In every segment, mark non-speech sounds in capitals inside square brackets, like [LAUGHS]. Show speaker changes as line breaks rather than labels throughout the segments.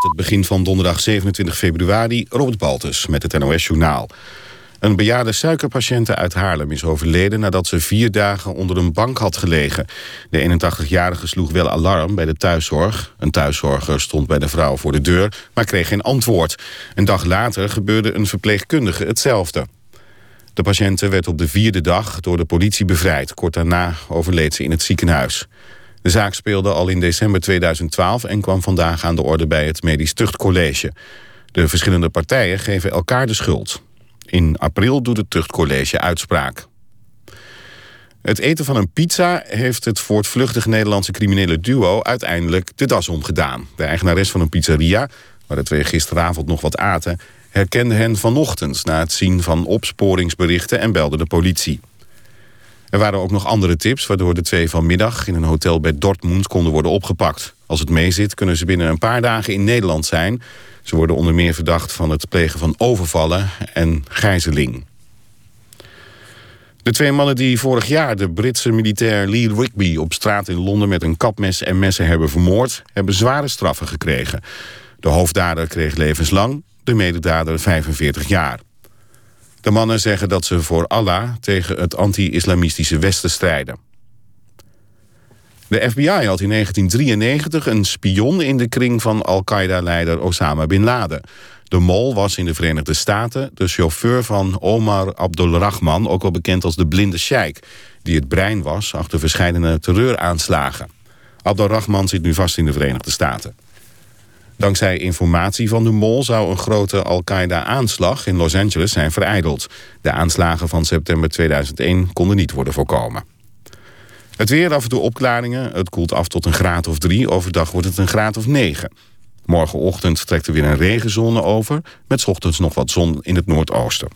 Het begin van donderdag 27 februari. Robert Baltus met het NOS Journaal. Een bejaarde suikerpatiënte uit Haarlem is overleden... nadat ze vier dagen onder een bank had gelegen. De 81-jarige sloeg wel alarm bij de thuiszorg. Een thuiszorger stond bij de vrouw voor de deur, maar kreeg geen antwoord. Een dag later gebeurde een verpleegkundige hetzelfde. De patiënte werd op de vierde dag door de politie bevrijd. Kort daarna overleed ze in het ziekenhuis. De zaak speelde al in december 2012 en kwam vandaag aan de orde bij het Medisch Tuchtcollege. De verschillende partijen geven elkaar de schuld. In april doet het Tuchtcollege uitspraak. Het eten van een pizza heeft het voortvluchtig Nederlandse criminele duo uiteindelijk de das omgedaan. De eigenares van een pizzeria, waar de twee gisteravond nog wat aten, herkende hen vanochtend na het zien van opsporingsberichten en belde de politie. Er waren ook nog andere tips waardoor de twee vanmiddag in een hotel bij Dortmund konden worden opgepakt. Als het meezit kunnen ze binnen een paar dagen in Nederland zijn. Ze worden onder meer verdacht van het plegen van overvallen en gijzeling. De twee mannen die vorig jaar de Britse militair Lee Rigby op straat in Londen met een kapmes en messen hebben vermoord, hebben zware straffen gekregen. De hoofddader kreeg levenslang, de mededader 45 jaar. De mannen zeggen dat ze voor Allah tegen het anti-islamistische Westen strijden. De FBI had in 1993 een spion in de kring van Al-Qaeda-leider Osama Bin Laden. De mol was in de Verenigde Staten de chauffeur van Omar Abdulrahman... ook wel bekend als de blinde sheik... die het brein was achter verschillende terreuraanslagen. Abdulrahman zit nu vast in de Verenigde Staten. Dankzij informatie van de mol zou een grote Al-Qaeda-aanslag in Los Angeles zijn vereideld. De aanslagen van september 2001 konden niet worden voorkomen. Het weer af en toe opklaringen. Het koelt af tot een graad of drie. Overdag wordt het een graad of negen. Morgenochtend trekt er weer een regenzone over... met ochtends nog wat zon in het noordoosten.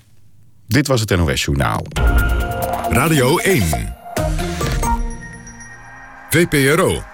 Dit was het NOS Journaal.
Radio 1. VPRO.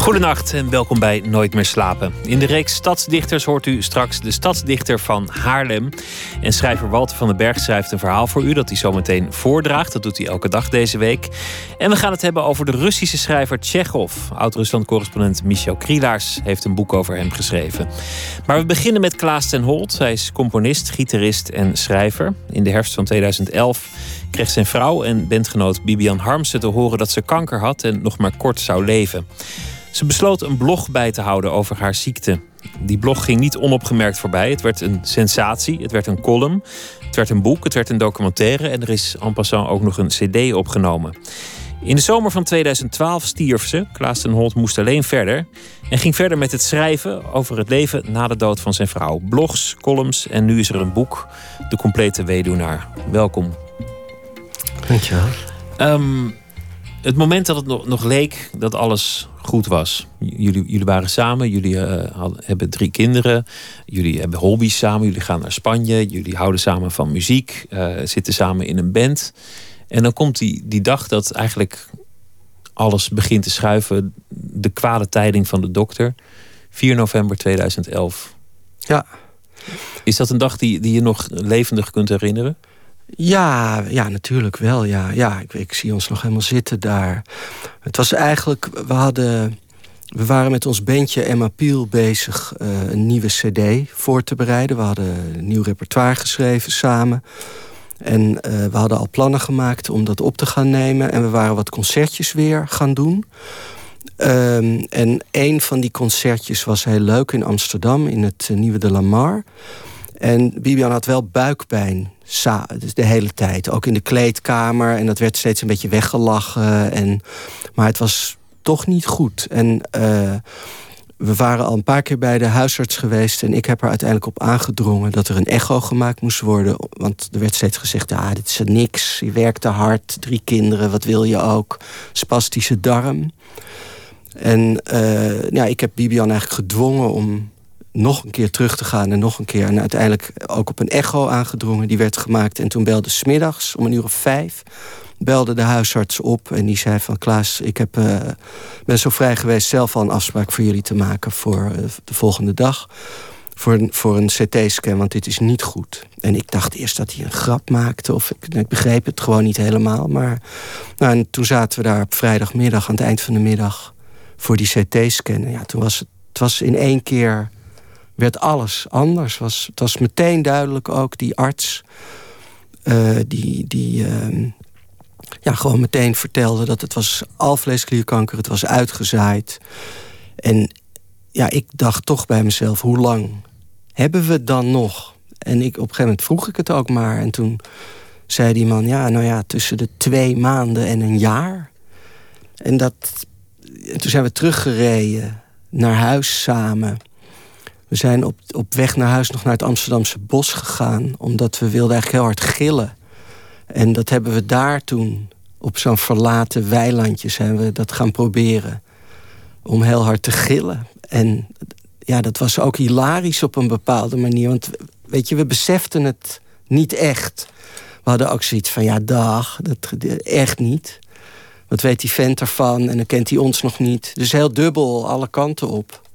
Goedenacht en welkom bij Nooit meer slapen. In de reeks Stadsdichters hoort u straks de stadsdichter van Haarlem. En schrijver Walter van den Berg schrijft een verhaal voor u dat hij zometeen voordraagt. Dat doet hij elke dag deze week. En we gaan het hebben over de Russische schrijver Tsjechov. Oud-Rusland-correspondent Michel Krielaars heeft een boek over hem geschreven. Maar we beginnen met Klaas ten Holt. Hij is componist, gitarist en schrijver. In de herfst van 2011 kreeg zijn vrouw en bandgenoot Bibian Harmsen te horen dat ze kanker had en nog maar kort zou leven. Ze besloot een blog bij te houden over haar ziekte. Die blog ging niet onopgemerkt voorbij. Het werd een sensatie, het werd een column, het werd een boek, het werd een documentaire en er is en passant ook nog een CD opgenomen. In de zomer van 2012 stierf ze. Klaas ten Holt moest alleen verder. En ging verder met het schrijven over het leven na de dood van zijn vrouw. Blogs, columns en nu is er een boek. De complete weduwnaar. Welkom.
Dankjewel.
Um, het moment dat het nog, nog leek dat alles goed was. Jullie, jullie waren samen, jullie uh, hebben drie kinderen, jullie hebben hobby's samen, jullie gaan naar Spanje, jullie houden samen van muziek, uh, zitten samen in een band. En dan komt die, die dag dat eigenlijk alles begint te schuiven, de kwade tijding van de dokter, 4 november 2011.
Ja.
Is dat een dag die, die je nog levendig kunt herinneren?
Ja, ja, natuurlijk wel. Ja, ja ik, ik, zie ons nog helemaal zitten daar. Het was eigenlijk, we hadden. We waren met ons bandje Emma Piel bezig uh, een nieuwe CD voor te bereiden. We hadden een nieuw repertoire geschreven samen. En uh, we hadden al plannen gemaakt om dat op te gaan nemen. En we waren wat concertjes weer gaan doen. Um, en een van die concertjes was heel leuk in Amsterdam, in het uh, Nieuwe de Lamar. En Bibian had wel buikpijn dus de hele tijd. Ook in de kleedkamer. En dat werd steeds een beetje weggelachen. En, maar het was toch niet goed. En uh, we waren al een paar keer bij de huisarts geweest. En ik heb er uiteindelijk op aangedrongen dat er een echo gemaakt moest worden. Want er werd steeds gezegd: ah, dit is niks. Je werkt te hard. Drie kinderen, wat wil je ook? Spastische darm. En ja, ik heb Bibian eigenlijk gedwongen om nog een keer terug te gaan en nog een keer. En uiteindelijk ook op een echo aangedrongen. Die werd gemaakt. En toen belde smiddags om een uur of vijf. Belde de huisarts op en die zei van... Klaas, ik heb, uh, ben zo vrij geweest zelf al een afspraak voor jullie te maken... voor uh, de volgende dag. voor een, voor een CT-scan, want dit is niet goed. En ik dacht eerst dat hij een grap maakte, of ik, ik begreep het gewoon niet helemaal. Maar nou, en toen zaten we daar op vrijdagmiddag, aan het eind van de middag, voor die CT-scan. Ja, toen was het, het was in één keer, werd alles anders. Was, het was meteen duidelijk ook, die arts, uh, die, die uh, ja, gewoon meteen vertelde dat het was alvleesklierkanker, het was uitgezaaid. En ja, ik dacht toch bij mezelf, hoe lang hebben we dan nog? En ik, op een gegeven moment vroeg ik het ook maar. En toen zei die man, ja, nou ja, tussen de twee maanden en een jaar. En, dat, en toen zijn we teruggereden naar huis samen. We zijn op, op weg naar huis nog naar het Amsterdamse bos gegaan... omdat we wilden eigenlijk heel hard gillen. En dat hebben we daar toen, op zo'n verlaten weilandje... zijn we dat gaan proberen om heel hard te gillen. En ja, dat was ook hilarisch op een bepaalde manier. Want weet je, we beseften het niet echt. We hadden ook zoiets van, ja, dag, dat, echt niet. Wat weet die vent ervan? En dan kent hij ons nog niet. Dus heel dubbel, alle kanten op.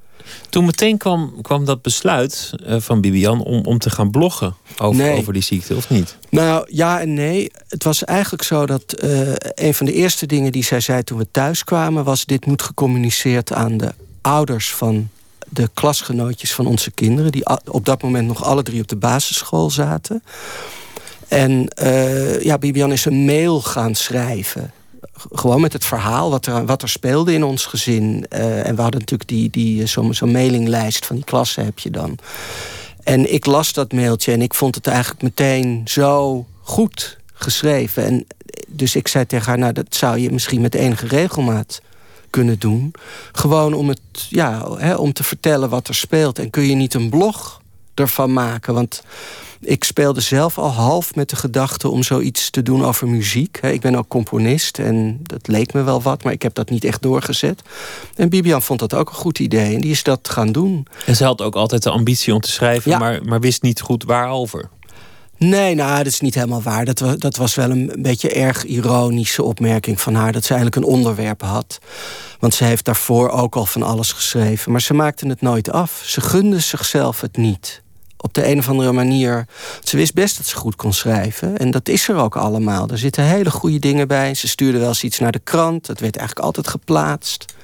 Toen meteen kwam, kwam dat besluit uh, van Bibian om, om te gaan bloggen over, over die ziekte, of niet?
Nou ja en nee. Het was eigenlijk zo dat uh, een van de eerste dingen die zij zei toen we thuis kwamen was: dit moet gecommuniceerd aan de ouders van de klasgenootjes van onze kinderen, die op dat moment nog alle drie op de basisschool zaten. En uh, ja, Bibian is een mail gaan schrijven. Gewoon met het verhaal wat er, wat er speelde in ons gezin. Uh, en we hadden natuurlijk die, die, zo'n zo mailinglijst van die klassen heb je dan. En ik las dat mailtje en ik vond het eigenlijk meteen zo goed geschreven. En dus ik zei tegen haar, nou dat zou je misschien met enige regelmaat kunnen doen. Gewoon om, het, ja, hè, om te vertellen wat er speelt. En kun je niet een blog ervan maken? Want ik speelde zelf al half met de gedachte om zoiets te doen over muziek. Ik ben ook componist en dat leek me wel wat, maar ik heb dat niet echt doorgezet. En Bibian vond dat ook een goed idee en die is dat gaan doen.
En ze had ook altijd de ambitie om te schrijven, maar, maar wist niet goed waarover.
Nee, nou, dat is niet helemaal waar. Dat, was, dat was wel een beetje erg ironische opmerking van haar... dat ze eigenlijk een onderwerp had. Want ze heeft daarvoor ook al van alles geschreven. Maar ze maakte het nooit af. Ze gunde zichzelf het niet. Op de een of andere manier. Ze wist best dat ze goed kon schrijven. En dat is er ook allemaal. Er zitten hele goede dingen bij. Ze stuurde wel eens iets naar de krant. Dat werd eigenlijk altijd geplaatst.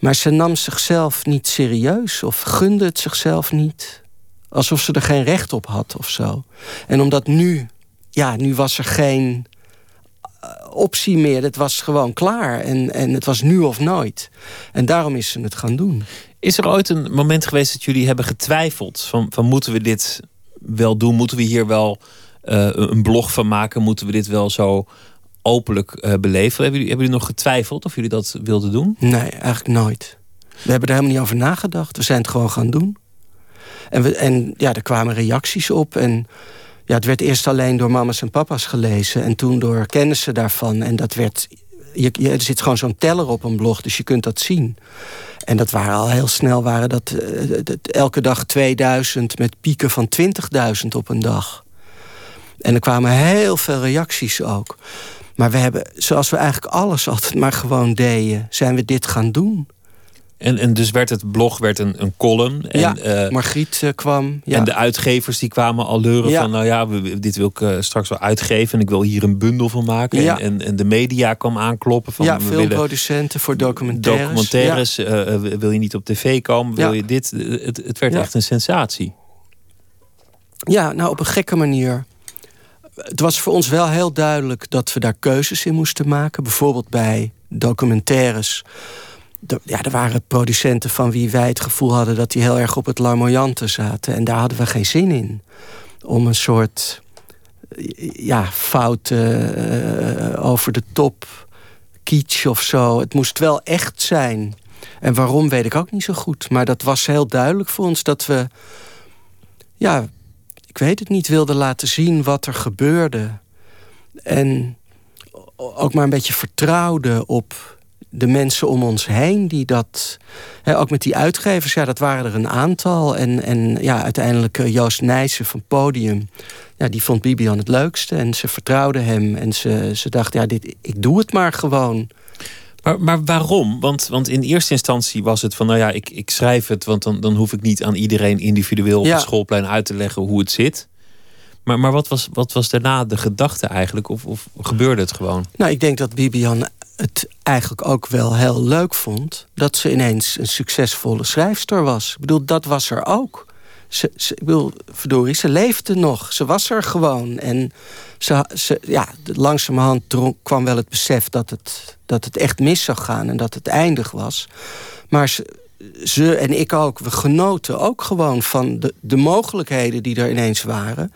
Maar ze nam zichzelf niet serieus of gunde het zichzelf niet. Alsof ze er geen recht op had of zo. En omdat nu, ja, nu was er geen eh, optie meer. Het was gewoon klaar. En, en het was nu of nooit. En daarom is ze het gaan doen.
Is er ooit een moment geweest dat jullie hebben getwijfeld? Van, van moeten we dit wel doen? Moeten we hier wel uh, een blog van maken? Moeten we dit wel zo openlijk uh, beleven? Hebben jullie, hebben jullie nog getwijfeld of jullie dat wilden doen?
Nee, eigenlijk nooit. We hebben er helemaal niet over nagedacht. We zijn het gewoon gaan doen. En, we, en ja, er kwamen reacties op. En ja, het werd eerst alleen door mama's en papa's gelezen. En toen door kennissen daarvan. En dat werd. Je, er zit gewoon zo'n teller op een blog, dus je kunt dat zien. En dat waren al heel snel, waren dat, uh, elke dag 2000 met pieken van 20.000 op een dag. En er kwamen heel veel reacties ook. Maar we hebben, zoals we eigenlijk alles altijd maar gewoon deden, zijn we dit gaan doen.
En, en dus werd het blog werd een, een column. En,
ja, uh, Margriet uh, kwam. Ja.
En de uitgevers die kwamen al leuren ja. van... nou ja, we, dit wil ik uh, straks wel uitgeven... en ik wil hier een bundel van maken.
Ja.
En, en de media kwam aankloppen van...
Ja, filmproducenten voor documentaires.
Documentaires, wil je niet op tv komen? Wil je dit? Het, het werd echt een sensatie.
Ja, nou op een gekke manier. Het was voor ons wel heel duidelijk dat we daar keuzes in moesten maken. Bijvoorbeeld bij documentaires ja, er waren producenten van wie wij het gevoel hadden dat die heel erg op het larmoyante zaten. En daar hadden we geen zin in. Om een soort ja, fout uh, over de top, kitsch of zo. Het moest wel echt zijn. En waarom weet ik ook niet zo goed. Maar dat was heel duidelijk voor ons dat we, ja, ik weet het niet, wilden laten zien wat er gebeurde. En ook maar een beetje vertrouwden op de mensen om ons heen die dat. Hè, ook met die uitgevers, ja, dat waren er een aantal. En, en ja, uiteindelijk eh, Joost Nijssen van Podium. Ja, die vond Bibian het leukste. En ze vertrouwden hem. En ze, ze dacht, ja, dit, ik doe het maar gewoon.
Maar, maar waarom? Want, want in eerste instantie was het van, nou ja, ik, ik schrijf het, want dan, dan hoef ik niet aan iedereen individueel op
Ja.
het schoolplein uit te leggen hoe het zit. Maar, maar wat, was, wat was daarna de gedachte eigenlijk? Of, of gebeurde het gewoon?
Nou, ik denk dat Bibian het eigenlijk ook wel heel leuk vond... dat ze ineens een succesvolle schrijfster was. Ik bedoel, dat was er ook. Ze, ik bedoel, verdorie, ze leefde nog. Ze was er gewoon. En ze, ja, langzamerhand kwam wel het besef dat het, dat het echt mis zou gaan... en dat het eindig was. Maar ze, ze en ik ook, we genoten ook gewoon van de, de mogelijkheden die er ineens waren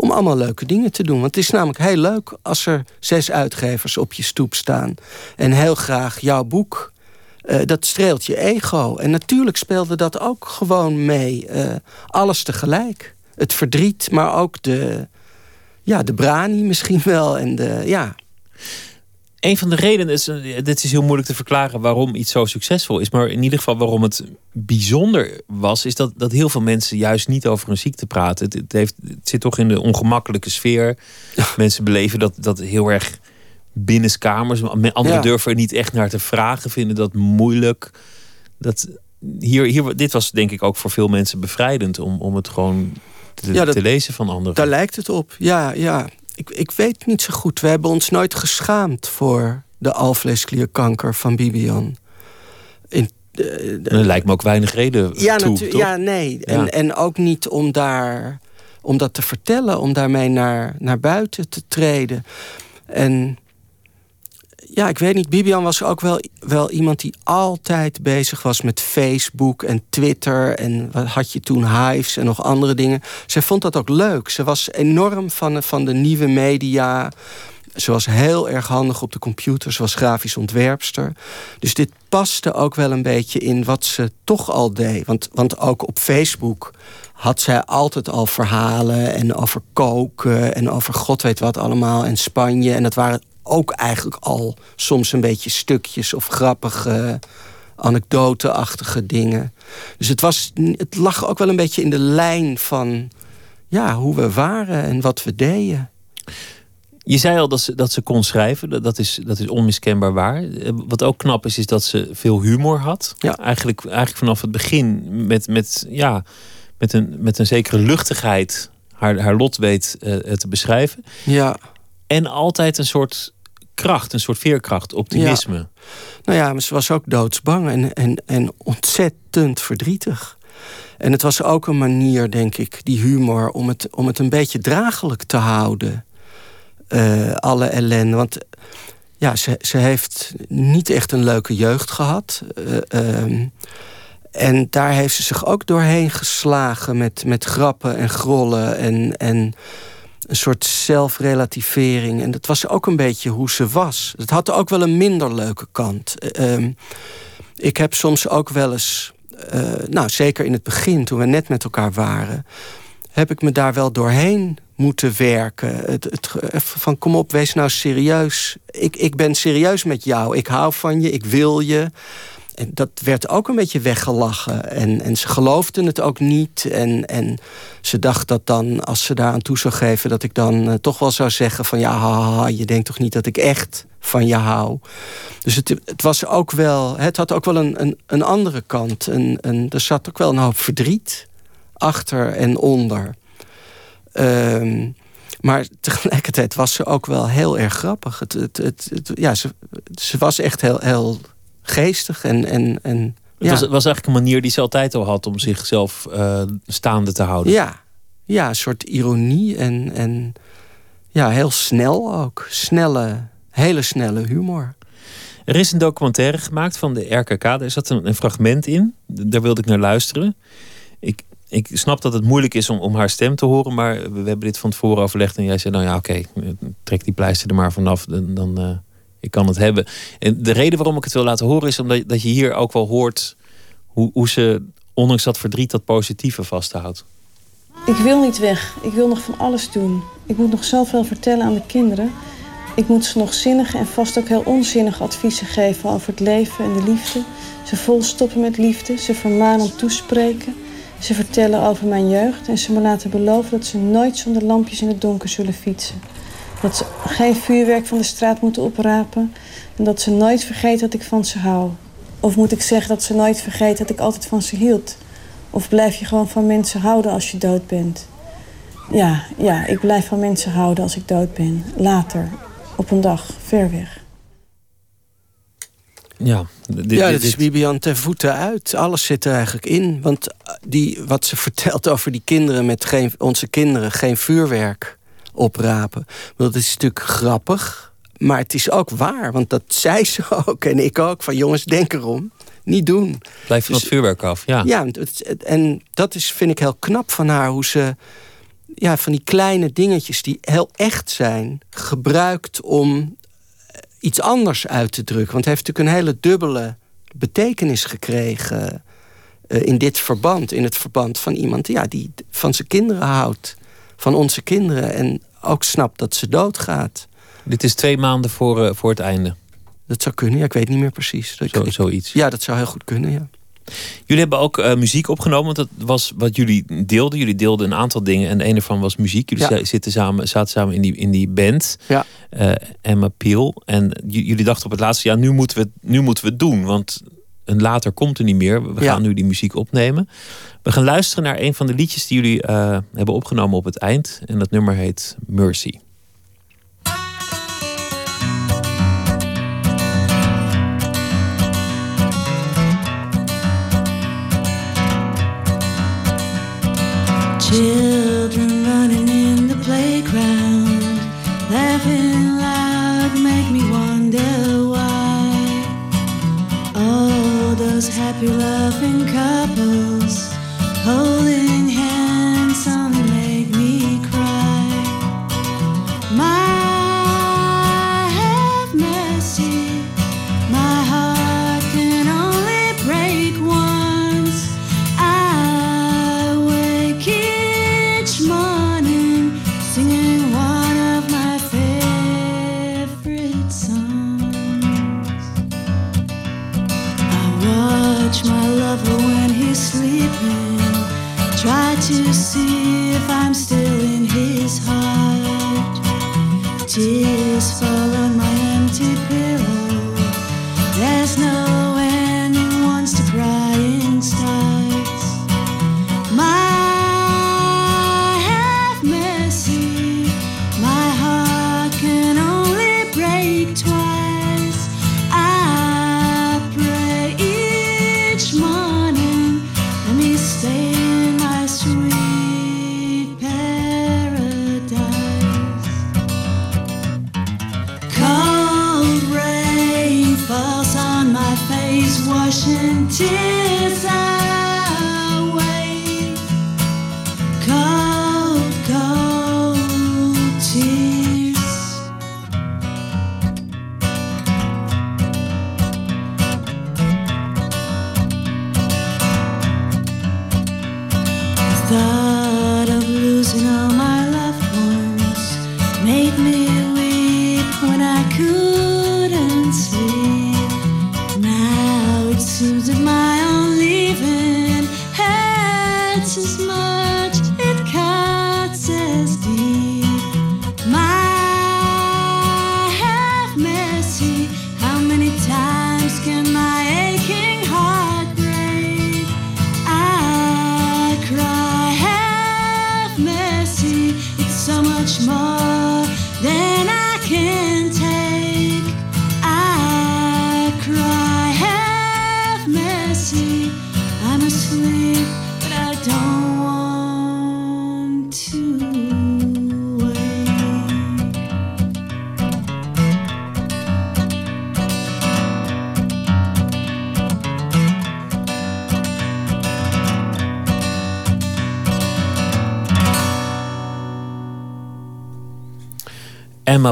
om allemaal leuke dingen te doen. Want het is namelijk heel leuk als er zes uitgevers op je stoep staan... en heel graag jouw boek. Eh, dat streelt je ego. En natuurlijk speelde dat ook gewoon mee. Eh, alles tegelijk. Het verdriet, maar ook de, ja, de brani misschien wel. En de, ja,
Een van de redenen is, eh, dit is heel moeilijk te verklaren waarom iets zo succesvol is. Maar in ieder geval waarom het bijzonder was, is dat, dat heel veel mensen juist niet over hun ziekte praten. Het, het, heeft, het zit toch in de ongemakkelijke sfeer. Mensen beleven dat, dat heel erg binnenskamers. Anderen
Ja.
durven er niet echt naar te vragen, vinden dat moeilijk. Dat, hier, hier, dit was denk ik ook voor veel mensen bevrijdend om, om het gewoon te,
Ja, dat-
te lezen van anderen.
daar lijkt het op. Ja, ja. Ik, ik weet niet zo goed. We hebben ons nooit geschaamd voor de alvleesklierkanker van Bibian. In, eh,
Er lijkt me ook weinig reden
ja,
toe,
natu-
toch?
ja, nee.
Ja.
En, en ook niet om daar om dat te vertellen, om daarmee naar, naar buiten te treden. En ja, ik weet niet, Bibian was ook wel, wel iemand die altijd bezig was met Facebook en Twitter. En wat had je toen, Hives en nog andere dingen. Zij vond dat ook leuk. Ze was enorm van, van de nieuwe media. Ze was heel erg handig op de computer. Ze was grafisch ontwerpster. Dus dit paste ook wel een beetje in wat ze toch al deed. Want, want ook op Facebook had zij altijd al verhalen en over koken en over god weet wat allemaal en Spanje. En dat waren ook eigenlijk al soms een beetje stukjes of grappige anekdoteachtige dingen. Dus het, was, het lag ook wel een beetje in de lijn van ja, hoe we waren en wat we deden.
Je zei al dat ze, dat ze kon schrijven. Dat- is, dat is onmiskenbaar waar. Eh, Wat ook knap is, is dat ze veel humor had.
Ja.
Eigenlijk, eigenlijk vanaf het begin met, met, ja, met, een, met een zekere luchtigheid haar, haar lot weet eh, te beschrijven.
Ja.
En altijd een soort kracht, een soort veerkracht, optimisme.
Nou ja, maar ze was ook doodsbang en, en, en ontzettend verdrietig. En het was ook een manier, denk ik, die humor, om het, om het een beetje draaglijk te houden. Eh, alle ellende. Want ja, ze, ze heeft niet echt een leuke jeugd gehad. Eh, ehm, en daar heeft ze zich ook doorheen geslagen met, met grappen en grollen en, en een soort zelfrelativering. En dat was ook een beetje hoe ze was. Het had ook wel een minder leuke kant. Eh, ehm, ik heb soms ook wel eens, eh, nou zeker in het begin toen we net met elkaar waren, heb ik me daar wel doorheen moeten werken. Het, even van kom op, wees nou serieus. Ik, ik ben serieus met jou. Ik hou van je, ik wil je. Dat werd ook een beetje weggelachen. En, en ze geloofden het ook niet. En, en ze dacht dat dan, als ze daar aan toe zou geven... dat ik dan eh, toch wel zou zeggen van... ja, je denkt toch niet dat ik echt van je hou. Dus het, het was ook wel... Het had ook wel een, een, een andere kant. Een, een, er zat ook wel een hoop verdriet achter en onder. Ehm, maar tegelijkertijd was ze ook wel heel erg grappig. Het, het, het- ja, ze, ze was echt heel, heel geestig en... en, en
Het was, was eigenlijk een manier die ze altijd al had om zichzelf eh, staande te houden.
Ja, ja, een soort ironie en, en ja, heel snel ook. Snelle, hele snelle humor.
Er is een documentaire gemaakt van de RKK. Daar zat een, een fragment in. Daar wilde ik naar luisteren. Ik, ik snap dat het moeilijk is om, om haar stem te horen. Maar we, we hebben dit van tevoren overlegd. En jij zei, nou ja, oké. trek die pleister er maar vanaf. Dan, dan eh, ik kan het hebben. En de reden waarom ik het wil laten horen is omdat dat je hier ook wel hoort... hoe, hoe ze, ondanks dat verdriet, dat positieve vasthoudt.
Ik wil niet weg. Ik wil nog van alles doen. Ik moet nog zoveel vertellen aan de kinderen. Ik moet ze nog zinnige en vast ook heel onzinnige adviezen geven over het leven en de liefde. Ze volstoppen met liefde, ze vermanen toespreken. Ze vertellen over mijn jeugd en ze me laten beloven dat ze nooit zonder lampjes in het donker zullen fietsen. Dat ze geen vuurwerk van de straat moeten oprapen. En dat ze nooit vergeet dat ik van ze hou. Of moet ik zeggen dat ze nooit vergeet dat ik altijd van ze hield? Of blijf je gewoon van mensen houden als je dood bent? Ja, ja, ik blijf van mensen houden als ik dood ben. Later, op een dag, ver weg.
Ja,
dit, ja, dat is Bibian ten voeten uit. Alles zit er eigenlijk in. Want eh, die, wat ze [LAUGHS] vertelt over die kinderen met geen, onze kinderen geen vuurwerk oprapen. Dat is natuurlijk grappig. Maar het is ook waar. Want dat zei ze [LAUGHS] ook en ik ook. Van jongens, denk erom. Niet doen.
Blijf van dus, het vuurwerk af, ja.
Ja, en dat is, vind ik heel knap van haar. Hoe ze ja, van die kleine dingetjes die heel echt zijn... gebruikt om iets anders uit te drukken. Want hij heeft natuurlijk een hele dubbele betekenis gekregen uh, in dit verband. In het verband van iemand ja, die van zijn kinderen houdt. Van onze kinderen. En ook snapt dat ze doodgaat.
Dit is twee maanden voor, uh, voor het einde.
Dat zou kunnen, ja, ik weet niet meer precies.
Zo, zoiets.
Ja, dat zou heel goed kunnen, ja.
Jullie hebben ook uh, muziek opgenomen, want dat was wat jullie deelden. Jullie deelden een aantal dingen en een ervan was muziek. Jullie ja. zitten samen, zaten samen in die, in die band,
ja.
Uh, Emma Peel. En jullie dachten op het laatste, ja, nu moeten we, nu moeten we het doen, want een later komt er niet meer. We gaan nu die muziek opnemen. We gaan luisteren naar een van de liedjes die jullie uh, hebben opgenomen op het eind. En dat nummer heet Mercy.
Children running in the playground, laughing loud, make me wonder why. All those happy laughing couples Oh. Try to see if I'm still in his heart. Tears fall on my 情。so much
more.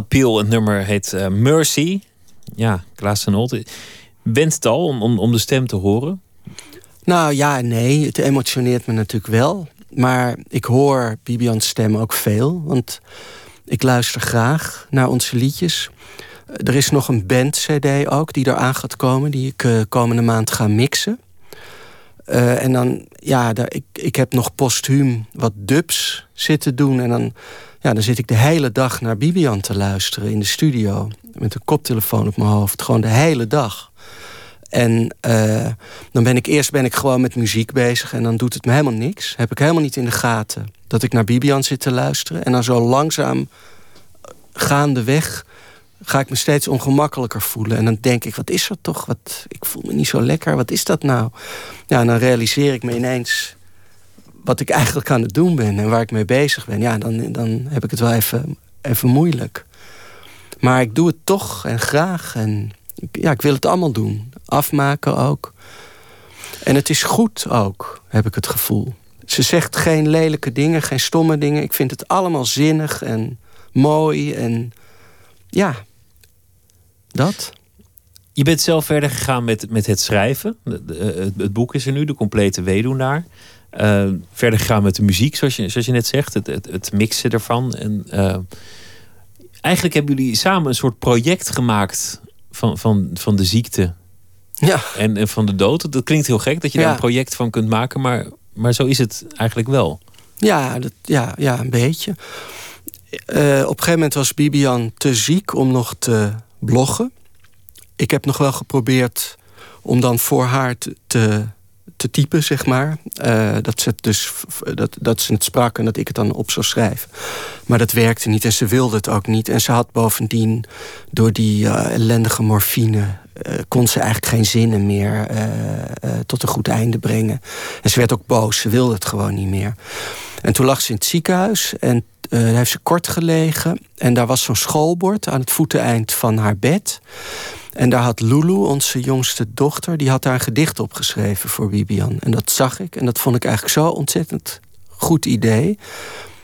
Peel, het nummer heet uh, Mercy. Ja, Klaas en Holt. Bent het al om, om, de stem te horen?
Nou ja, nee. Het emotioneert me natuurlijk wel. Maar ik hoor Bibian's stem ook veel. Want ik luister graag naar onze liedjes. Er is nog een band-cd ook die eraan gaat komen. Die ik uh, komende maand ga mixen. Eh, en dan, ja, daar, ik, ik heb nog postuum wat dubs zitten doen. En dan, dan zit ik de hele dag naar Bibian te luisteren in de studio. Met een koptelefoon op mijn hoofd. Gewoon de hele dag. En uh, dan ben ik eerst ben ik gewoon met muziek bezig. En dan doet het me helemaal niks. Heb ik helemaal niet in de gaten dat ik naar Bibian zit te luisteren. En dan zo langzaam gaandeweg ga ik me steeds ongemakkelijker voelen. En dan denk ik, wat is er toch? Wat, ik voel me niet zo lekker. Wat is dat nou? Ja, en dan realiseer ik me ineens wat ik eigenlijk aan het doen ben en waar ik mee bezig ben. Ja, dan, dan heb ik het wel even, even moeilijk. Maar ik doe het toch en graag. En ja, ik wil het allemaal doen. Afmaken ook. En het is goed ook, heb ik het gevoel. Ze zegt geen lelijke dingen, geen stomme dingen. Ik vind het allemaal zinnig en mooi. En ja, dat.
Je bent zelf verder gegaan met, met het schrijven. Het, boek is er nu, de complete weduwnaar. Uh, verder gegaan met de muziek, zoals je, zoals je net zegt. Het, het, het mixen ervan. En, uh, eigenlijk hebben jullie samen een soort project gemaakt van, van, van de ziekte.
Ja.
En, en van de dood. Dat klinkt heel gek dat je
Ja.
daar een project van kunt maken. Maar, maar zo is het eigenlijk wel.
Ja, dat, ja, ja een beetje. Eh, op een gegeven moment was Bibian te ziek om nog te bloggen. Ik heb nog wel geprobeerd om dan voor haar te, te, te typen, zeg maar. Eh, dat, ze het dus, dat, dat ze het sprak en dat ik het dan op zou schrijven. Maar dat werkte niet en ze wilde het ook niet. En ze had bovendien door die eh, ellendige morfine... eh, kon ze eigenlijk geen zinnen meer tot een goed einde brengen. En ze werd ook boos, ze wilde het gewoon niet meer. En toen lag ze in het ziekenhuis en daar heeft ze kort gelegen. En daar was zo'n schoolbord aan het voeteneind van haar bed. En daar had Lulu, onze jongste dochter, die had daar een gedicht op geschreven voor Bibian. En dat zag ik en dat vond ik eigenlijk zo ontzettend goed idee.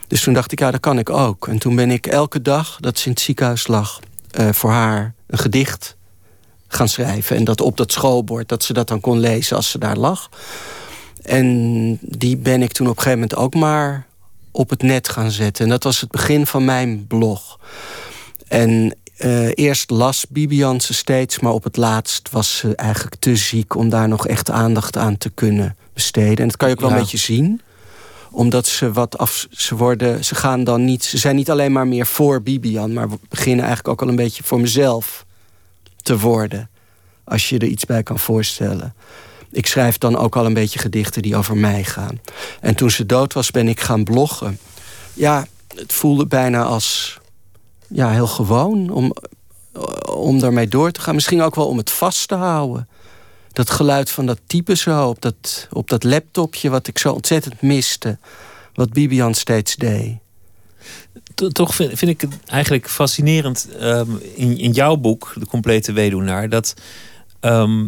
Dus toen dacht ik, ja, dat kan ik ook. En toen ben ik elke dag dat ze in het ziekenhuis lag, eh, voor haar een gedicht gaan schrijven. En dat op dat schoolbord, dat ze dat dan kon lezen als ze daar lag. En die ben ik toen op een gegeven moment ook maar op het net gaan zetten. En dat was het begin van mijn blog. En eh, eerst las Bibian ze steeds, maar op het laatst was ze eigenlijk te ziek om daar nog echt aandacht aan te kunnen besteden. En dat kan je ook wel
Ja.
een beetje zien omdat ze wat af. Ze worden. Ze gaan dan niet. Ze zijn niet alleen maar meer voor Bibian, maar we beginnen eigenlijk ook al een beetje voor mezelf te worden. Als je er iets bij kan voorstellen. Ik schrijf dan ook al een beetje gedichten die over mij gaan. En toen ze dood was, ben ik gaan bloggen. Ja, het voelde bijna als. Ja, heel gewoon om, om daarmee door te gaan. Misschien ook wel om het vast te houden. Dat geluid van dat type zo op dat, op dat laptopje, wat ik zo ontzettend miste. Wat Bibian steeds deed.
To- Toch vind, vind ik het eigenlijk fascinerend ehm, in, in jouw boek, De Complete Weduwnaar, dat ehm,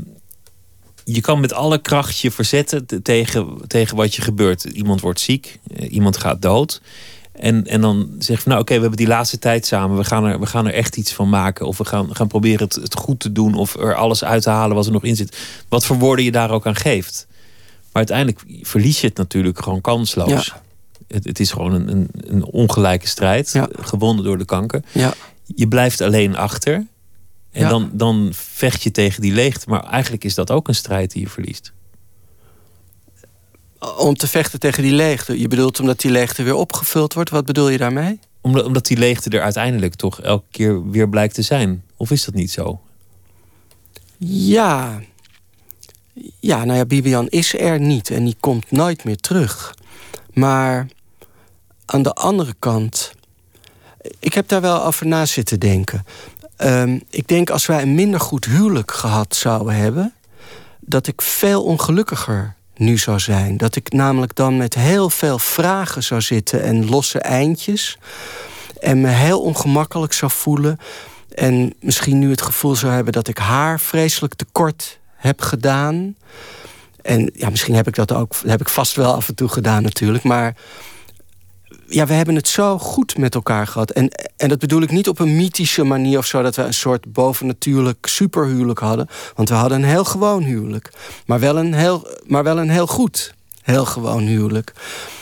je kan met alle kracht je verzetten te- tegen, tegen wat je gebeurt. Iemand wordt ziek, eh, iemand gaat dood. En, en dan zeg van nou oké, we hebben die laatste tijd samen. We gaan, er, we gaan er echt iets van maken. Of we gaan, gaan proberen het, het goed te doen. Of er alles uit te halen wat er nog in zit. Wat voor woorden je daar ook aan geeft. Maar uiteindelijk verlies je het natuurlijk gewoon kansloos.
Ja.
Het, het is gewoon een, een, een ongelijke strijd.
Ja.
Gewonnen door de kanker.
Ja,
Je blijft alleen achter. En dan, dan vecht je tegen die leegte. Maar eigenlijk is dat ook een strijd die je verliest.
Om te vechten tegen die leegte. Je bedoelt omdat die leegte weer opgevuld wordt. Wat bedoel je daarmee?
Omdat, omdat die leegte er uiteindelijk toch elke keer weer blijkt te zijn. Of is dat niet zo?
Ja. Ja, nou ja, Bibian is er niet en die komt nooit meer terug. Maar aan de andere kant, ik heb daar wel over na zitten denken. Ehm, ik denk als wij een minder goed huwelijk gehad zouden hebben, dat ik veel ongelukkiger nu zou zijn. Dat ik namelijk dan met heel veel vragen zou zitten en losse eindjes. En me heel ongemakkelijk zou voelen. En misschien nu het gevoel zou hebben dat ik haar vreselijk tekort heb gedaan. En ja, misschien heb ik dat ook, heb ik vast wel af en toe gedaan natuurlijk. Maar ja, we hebben het zo goed met elkaar gehad. En, en dat bedoel ik niet op een mythische manier of zo, dat we een soort bovennatuurlijk superhuwelijk hadden. Want we hadden een heel gewoon huwelijk. Maar wel een heel, maar wel een heel goed, heel gewoon huwelijk.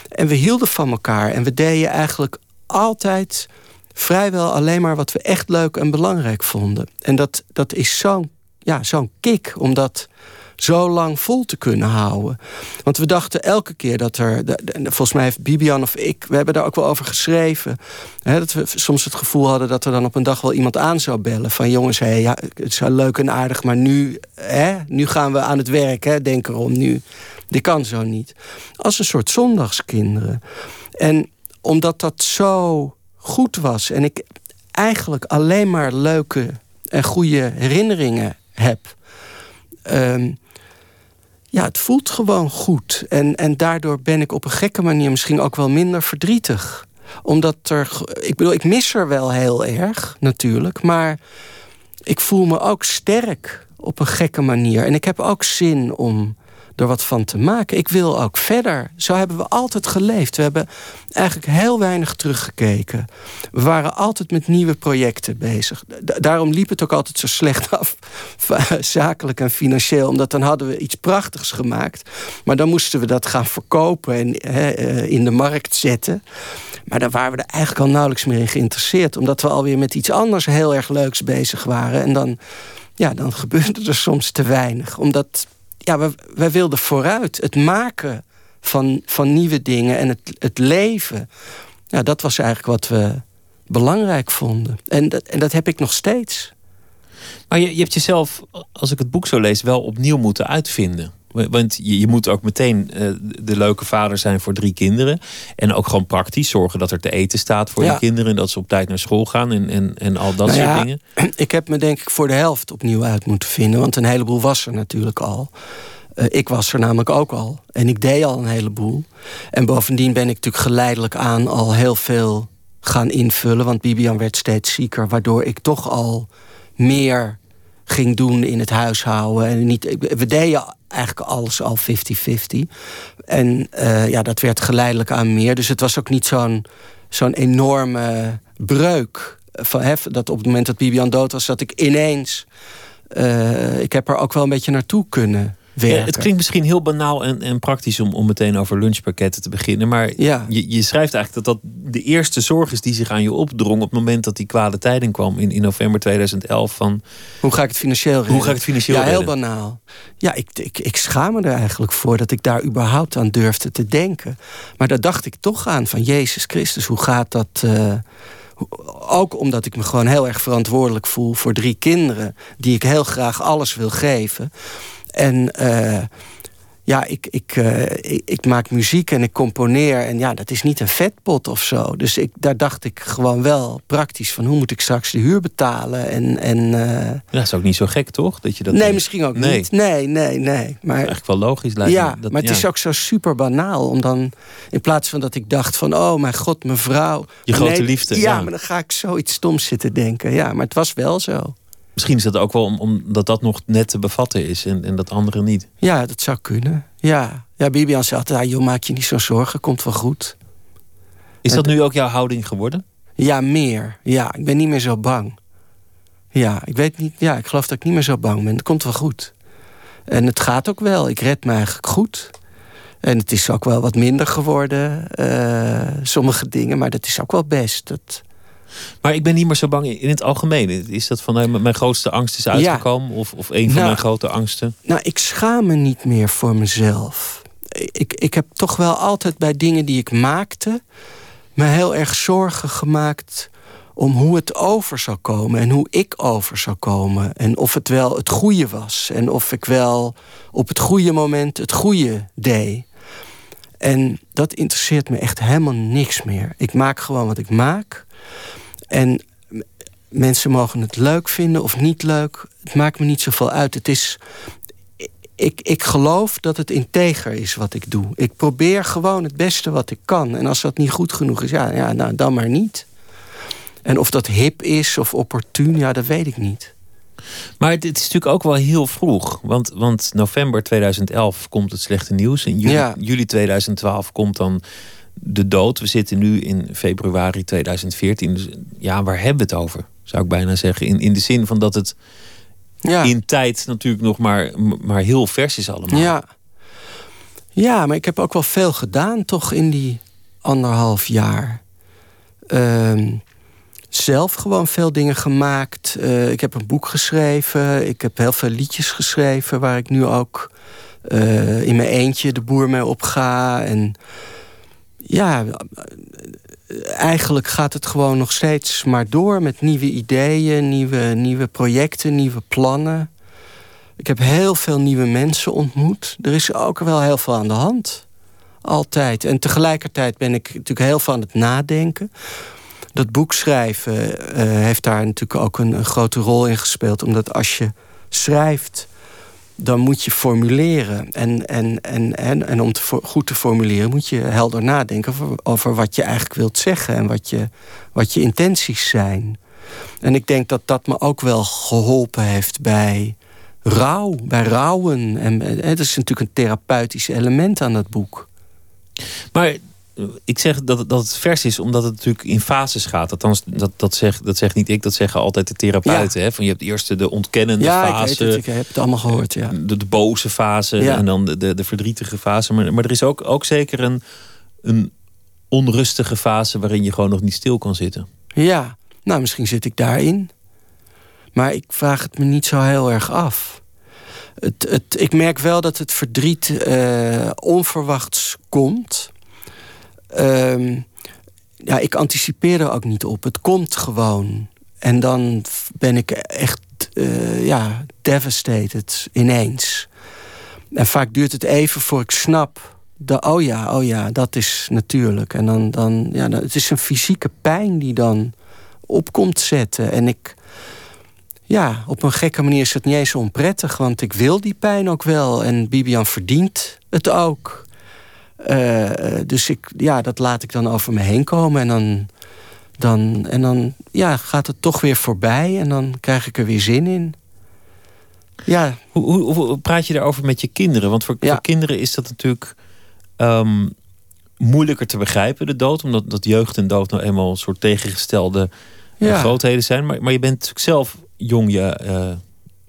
En we hielden van elkaar. En we deden eigenlijk altijd vrijwel alleen maar wat we echt leuk en belangrijk vonden. En dat, dat is zo'n ja, zo'n kick om dat zo lang vol te kunnen houden. Want we dachten elke keer dat er. volgens mij heeft Bibian of ik. We hebben daar ook wel over geschreven. Hè, dat we soms het gevoel hadden dat er dan op een dag wel iemand aan zou bellen. Van jongens, hé, ja, het is wel leuk en aardig. Maar nu, hè, nu gaan we aan het werk. Hè, denk erom nu. Dit kan zo niet. Als een soort zondagskinderen. En omdat dat zo goed was. En ik eigenlijk alleen maar leuke en goede herinneringen heb. ehm, ja, het voelt gewoon goed. En, en daardoor ben ik op een gekke manier misschien ook wel minder verdrietig. Omdat er. Ik bedoel, ik mis er wel heel erg, natuurlijk. Maar ik voel me ook sterk op een gekke manier. En ik heb ook zin om er wat van te maken. Ik wil ook verder. Zo hebben we altijd geleefd. We hebben eigenlijk heel weinig teruggekeken. We waren altijd met nieuwe projecten bezig. Da- daarom liep het ook altijd zo slecht af, [LAUGHS] zakelijk en financieel. Omdat dan hadden we iets prachtigs gemaakt. Maar dan moesten we dat gaan verkopen en eh, in de markt zetten. Maar daar waren we er eigenlijk al nauwelijks meer in geïnteresseerd. Omdat we alweer met iets anders heel erg leuks bezig waren. En dan, ja, dan [LAUGHS] gebeurde er soms te weinig. Omdat ja, we, wij wilden vooruit. Het maken van, van nieuwe dingen en het, het leven. Ja, dat was eigenlijk wat we belangrijk vonden. En dat, en dat heb ik nog steeds.
Maar je, je hebt jezelf, als ik het boek zo lees, wel opnieuw moeten uitvinden. Wa- Want je, je moet ook meteen eh, de leuke vader zijn voor drie kinderen. En ook gewoon praktisch zorgen dat er te eten staat voor
Ja.
je kinderen. En dat ze op tijd naar school gaan en, en, en al dat
Nou
soort
ja,
dingen. [CLEARS THROAT]
Ik heb me denk ik voor de helft opnieuw uit moeten vinden. Want een heleboel was er natuurlijk al. Eh, ik was er namelijk ook al. En ik deed al een heleboel. En bovendien ben ik natuurlijk geleidelijk aan al heel veel gaan invullen. Want Bibian werd steeds zieker. Waardoor ik toch al meer ging doen in het huishouden. En niet, we deden eigenlijk alles al 50-50. En eh, ja, dat werd geleidelijk aan meer. Dus het was ook niet zo'n zo'n enorme breuk. Van, hè, dat op het moment dat Bibian dood was, dat ik ineens... eh, ik heb er ook wel een beetje naartoe kunnen werken.
Ja, het klinkt misschien heel banaal en, en praktisch om, om meteen over lunchpakketten te beginnen. Maar
Ja.
je, je schrijft eigenlijk dat dat de eerste zorg is die zich aan je opdrong. op het moment dat die kwade tijding kwam in, in november 2011. Van
Hoe ga ik het financieel redden?
Hoe ga ik het financieel
Ja, heel banaal. Ja, ik, ik, ik schaam me er eigenlijk voor dat ik daar überhaupt aan durfde te denken. Maar daar dacht ik toch aan van Jezus Christus, hoe gaat dat... eh, ook omdat ik me gewoon heel erg verantwoordelijk voel voor drie kinderen... die ik heel graag alles wil geven. En eh, ja, ik, ik, eh, ik, ik maak muziek en ik componeer. En ja, dat is niet een vetpot of zo. Dus ik, daar dacht ik gewoon wel praktisch van... hoe moet ik straks de huur betalen? En, en, eh,
ja, dat is ook niet zo gek, toch? Dat je dat
nee,
denkt.
misschien ook
Nee.
niet. Nee, nee, nee. Maar,
Eigenlijk wel logisch lijkt
ja,
me. Dat-
maar het
ja.
is ook zo super banaal. Om dan, in plaats van dat ik dacht van... oh mijn god, mevrouw.
Je grote
nee,
liefde,
Ja,
ja.
maar dan ga ik zoiets stoms zitten denken. Ja, maar het was wel zo.
Misschien is dat ook wel om- omdat dat nog net te bevatten is en, en dat andere niet.
Ja, dat zou kunnen. Ja, ja Bibian zei altijd... ah, joh, maak je niet zo zorgen, komt wel goed.
Is dat nu ook jouw houding geworden?
Ja, meer. Ja, ik ben niet meer zo bang. Ja, ik weet niet. Ja, ik geloof dat ik niet meer zo bang ben. Het komt wel goed. En het gaat ook wel. Ik red me eigenlijk goed. En het is ook wel wat minder geworden. eh, sommige dingen, maar dat is ook wel best. Dat,
Maar ik ben niet meer zo bang in het algemeen. Is dat van nou, mijn grootste angst is uitgekomen? Of, of een van
Nou,
mijn grote angsten?
Nou, ik schaam me niet meer voor mezelf. Ik, ik heb toch wel altijd bij dingen die ik maakte... me heel erg zorgen gemaakt om hoe het over zou komen... en hoe ik over zou komen. En of het wel het goede was. En of ik wel op het goede moment het goede deed. En dat interesseert me echt helemaal niks meer. Ik maak gewoon wat ik maak. En mensen mogen het leuk vinden of niet leuk. Het maakt me niet zoveel uit. Het is ik, ik geloof dat het integer is wat ik doe. Ik probeer gewoon het beste wat ik kan. En als dat niet goed genoeg is, ja, ja nou, dan maar niet. En of dat hip is of opportun, ja, dat weet ik niet.
Maar het, het is natuurlijk ook wel heel vroeg. Want, want november 2011 komt het slechte nieuws. In juli,
Ja.
juli 2012 komt dan de dood. We zitten nu in februari 2014. Dus ja, waar hebben we het over? Zou ik bijna zeggen. In, in de zin van dat het
Ja.
in tijd natuurlijk nog maar, maar heel vers is allemaal.
Ja. ja, maar ik heb ook wel veel gedaan toch in die anderhalf jaar. Ehm, zelf gewoon veel dingen gemaakt. Eh, ik heb een boek geschreven. Ik heb heel veel liedjes geschreven waar ik nu ook eh, in mijn eentje de boer mee opga. En ja, eigenlijk gaat het gewoon nog steeds maar door met nieuwe ideeën, nieuwe, nieuwe projecten, nieuwe plannen. Ik heb heel veel nieuwe mensen ontmoet. Er is ook wel heel veel aan de hand. Altijd. En tegelijkertijd ben ik natuurlijk heel veel aan het nadenken. Dat boek schrijven uh, heeft daar natuurlijk ook een, een grote rol in gespeeld. Omdat als je schrijft, dan moet je formuleren. En, en, en, en, en om te goed te formuleren moet je helder nadenken over, wat je eigenlijk wilt zeggen en wat je, wat je intenties zijn. En ik denk dat dat me ook wel geholpen heeft bij rouw, bij rouwen. En het is natuurlijk een therapeutisch element aan dat boek.
Maar ik zeg dat het, dat het vers is omdat het natuurlijk in fases gaat. Althans, dat, dat, zegt, dat zegt niet ik, dat zeggen altijd de therapeuten. Hè? Van je hebt eerst de ontkennende
ja,
fase.
Ik, het, ik heb het allemaal gehoord, ja.
De, de boze fase
Ja.
en dan de, de, de verdrietige fase. Maar, maar er is ook, ook zeker een, een onrustige fase waarin je gewoon nog niet stil kan zitten.
Ja, nou misschien zit ik daarin. Maar ik vraag het me niet zo heel erg af. Het, het, ik merk wel dat het verdriet eh, onverwachts komt. Ehm, ja, ik anticipeer er ook niet op. Het komt gewoon. En dan ben ik echt eh, ja, devastated ineens. En vaak duurt het even voor ik snap. Dat, oh ja, oh ja, dat is natuurlijk. En dan, dan, ja, het is een fysieke pijn die dan op komt zetten. En ik, ja, op een gekke manier is het niet eens onprettig, want ik wil die pijn ook wel. En Bibian verdient het ook. Eh, dus ik, ja, dat laat ik dan over me heen komen. En dan, dan, en dan ja, gaat het toch weer voorbij. En dan krijg ik er weer zin in. Ja,
Hoe, hoe, hoe praat je daarover met je kinderen? Want voor,
Ja.
voor kinderen is dat natuurlijk ehm, moeilijker te begrijpen, de dood. Omdat dat jeugd en dood nou eenmaal een soort tegengestelde eh,
ja.
grootheden zijn. Maar, maar je bent natuurlijk zelf jong je, eh,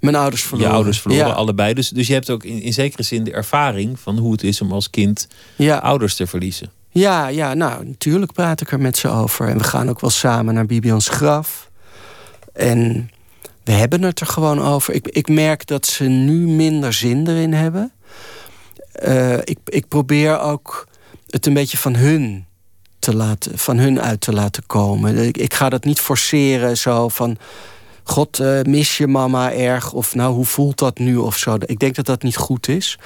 mijn ouders verloren.
je ouders verloren,
Ja,
allebei. Dus, dus je hebt ook in, in zekere zin de ervaring van hoe het is om als kind
ja.
ouders te verliezen.
Ja, ja, nou, natuurlijk praat ik er met ze over. En we gaan ook wel samen naar Bibians graf. En we hebben het er gewoon over. Ik, ik merk dat ze nu minder zin erin hebben. Eh, ik, ik probeer ook het een beetje van hun, te laten, van hun uit te laten komen. Ik, ik ga dat niet forceren, zo van... God, eh, mis je mama erg? Of nou, hoe voelt dat nu? Of zo. Ik denk dat dat niet goed is.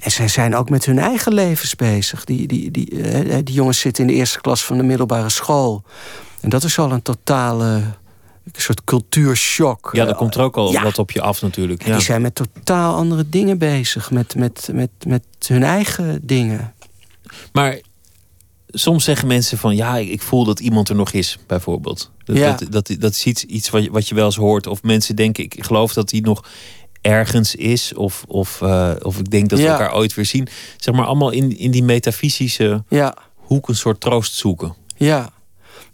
En zij zijn ook met hun eigen levens bezig. Die, die, die, eh, die jongens zitten in de eerste klas van de middelbare school. En dat is al een totale een soort cultuurshock.
Ja, daar komt er ook al
Ja.
wat op je af natuurlijk. Ja.
Die zijn met totaal andere dingen bezig. Met, met, met, met hun eigen dingen.
Maar soms zeggen mensen van ja, ik voel dat iemand er nog is, bijvoorbeeld. Dat,
Ja.
dat, dat, dat is iets, iets wat, je, wat je wel eens hoort. Of mensen denken, ik geloof dat hij nog ergens is. Of, of, eh, of ik denk dat we elkaar ooit weer zien. Zeg maar allemaal in, in die metafysische
Ja,
hoek een soort troost zoeken.
ja.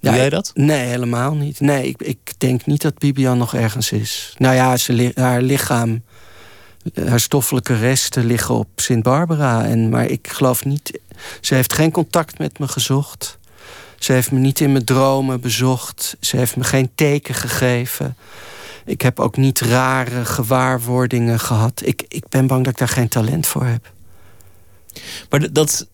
Doe
Ja,
jij dat?
Nee, helemaal niet. Nee, ik, ik denk niet dat Bibian nog ergens is. Nou ja, ze, haar lichaam, haar stoffelijke resten liggen op Sint Barbara. En, maar ik geloof niet. Ze heeft geen contact met me gezocht. Ze heeft me niet in mijn dromen bezocht. Ze heeft me geen teken gegeven. Ik heb ook niet rare gewaarwordingen gehad. Ik, ik ben bang dat ik daar geen talent voor heb.
Maar dat,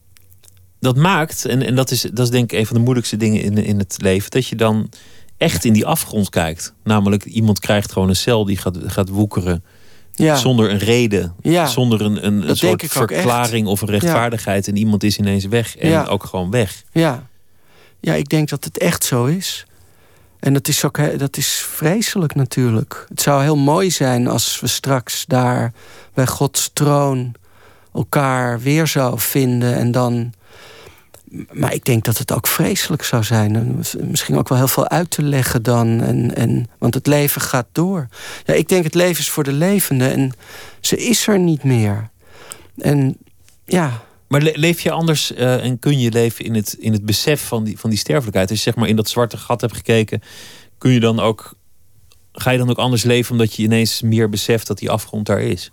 dat maakt, en, en dat, is, dat is denk ik een van de moeilijkste dingen in, in het leven, dat je dan echt in die afgrond kijkt. Namelijk, iemand krijgt gewoon een cel die gaat, gaat woekeren.
Ja,
Zonder een reden.
Ja.
Zonder een, een, een soort
echt.
verklaring of een rechtvaardigheid. En iemand is ineens weg. En
Ja.
ook gewoon weg.
ja. ja, ik denk dat het echt zo is. En dat is ook dat is vreselijk natuurlijk. Het zou heel mooi zijn als we straks daar bij Gods troon elkaar weer zouden vinden en dan. Maar ik denk dat het ook vreselijk zou zijn. En misschien ook wel heel veel uit te leggen dan. En, en, want het leven gaat door. Ja, ik denk het leven is voor de levende en ze is er niet meer. En ja,
Maar le- leef je anders eh, en kun je leven in het, in het besef van die, van die sterfelijkheid? Als je zeg maar in dat zwarte gat hebt gekeken, kun je dan ook. Ga je dan ook anders leven omdat je ineens meer beseft dat die afgrond daar is?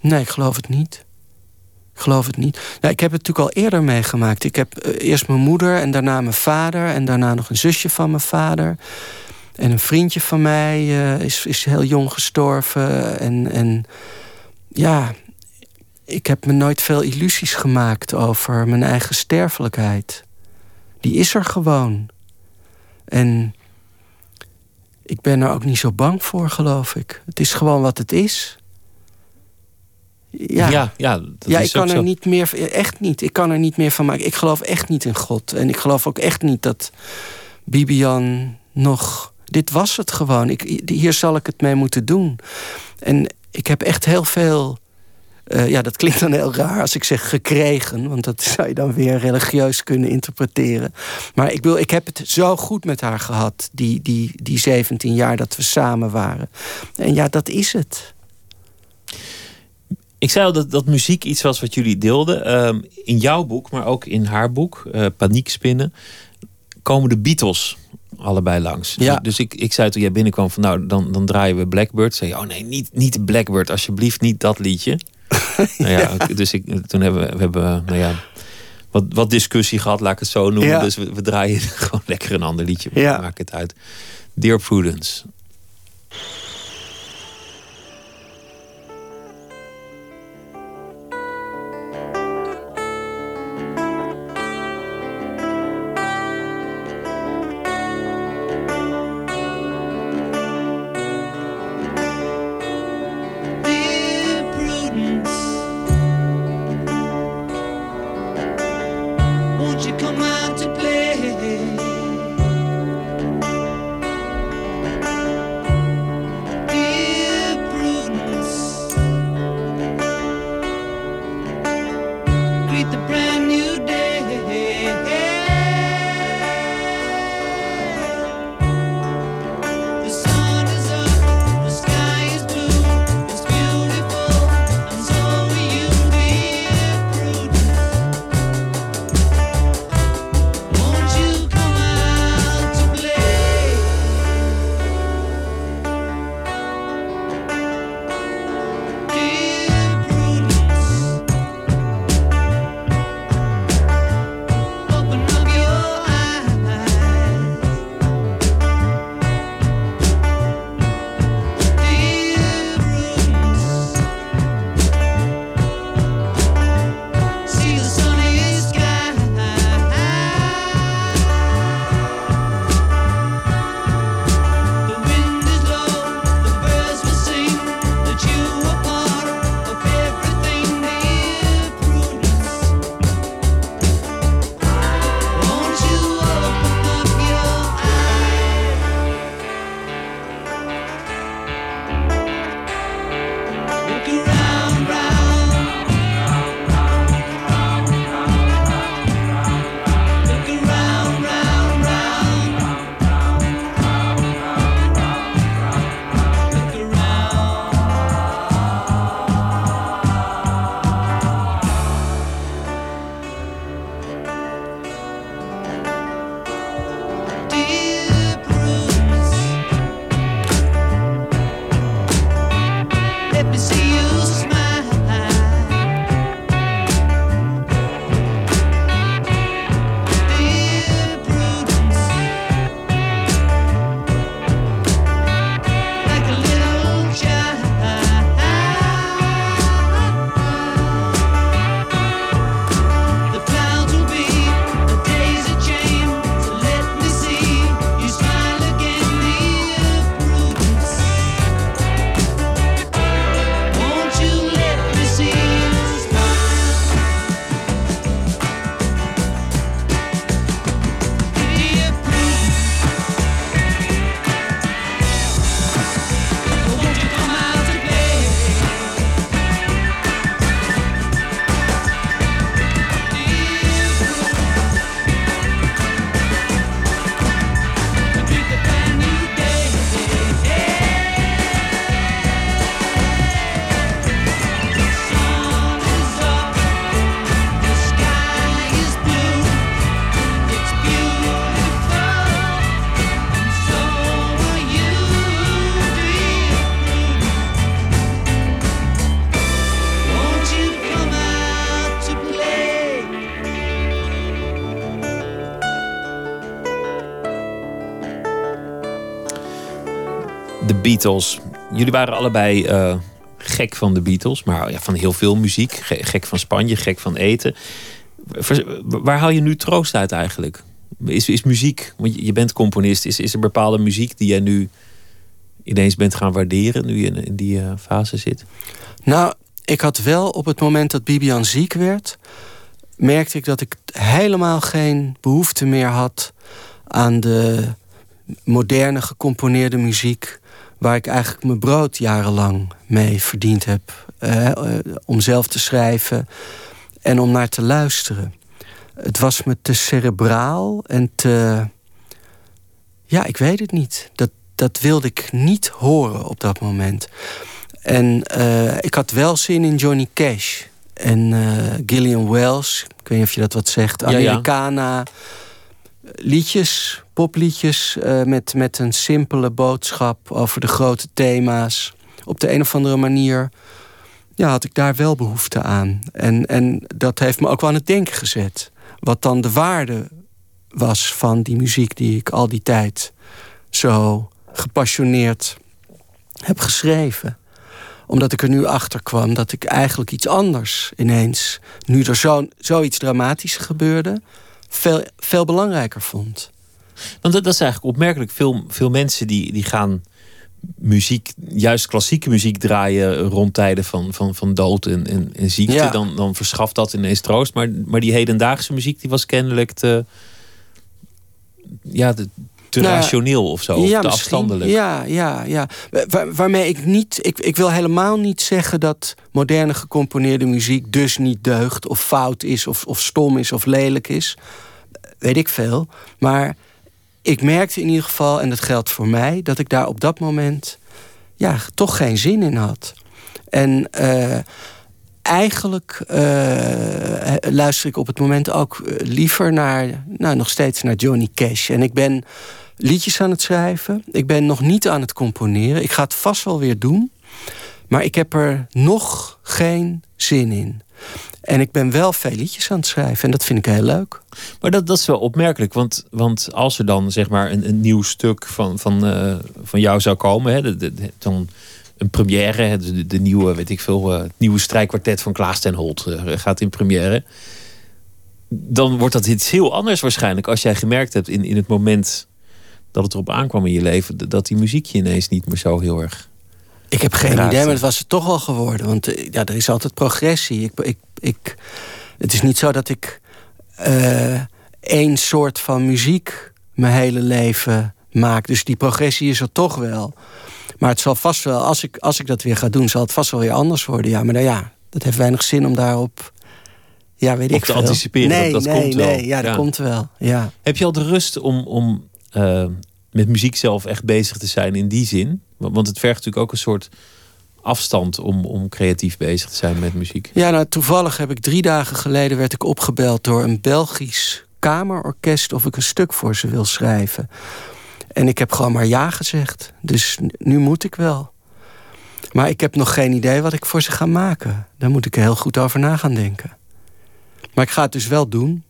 Nee, ik geloof het niet. Ik geloof het niet. Nou, ik heb het natuurlijk al eerder meegemaakt. Ik heb eh, eerst mijn moeder en daarna mijn vader... en daarna nog een zusje van mijn vader. En een vriendje van mij eh, is, is heel jong gestorven. En, en ja, ik heb me nooit veel illusies gemaakt over mijn eigen sterfelijkheid. Die is er gewoon. En ik ben er ook niet zo bang voor, geloof ik. Het is gewoon wat het is. Ja,
ja, ja, dat
ja
is
ik kan er
zo.
niet meer, echt niet. Ik kan er niet meer van maken. Ik geloof echt niet in God. En ik geloof ook echt niet dat Bibian nog. Dit was het gewoon. Ik, hier zal ik het mee moeten doen. En ik heb echt heel veel. eh, ja, dat klinkt dan heel raar als ik zeg gekregen, want dat zou je dan weer religieus kunnen interpreteren. Maar ik bedoel, ik heb het zo goed met haar gehad, die, die, die 17 jaar dat we samen waren. En ja, dat is het.
Ik zei al dat, dat muziek iets was wat jullie deelden. Ehm, in jouw boek, maar ook in haar boek, eh Paniekspinnen, komen de Beatles allebei langs.
Ja.
Dus ik, ik zei toen jij binnenkwam van nou, dan, dan draaien we Blackbird. Zei je, oh nee, niet, niet Blackbird, alsjeblieft niet dat liedje. [LAUGHS] nou ja, dus ik, toen hebben we, we hebben, nou ja, wat, wat discussie gehad, laat ik het zo noemen.
Ja.
Dus we, we draaien [LAUGHS] gewoon lekker een ander liedje.
Ja.
Maak het uit. Dear Prudence. Beatles. Jullie waren allebei eh, gek van de Beatles, maar ja, van heel veel muziek. Ge- Gek van Spanje, gek van eten. Waar haal je nu troost uit eigenlijk? Is, is muziek, want je- bent componist, is, is er bepaalde muziek die jij nu ineens bent gaan waarderen, nu je in, in die eh, fase zit?
Nou, ik had wel op het moment dat Bibian ziek werd, merkte ik dat ik helemaal geen behoefte meer had aan de moderne gecomponeerde muziek. Waar ik eigenlijk mijn brood jarenlang mee verdiend heb. eh, eh, om zelf te schrijven en om naar te luisteren. Het was me te cerebraal en te. Ja, ik weet het niet. Dat, dat wilde ik niet horen op dat moment. En eh, ik had wel zin in Johnny Cash. En Gillian Wells, ik weet niet of je dat wat zegt.
Ja, ja.
Liedjes, popliedjes eh, met, met een simpele boodschap over de grote thema's. Op de een of andere manier ja, had ik daar wel behoefte aan. En, en dat heeft me ook wel aan het denken gezet. Wat dan de waarde was van die muziek die ik al die tijd zo gepassioneerd heb geschreven. Omdat ik er nu achter kwam dat ik eigenlijk iets anders ineens, nu er zo, zoiets dramatisch gebeurde, veel, veel belangrijker vond.
Want dat, dat is eigenlijk opmerkelijk. Veel, veel mensen die, die gaan muziek, juist klassieke muziek draaien rond tijden van, van, van dood en, en, en ziekte.
Ja.
Dan, dan verschaft dat ineens troost. Maar, maar die hedendaagse muziek die was kennelijk te, ja, te, te
Nou
rationeel of zo. of te afstandelijk.
Ja, ja, ja. Waar- waarmee ik niet. Ik, ik wil helemaal niet zeggen dat moderne gecomponeerde muziek dus niet deugt, of fout is, of, of stom is, of lelijk is. Weet ik veel. Maar ik merkte in ieder geval, en dat geldt voor mij, dat ik daar op dat moment ja, toch geen zin in had. En eh, eigenlijk eh, luister ik op het moment ook eh, liever naar, nou, nog steeds naar Johnny Cash. En ik ben liedjes aan het schrijven. Ik ben nog niet aan het componeren. Ik ga het vast wel weer doen. Maar ik heb er nog geen zin in. En ik ben wel veel liedjes aan het schrijven. En dat vind ik heel leuk.
Maar dat, dat is wel opmerkelijk. Want, want als er dan zeg maar een, een nieuw stuk van, van, eh, van jou zou komen, hè, dan een première, de, de nieuwe, weet ik veel, eh, nieuwe strijkkwartet van Klaas ten Holt eh, gaat in première. Dan wordt dat iets heel anders waarschijnlijk als jij gemerkt hebt in, in het moment dat het erop aankwam in je leven, dat die muziek je ineens niet meer zo heel erg.
Ik heb geen idee, maar
het.
was het toch wel geworden. Want eh, ja, er is altijd progressie. Ik, ik, ik, het is niet zo dat ik eh, één soort van muziek mijn hele leven maak. Dus die progressie is er toch wel. Maar het zal vast wel, als ik, als ik dat weer ga doen, zal het vast wel weer anders worden. Ja, maar nou ja, dat heeft weinig zin om daarop. Ja, weet
Op
ik
te
veel.
anticiperen,
Nee,
dat- dat
nee,
komt wel.
nee. Ja, dat
Ja.
komt wel. Ja.
Heb je al de rust om, om eh, met muziek zelf echt bezig te zijn in die zin? Want het vergt natuurlijk ook een soort afstand om, om creatief bezig te zijn met muziek.
Ja, nou, toevallig heb ik drie dagen geleden werd ik opgebeld door een Belgisch kamerorkest of ik een stuk voor ze wil schrijven. En ik heb gewoon maar ja gezegd. Dus nu moet ik wel. Maar ik heb nog geen idee wat ik voor ze ga maken. Daar moet ik heel goed over na gaan denken. Maar ik ga het dus wel doen.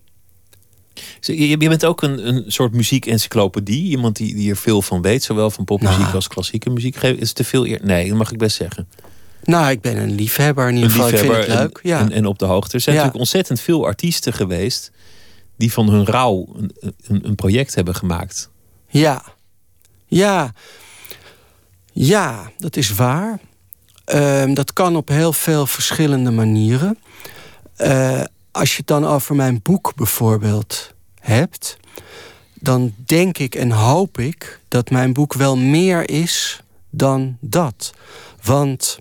Je, bent ook een, een soort muziekencyclopedie. Iemand die, die er veel van weet, zowel van popmuziek
Nou.
als klassieke muziek. Is te veel eer? Nee, dat mag ik best zeggen.
Nou, ik ben een liefhebber in ieder geval. Ik vind het
liefhebber
leuk.
en,
Ja.
en, en op de hoogte. Er zijn
Ja.
natuurlijk ontzettend veel artiesten geweest die van hun rouw een, een, een project hebben gemaakt.
Ja. Ja. Ja, dat is waar. Ehm, dat kan op heel veel verschillende manieren. Eh, als je het dan over mijn boek bijvoorbeeld hebt, dan denk ik en hoop ik dat mijn boek wel meer is dan dat. Want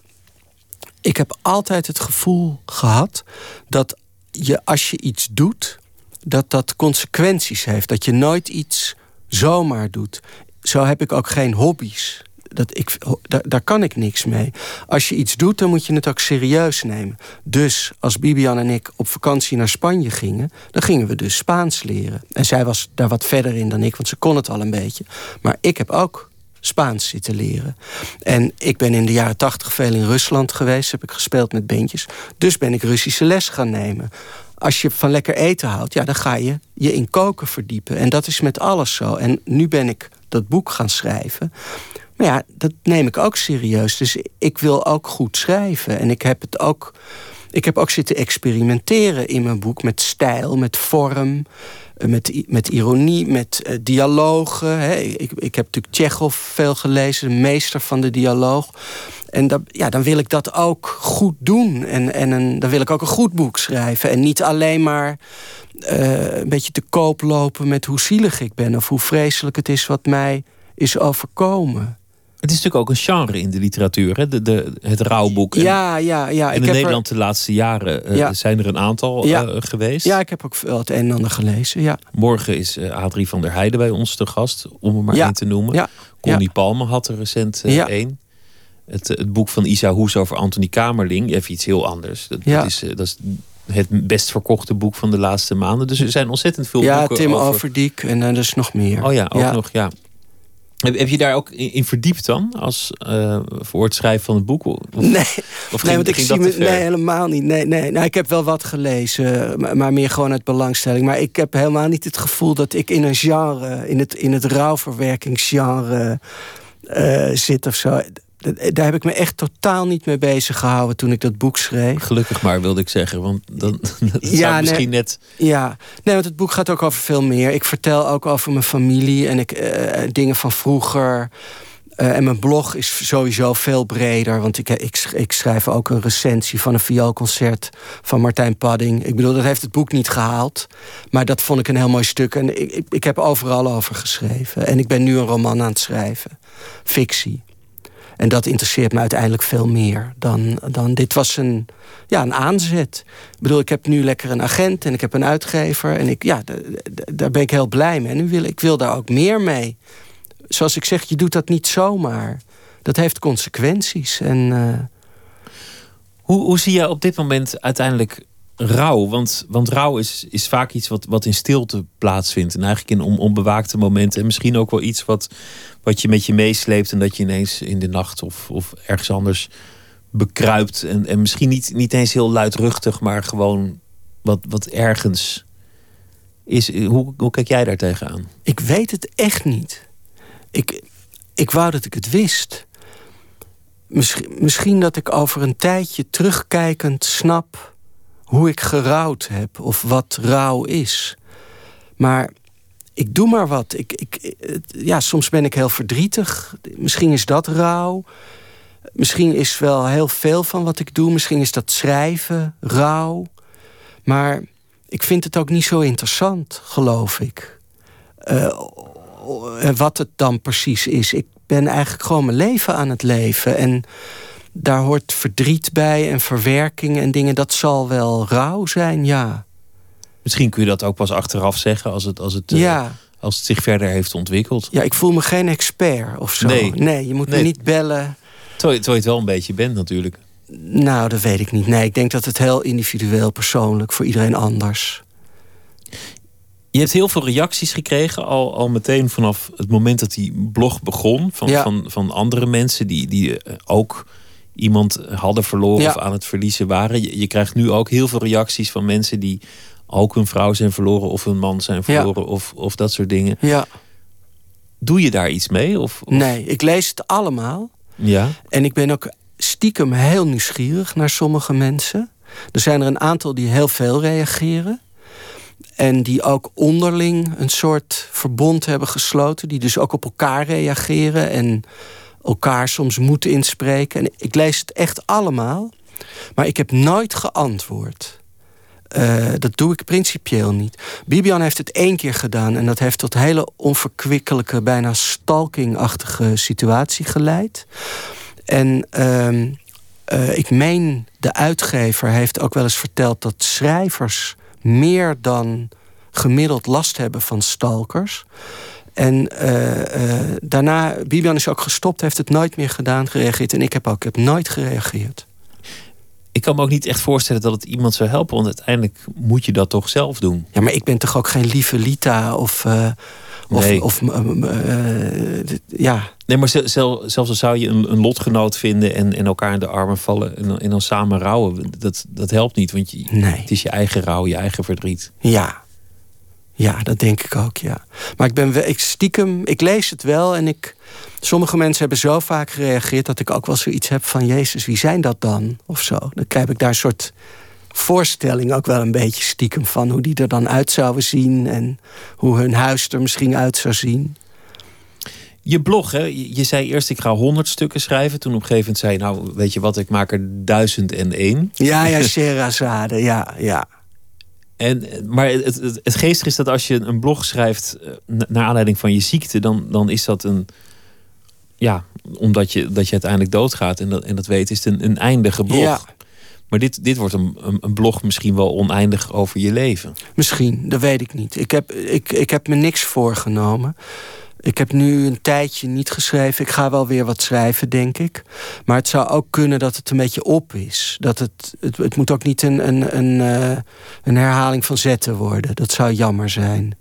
ik heb altijd het gevoel gehad dat je als je iets doet, dat dat consequenties heeft. Dat je nooit iets zomaar doet. Zo heb ik ook geen hobby's. Dat ik, daar, kan ik niks mee. Als je iets doet, dan moet je het ook serieus nemen. Dus als Bibian en ik op vakantie naar Spanje gingen... dan gingen we dus Spaans leren. En zij was daar wat verder in dan ik, want ze kon het al een beetje. Maar ik heb ook Spaans zitten leren. En ik ben in de jaren tachtig veel in Rusland geweest. Heb ik gespeeld met bandjes. Dus ben ik Russische les gaan nemen. Als je van lekker eten houdt, ja, dan ga je je in koken verdiepen. En dat is met alles zo. En nu ben ik dat boek gaan schrijven. Maar ja, dat neem ik ook serieus. Dus ik wil ook goed schrijven. En ik heb het ook. Ik heb ook zitten experimenteren in mijn boek met stijl, met vorm, eh, met, met ironie, met eh, dialogen. Hè. Ik, ik heb natuurlijk Tsjechov veel gelezen, de meester van de dialoog. En dat, ja, dan wil ik dat ook goed doen. En, en dan wil ik ook een goed boek schrijven. En niet alleen maar eh, een beetje te koop lopen met hoe zielig ik ben... of hoe vreselijk het is wat mij is overkomen.
Het is natuurlijk ook een genre in de literatuur, hè? De, de, het rouwboek. En,
Ja, ja, ja.
en in
heb er-
Nederland de laatste jaren eh,
Ja.
zijn er een aantal
Ja.
eh, geweest.
Ja, ik heb ook wel het een en ander gelezen, ja.
Morgen is eh, Adrie van der Heijden bij ons te gast, om er maar
Ja.
één te noemen.
Ja.
Connie Palme had er recent
Ja.
één. Het, het boek van Isa Hoes over Anthony Kamerling. Even iets heel anders. Dat,
Ja.
dat is, dat is het best verkochte boek van de laatste maanden. Dus er zijn ontzettend veel
Ja,
boeken
Tim
over...
Overdiek en er is nog meer.
Oh ja, ook nog, ja. Heb, je daar ook in, verdiept dan? Als, eh, voor het schrijven van het boek? Of,
Nee,
of
nee, want ik zie me, nee, helemaal niet. Nee, nee. Nou, ik heb wel wat gelezen, maar, maar meer gewoon uit belangstelling. Maar ik heb helemaal niet het gevoel dat ik in een genre, in het, in het rouwverwerkingsgenre eh, zit of zo. D- Daar heb ik me echt totaal niet mee bezig gehouden toen ik dat boek schreef.
Gelukkig maar, wilde ik zeggen. Want dan, [LAUGHS] dat
Ja,
zou
nee.
misschien net...
Ja, nee, want het boek gaat ook over veel meer. Ik vertel ook over mijn familie en ik, eh, dingen van vroeger. Eh, en mijn blog is sowieso veel breder. Want ik, ik, ik schrijf ook een recensie van een vioolconcert van Martijn Padding. Ik bedoel, dat heeft het boek niet gehaald. Maar dat vond ik een heel mooi stuk. En ik, ik, ik heb overal over geschreven. En ik ben nu een roman aan het schrijven. Fictie. En dat interesseert me uiteindelijk veel meer dan, dan dit was een, ja, een aanzet. Ik bedoel, ik heb nu lekker een agent en ik heb een uitgever. En ik, ja, daar ben ik heel blij mee. En nu wil, ik wil daar ook meer mee. Zoals ik zeg, je doet dat niet zomaar. Dat heeft consequenties. En eh,
Hoe, hoe zie je op dit moment uiteindelijk rouw? Want, want rouw is, is vaak iets wat, wat in stilte plaatsvindt. En eigenlijk in on, onbewaakte momenten. En misschien ook wel iets wat, wat je met je meesleept. En dat je ineens in de nacht of, of ergens anders bekruipt. En, en misschien niet, niet eens heel luidruchtig, maar gewoon wat, wat ergens is. Hoe, hoe kijk jij daar tegenaan?
ik weet het echt niet. Ik, ik wou dat ik het wist. Misschien, misschien dat ik over een tijdje terugkijkend snap hoe ik gerouwd heb of wat rouw is. Maar ik doe maar wat. Ik, ik, ja, soms ben ik heel verdrietig. Misschien is dat rouw. Misschien is wel heel veel van wat ik doe. Misschien is dat schrijven, rouw. Maar ik vind het ook niet zo interessant, geloof ik. Eh, wat het dan precies is. Ik ben eigenlijk gewoon mijn leven aan het leven. En daar hoort verdriet bij en verwerking en dingen. Dat zal wel rouw zijn, ja.
Misschien kun je dat ook pas achteraf zeggen als het, als het, eh, als het zich verder heeft ontwikkeld.
Ja, ik voel me geen expert of zo.
Nee.
je moet
Nee.
me niet bellen.
Terwijl, je- het wel een beetje bent natuurlijk.
Nou, dat weet ik niet. Nee, ik denk dat het heel individueel, persoonlijk, voor iedereen anders.
Je hebt heel veel reacties gekregen, al, al meteen vanaf het moment dat die blog begon. Van,
Ja.
van, van andere mensen die, die eh, ook iemand hadden verloren
Ja.
of aan het verliezen waren. Je, je krijgt nu ook heel veel reacties van mensen die ook hun vrouw zijn verloren of hun man zijn
Ja.
verloren of, of dat soort dingen.
Ja,
Doe je daar iets mee? Of, of-
nee, ik lees het allemaal.
Ja.
En ik ben ook stiekem heel nieuwsgierig naar sommige mensen. Er zijn er een aantal die heel veel reageren. En die ook onderling een soort verbond hebben gesloten. Die dus ook op elkaar reageren en elkaar soms moeten inspreken. En ik lees het echt allemaal. Maar ik heb nooit geantwoord. Eh, dat doe ik principieel niet. Bibian heeft het één keer gedaan en dat heeft tot hele onverkwikkelijke, bijna stalkingachtige situatie geleid. En ehm, eh, ik meen, de uitgever heeft ook wel eens verteld dat schrijvers meer dan gemiddeld last hebben van stalkers. En eh, eh, daarna, Bibian is ook gestopt, heeft het nooit meer gedaan, gereageerd. En ik heb ook ik heb nooit gereageerd.
Ik kan me ook niet echt voorstellen dat het iemand zou helpen, want uiteindelijk moet je dat toch zelf doen.
Ja, maar ik ben toch ook geen lieve Lita of. eh, of,
Nee.
of ja,
Nee, maar zel- zel- zelfs al zou je een, een lotgenoot vinden en, en elkaar in de armen vallen en, dan- en dan samen rouwen, dat, dat helpt niet, want je,
Nee.
het is je eigen rouw, je eigen verdriet.
ja. Ja, dat denk ik ook, ja. Maar ik ben wel, ik stiekem, ik lees het wel en ik. Sommige mensen hebben zo vaak gereageerd dat ik ook wel zoiets heb van Jezus, wie zijn dat dan? Of zo. Dan krijg ik daar een soort voorstelling ook wel een beetje stiekem van hoe die er dan uit zouden zien en hoe hun huis er misschien uit zou zien.
Je blog, hè? Je je zei eerst ik ga honderd stukken schrijven. Toen op een gegeven moment zei je, nou weet je wat, ik maak er duizend en één.
Ja, ja, [LAUGHS] Sherazade, ja, ja.
En, maar het, het, het geestige is dat als je een blog schrijft eh, na- naar aanleiding van je ziekte, dan, dan is dat een. Ja, omdat je, dat je uiteindelijk doodgaat en dat, en dat weet, is het een, een eindige blog.
Ja.
Maar dit, dit wordt een, een, een blog misschien wel oneindig over je leven.
Misschien, dat weet ik niet. Ik heb, ik, ik heb me niks voorgenomen. Ik heb nu een tijdje niet geschreven. Ik ga wel weer wat schrijven, denk ik. Maar het zou ook kunnen dat het een beetje op is. Dat het, het, het moet ook niet een, een, een, eh, een herhaling van zetten worden. Dat zou jammer zijn.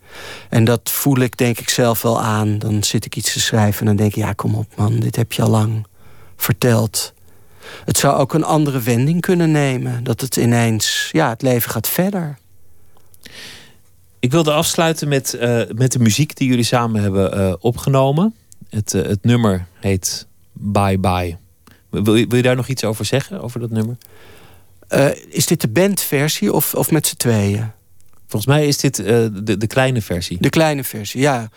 En dat voel ik denk ik zelf wel aan. Dan zit ik iets te schrijven en dan denk ik... ja, kom op man, dit heb je al lang verteld. Het zou ook een andere wending kunnen nemen. Dat het ineens... ja, het leven gaat verder.
Ik wilde afsluiten met, eh, met de muziek die jullie samen hebben eh, opgenomen. Het, eh, het nummer heet Bye Bye. Wil je, wil je daar nog iets over zeggen, over dat nummer?
Is dit de bandversie of, of met z'n tweeën?
Volgens mij is dit de, de kleine versie.
De kleine versie, ja.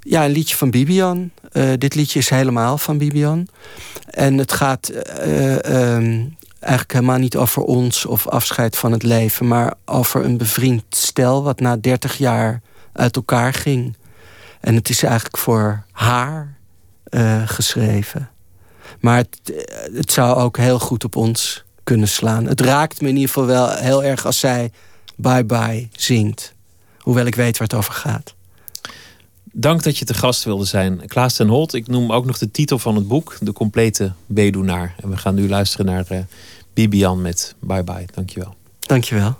Ja, een liedje van Bibian. Dit liedje is helemaal van Bibian. En het gaat eh, ehm, eigenlijk helemaal niet over ons of afscheid van het leven, maar over een bevriend stel wat na 30 jaar uit elkaar ging. En het is eigenlijk voor haar eh, geschreven. Maar het, eh, het zou ook heel goed op ons kunnen slaan. Het raakt me in ieder geval wel heel erg als zij Bye Bye zingt. Hoewel ik weet waar het over gaat.
Dank dat je te gast wilde zijn. Klaas ten Holt, ik noem ook nog de titel van het boek, De Complete Weduwnaar. En we gaan nu luisteren naar eh, Bibian met Bye Bye. Dankjewel.
Dankjewel.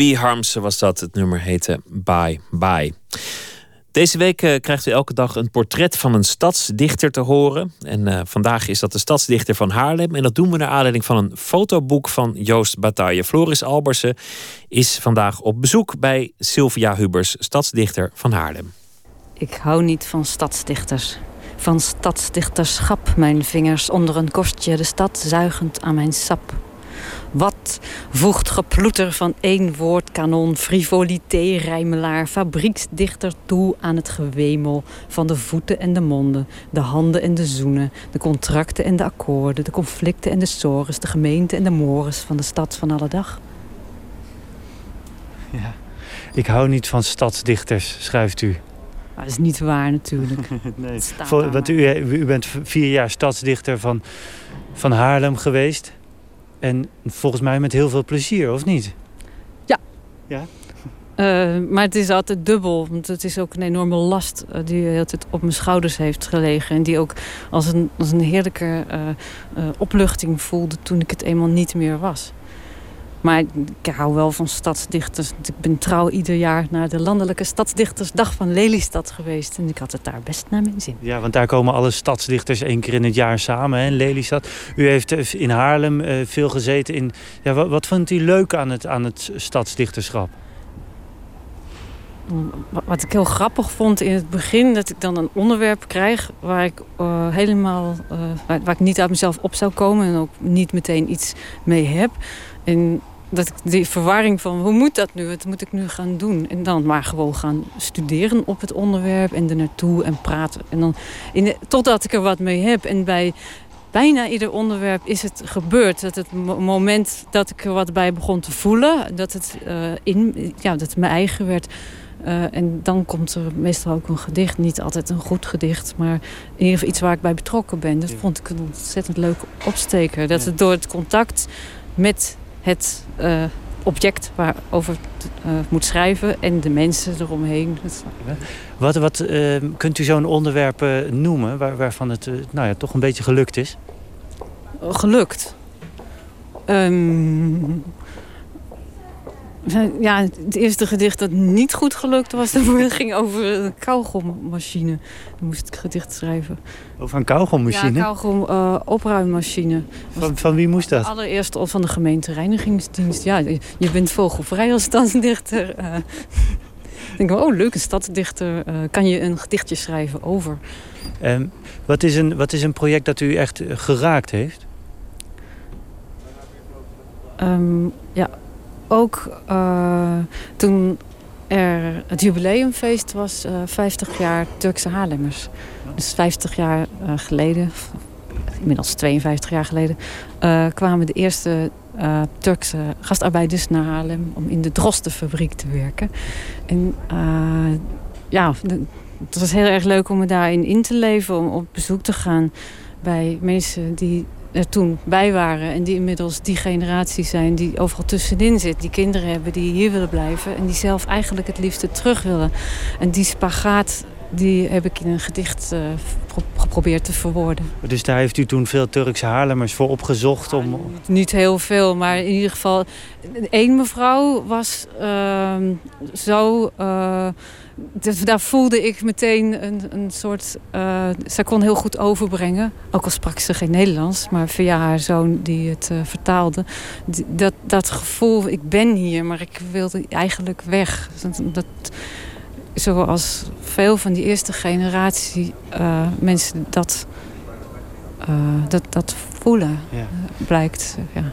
Bibi Harmsen was dat. Het nummer heette Bye Bye. Deze week eh, krijgt u elke dag een portret van een stadsdichter te horen. En eh, vandaag is dat de stadsdichter van Haarlem. En dat doen we naar aanleiding van een fotoboek van Joost Bataille. Floris Albersen is vandaag op bezoek bij Sylvia Hubers, stadsdichter van Haarlem.
Ik hou niet van stadsdichters. Van stadsdichterschap, mijn vingers onder een korstje, de stad zuigend aan mijn sap. Wat voegt geploeter van één woord kanon, frivolité, rijmelaar, fabrieksdichter toe aan het gewemel van de voeten en de monden, de handen en de zoenen, de contracten en de akkoorden, de conflicten en de sores, de gemeente en de mores van de stad van alle dag?
Ja. Ik hou niet van stadsdichters, schrijft u.
Maar dat is niet waar natuurlijk. [LAUGHS]
nee. Want u, u bent vier jaar stadsdichter van, van Haarlem geweest. En volgens mij met heel veel plezier, of niet?
Eh, maar het is altijd dubbel. Want het is ook een enorme last eh, die de hele tijd op mijn schouders heeft gelegen. En die ook als een, als een heerlijke eh, opluchting voelde toen ik het eenmaal niet meer was. Maar ik hou wel van stadsdichters. Ik ben trouw ieder jaar naar de Landelijke Stadsdichtersdag van Lelystad geweest. En ik had het daar best naar mijn zin.
Ja, want daar komen alle stadsdichters één keer in het jaar samen, hè, in Lelystad. U heeft eh, in Haarlem eh, veel gezeten in... Ja, wat, wat vond u leuk aan het, aan het stadsdichterschap?
Wa- Wat ik heel grappig vond in het begin, dat ik dan een onderwerp krijg waar ik eh, helemaal, waar, waar ik niet uit mezelf op zou komen en ook niet meteen iets mee heb. En dat ik die verwarring van hoe moet dat nu, wat moet ik nu gaan doen? En dan maar gewoon gaan studeren op het onderwerp en er naartoe en praten. En dan in de- totdat ik er wat mee heb. En bij bijna ieder onderwerp is het gebeurd. Dat het mo- moment dat ik er wat bij begon te voelen, dat het, eh, in, ja, dat het mijn eigen werd. Eh, en dan komt er meestal ook een gedicht. Niet altijd een goed gedicht, maar in ieder geval iets waar ik bij betrokken ben. Dat
Ja.
vond ik een ontzettend leuke opsteker. Dat
Ja.
het door het contact met het eh, object waarover het eh, moet schrijven en de mensen eromheen.
Wat, wat eh, kunt u zo'n onderwerp eh, noemen waar, waarvan het nou ja, toch een beetje gelukt is?
gelukt. Ehm, ja, het eerste gedicht dat niet goed gelukt was, [LAUGHS] dat ging over een kauwgommachine. Dan moest ik gedicht schrijven.
Over een kauwgommachine?
Ja, kauwgom eh, opruimmachine.
van, van wie moest dat?
Allereerst al van de gemeentereinigingsdienst. Ja, je bent vogelvrij als stadsdichter. ik denk, oh leuk, een stadsdichter. eh, kan je een gedichtje schrijven over?
Ehm, wat, is een, wat is een project dat u echt geraakt heeft?
Ehm, ja, ook eh, toen er het jubileumfeest was, eh 50 jaar Turkse Haarlemmers. Dus 50 jaar eh, geleden, of inmiddels 52 jaar geleden, kwamen de eerste Turkse gastarbeiders naar Haarlem om in de drostenfabriek te werken. En ja, het was heel erg leuk om me daarin in te leven, om op bezoek te gaan bij mensen die er toen bij waren. En die inmiddels die generatie zijn die overal tussenin zit. Die kinderen hebben die hier willen blijven. En die zelf eigenlijk het liefste terug willen. En die spagaat, die heb ik in een gedicht eh, pro- geprobeerd te verwoorden.
Dus daar heeft u toen veel Turkse Haarlemmers voor opgezocht om...
Niet heel veel, maar in ieder geval... één mevrouw was ehm, zo... eh, d- daar voelde ik meteen een, een soort... eh zij kon heel goed overbrengen. Ook al sprak ze geen Nederlands. Maar via haar zoon die het eh, vertaalde. Die- Dat, dat gevoel, ik ben hier, maar ik wilde eigenlijk weg. Dat, dat, zoals veel van die eerste generatie eh, mensen dat, dat, dat voelen,
Ja.
blijkt. Ja.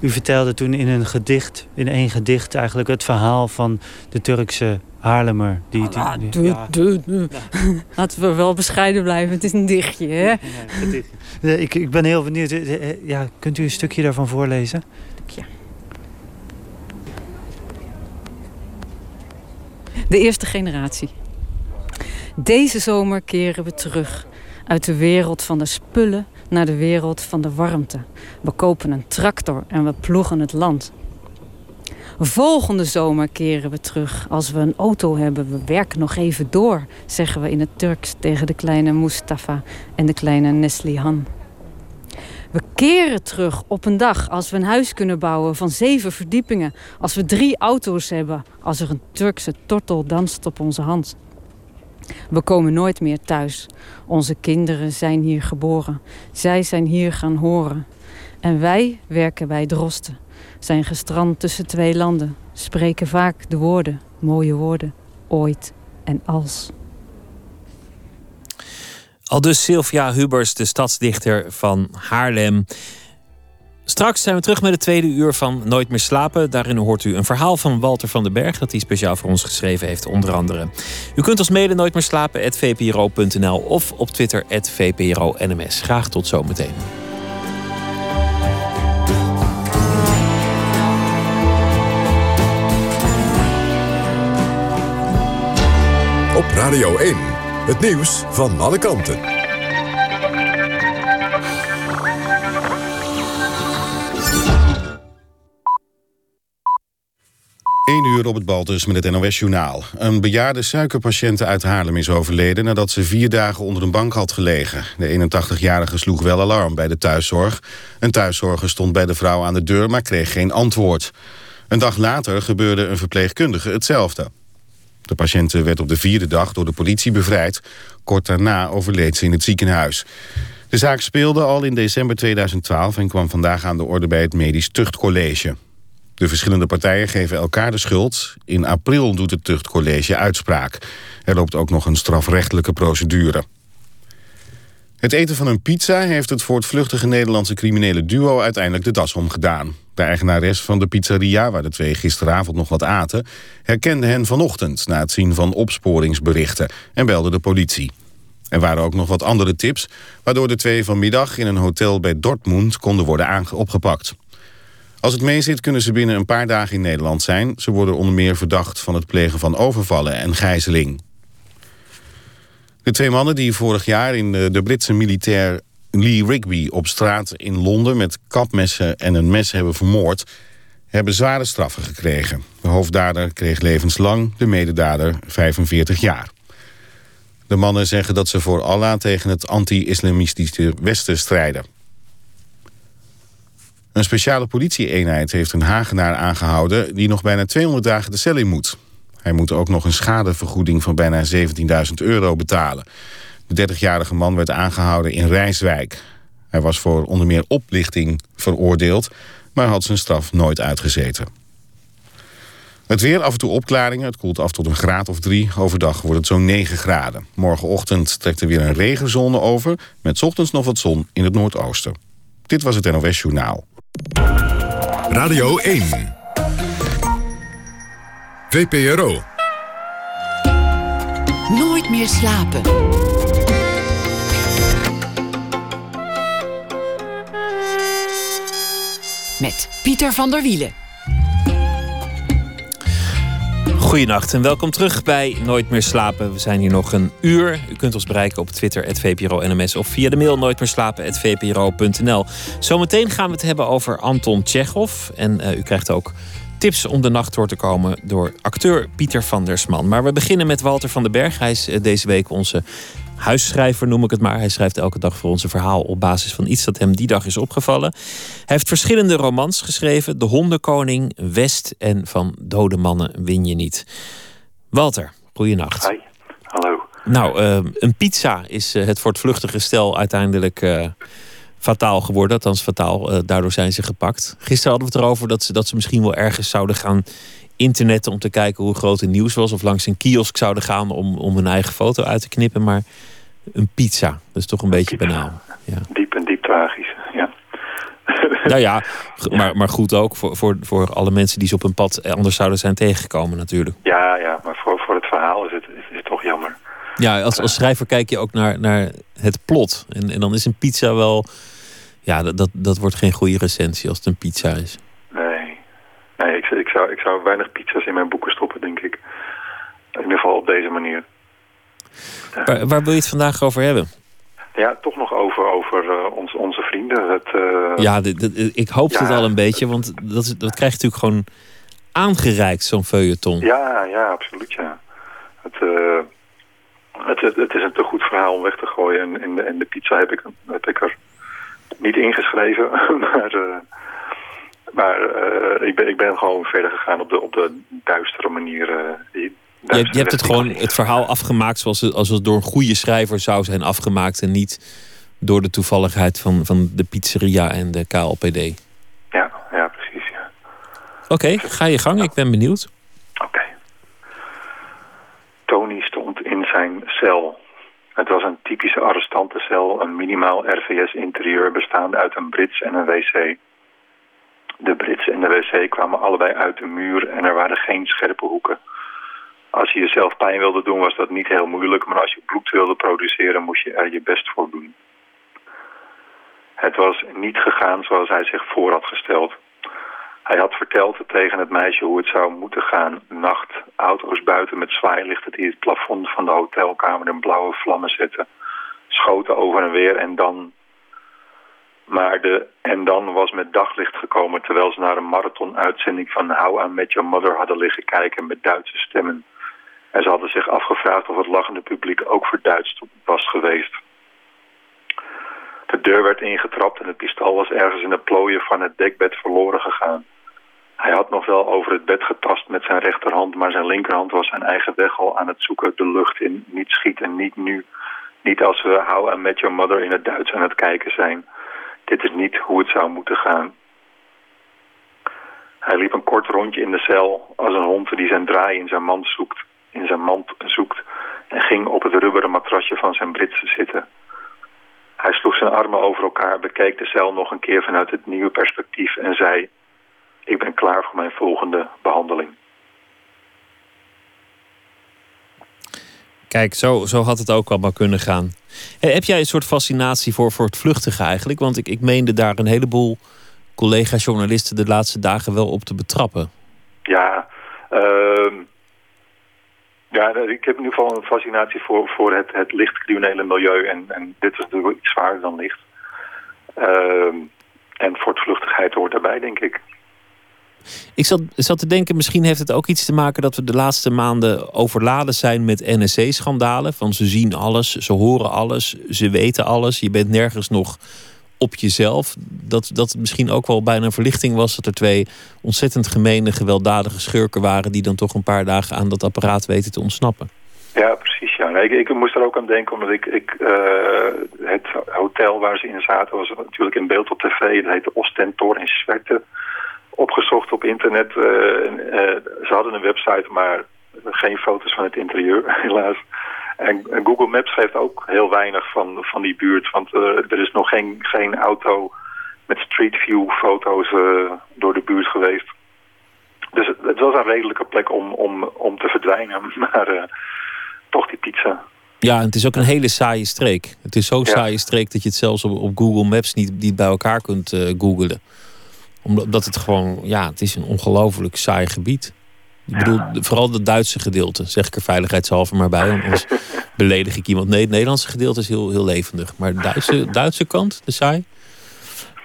U vertelde toen in een gedicht, in één gedicht eigenlijk het verhaal van de Turkse Haarlemmer. Die, die,
Ah,
die- ja.
doe- doe. Laten we wel bescheiden blijven. Het is een dichtje, hè?
Nee, ik, ik ben heel benieuwd. Eh, eh, Ja, kunt u een stukje daarvan voorlezen?
De eerste generatie. Deze zomer keren we terug. Uit de wereld van de spullen naar de wereld van de warmte. We kopen een tractor en we ploegen het land. Volgende zomer keren we terug. Als we een auto hebben, we werken nog even door, zeggen we in het Turks tegen de kleine Mustafa en de kleine Neslihan. We keren terug op een dag als we een huis kunnen bouwen van zeven verdiepingen. Als we drie auto's hebben. Als er een Turkse tortel danst op onze hand. We komen nooit meer thuis. Onze kinderen zijn hier geboren. Zij zijn hier gaan horen. En wij werken bij Drosten. Zijn gestrand tussen twee landen. Spreken vaak de woorden, mooie woorden. Ooit en als.
Al dus Sylvia Hubers, de stadsdichter van Haarlem. Straks zijn we terug met het tweede uur van Nooit meer slapen. Daarin hoort u een verhaal van Walter van den Berg... dat hij speciaal voor ons geschreven heeft, onder andere. U kunt ons mailen nooit meer slapen, vpro.nl... of op Twitter, vpro-nms. Graag tot zometeen.
Radio 1, het nieuws van alle kanten.
1 uur op het Baltus met het NOS-journaal. Een bejaarde suikerpatiënt uit Haarlem is overleden... nadat ze vier dagen onder een bank had gelegen. De 81-jarige sloeg wel alarm bij de thuiszorg. Een thuiszorger stond bij de vrouw aan de deur, maar kreeg geen antwoord. Een dag later gebeurde een verpleegkundige hetzelfde. De patiënte werd op de vierde dag door de politie bevrijd. Kort daarna overleed ze in het ziekenhuis. De zaak speelde al in december 2012 en kwam vandaag aan de orde bij het Medisch Tuchtcollege. De verschillende partijen geven elkaar de schuld. In april doet het tuchtcollege uitspraak. Er loopt ook nog een strafrechtelijke procedure. Het eten van een pizza heeft het voortvluchtige Nederlandse criminele duo uiteindelijk de das omgedaan. De eigenares van de pizzeria, waar de twee gisteravond nog wat aten, herkende hen vanochtend na het zien van opsporingsberichten en belde de politie. Er waren ook nog wat andere tips, waardoor de twee vanmiddag in een hotel bij Dortmund konden worden opgepakt. Als het meezit kunnen ze binnen een paar dagen in Nederland zijn. Ze worden onder meer verdacht van het plegen van overvallen en gijzeling. De twee mannen die vorig jaar in de, de Britse militair Lee Rigby op straat in Londen met kapmessen en een mes hebben vermoord, hebben zware straffen gekregen. De hoofddader kreeg levenslang, de mededader 45 jaar. De mannen zeggen dat ze voor Allah tegen het anti-islamistische Westen strijden. Een speciale politieeenheid heeft een Hagenaar aangehouden... die nog bijna 200 dagen de cel in moet. Hij moet ook nog een schadevergoeding van bijna 17.000 euro betalen. De 30-jarige man werd aangehouden in Rijswijk. Hij was voor onder meer oplichting veroordeeld... maar had zijn straf nooit uitgezeten. Het weer, af en toe opklaringen. Het koelt af tot een graad of drie. Overdag wordt het zo'n 9 graden. Morgenochtend trekt er weer een regenzone over... met ochtends nog wat zon in het noordoosten. Dit was het NOS Journaal.
Radio 1. VPRO.
Nooit meer slapen. Met Pieter van der Wielen.
Goedenacht en welkom terug bij Nooit meer slapen. We zijn hier nog een uur. U kunt ons bereiken op Twitter, @vpro_nms of via de mail nooitmeerslapen.vpro.nl. Zometeen gaan we het hebben over Anton Tjechov. En uh, u krijgt ook tips om de nacht door te komen door acteur Pieter van der Sman. Maar we beginnen met Walter van den Berg. Hij is uh, deze week onze huisschrijver, noem ik het maar. Hij schrijft elke dag voor ons een verhaal op basis van iets dat hem die dag is opgevallen. Hij heeft verschillende romans geschreven: De Hondenkoning, West en Van Dode Mannen win je niet. Walter, goeienacht.
Hi, hallo.
Nou, uh, een pizza is uh, het voortvluchtige stel uiteindelijk uh, fataal geworden. Althans, fataal. daardoor zijn ze gepakt. Gisteren hadden we het erover dat ze, dat ze misschien wel ergens zouden gaan internetten om te kijken hoe groot het nieuws was. Of langs een kiosk zouden gaan om, om hun eigen foto uit te knippen. Maar een pizza, dat is toch een, beetje
pizza.
banaal. Ja.
Diep en diep tragisch, ja. [LAUGHS]
Nou ja, maar, maar goed ook voor, voor, voor alle mensen die ze op een pad anders zouden zijn tegengekomen natuurlijk.
Ja, ja maar voor, voor het verhaal is het, is, is het toch jammer.
Ja, als, als schrijver kijk je ook naar, naar het plot. En, en dan is een pizza wel... Ja, dat, dat, dat wordt geen goede recensie als het een pizza is.
Nee, nee ik, ik, zou, ik zou weinig pizza's in mijn boeken stoppen, denk ik. In ieder geval op deze manier.
Waar, waar wil je het vandaag over hebben?
Ja, toch nog over, over uh, ons, onze vrienden. Het, uh...
Ja, dit, dit, ik hoopte ja, het al een beetje, want dat, dat krijg je natuurlijk gewoon aangereikt, zo'n feuilleton.
Ja, ja, absoluut, ja. Het, uh, het, het, het, is een te goed verhaal om weg te gooien. En, en, de, en de pizza heb ik, heb ik er niet ingeschreven, [LAUGHS] maar... maar ik, ben, ik ben gewoon verder gegaan op de, op de duistere manier. die,
je, je, hebt het gewoon het verhaal afgemaakt zoals het, als het door een goede schrijver zou zijn afgemaakt. En niet door de toevalligheid van, van de pizzeria en de KLPD.
Ja, ja precies. Ja.
Oké, okay, ga je gang. Ik ben benieuwd.
Oké. Okay. Tony stond in zijn cel. Het was een typische arrestantencel. Een minimaal RVS-interieur bestaande uit een brits en een wc. De Brits en de wc kwamen allebei uit de muur en er waren geen scherpe hoeken. Als je jezelf pijn wilde doen was dat niet heel moeilijk, maar als je bloed wilde produceren moest je er je best voor doen. Het was niet gegaan zoals hij zich voor had gesteld. Hij had verteld tegen het meisje hoe het zou moeten gaan. Nacht, auto's buiten met zwaailichten die het plafond van de hotelkamer in blauwe vlammen zetten. Schoten over en weer en dan... Maar de en dan was met daglicht gekomen terwijl ze naar een marathon-uitzending van How I Met Your Mother hadden liggen kijken met Duitse stemmen. En ze hadden zich afgevraagd of het lachende publiek ook verduidst was geweest. De deur werd ingetrapt en het pistool was ergens in de plooien van het dekbed verloren gegaan. Hij had nog wel over het bed getast met zijn rechterhand, maar zijn linkerhand was zijn eigen weg al aan het zoeken de lucht in. Niet schieten, niet nu. Niet als we How I Met Your Mother in het Duits aan het kijken zijn. Dit is niet hoe het zou moeten gaan. Hij liep een kort rondje in de cel als een hond die zijn draai in zijn mand zoekt, in zijn mand zoekt en ging op het rubberen matrasje van zijn Britse zitten. Hij sloeg zijn armen over elkaar, bekeek de cel nog een keer vanuit het nieuwe perspectief en zei... Ik ben klaar voor mijn volgende behandeling.
Kijk, zo, zo had het ook allemaal kunnen gaan. Heb jij een soort fascinatie voor, voor het vluchtige eigenlijk? Want ik, ik meende daar een heleboel collega-journalisten de laatste dagen wel op te betrappen.
Ja, ehm, ja, ik heb in ieder geval een fascinatie voor, voor het, het lichtcriminele milieu. En, en dit is natuurlijk iets zwaarder dan licht. Ehm, en voortvluchtigheid hoort daarbij, denk ik.
Ik zat, zat te denken, misschien heeft het ook iets te maken dat we de laatste maanden overladen zijn met NSC-schandalen. Van ze zien alles, ze horen alles, ze weten alles. Je bent nergens nog op jezelf. Dat, dat misschien ook wel bijna een verlichting was dat er twee ontzettend gemene, gewelddadige schurken waren. die dan toch een paar dagen aan dat apparaat weten te ontsnappen.
Ja, precies. Ja. Ik, ik moest er ook aan denken, omdat ik, ik eh, het hotel waar ze in zaten was natuurlijk in beeld op tv. Het heette Ostentor in Zwerte. Opgezocht op internet. eh, eh, ze hadden een website, maar geen foto's van het interieur, [LAUGHS] helaas. En, en Google Maps geeft ook heel weinig van, van die buurt. Want eh, er is nog geen, geen auto met Street View foto's door de buurt geweest. Dus het, het was een redelijke plek om, om, om te verdwijnen. [LAUGHS] Maar toch die pizza.
Ja, en het is ook een hele saaie streek. Het is zo'n saaie streek dat je het zelfs op, op Google Maps niet, niet bij elkaar kunt eh googlen. Omdat het gewoon, ja, het is een ongelooflijk saai gebied. Ik bedoel, vooral het Duitse gedeelte, zeg ik er veiligheidshalve maar bij. Anders [LAUGHS] beledig ik iemand. Nee, het Nederlandse gedeelte is heel, heel levendig. Maar de Duitse, Duitse kant, de saai.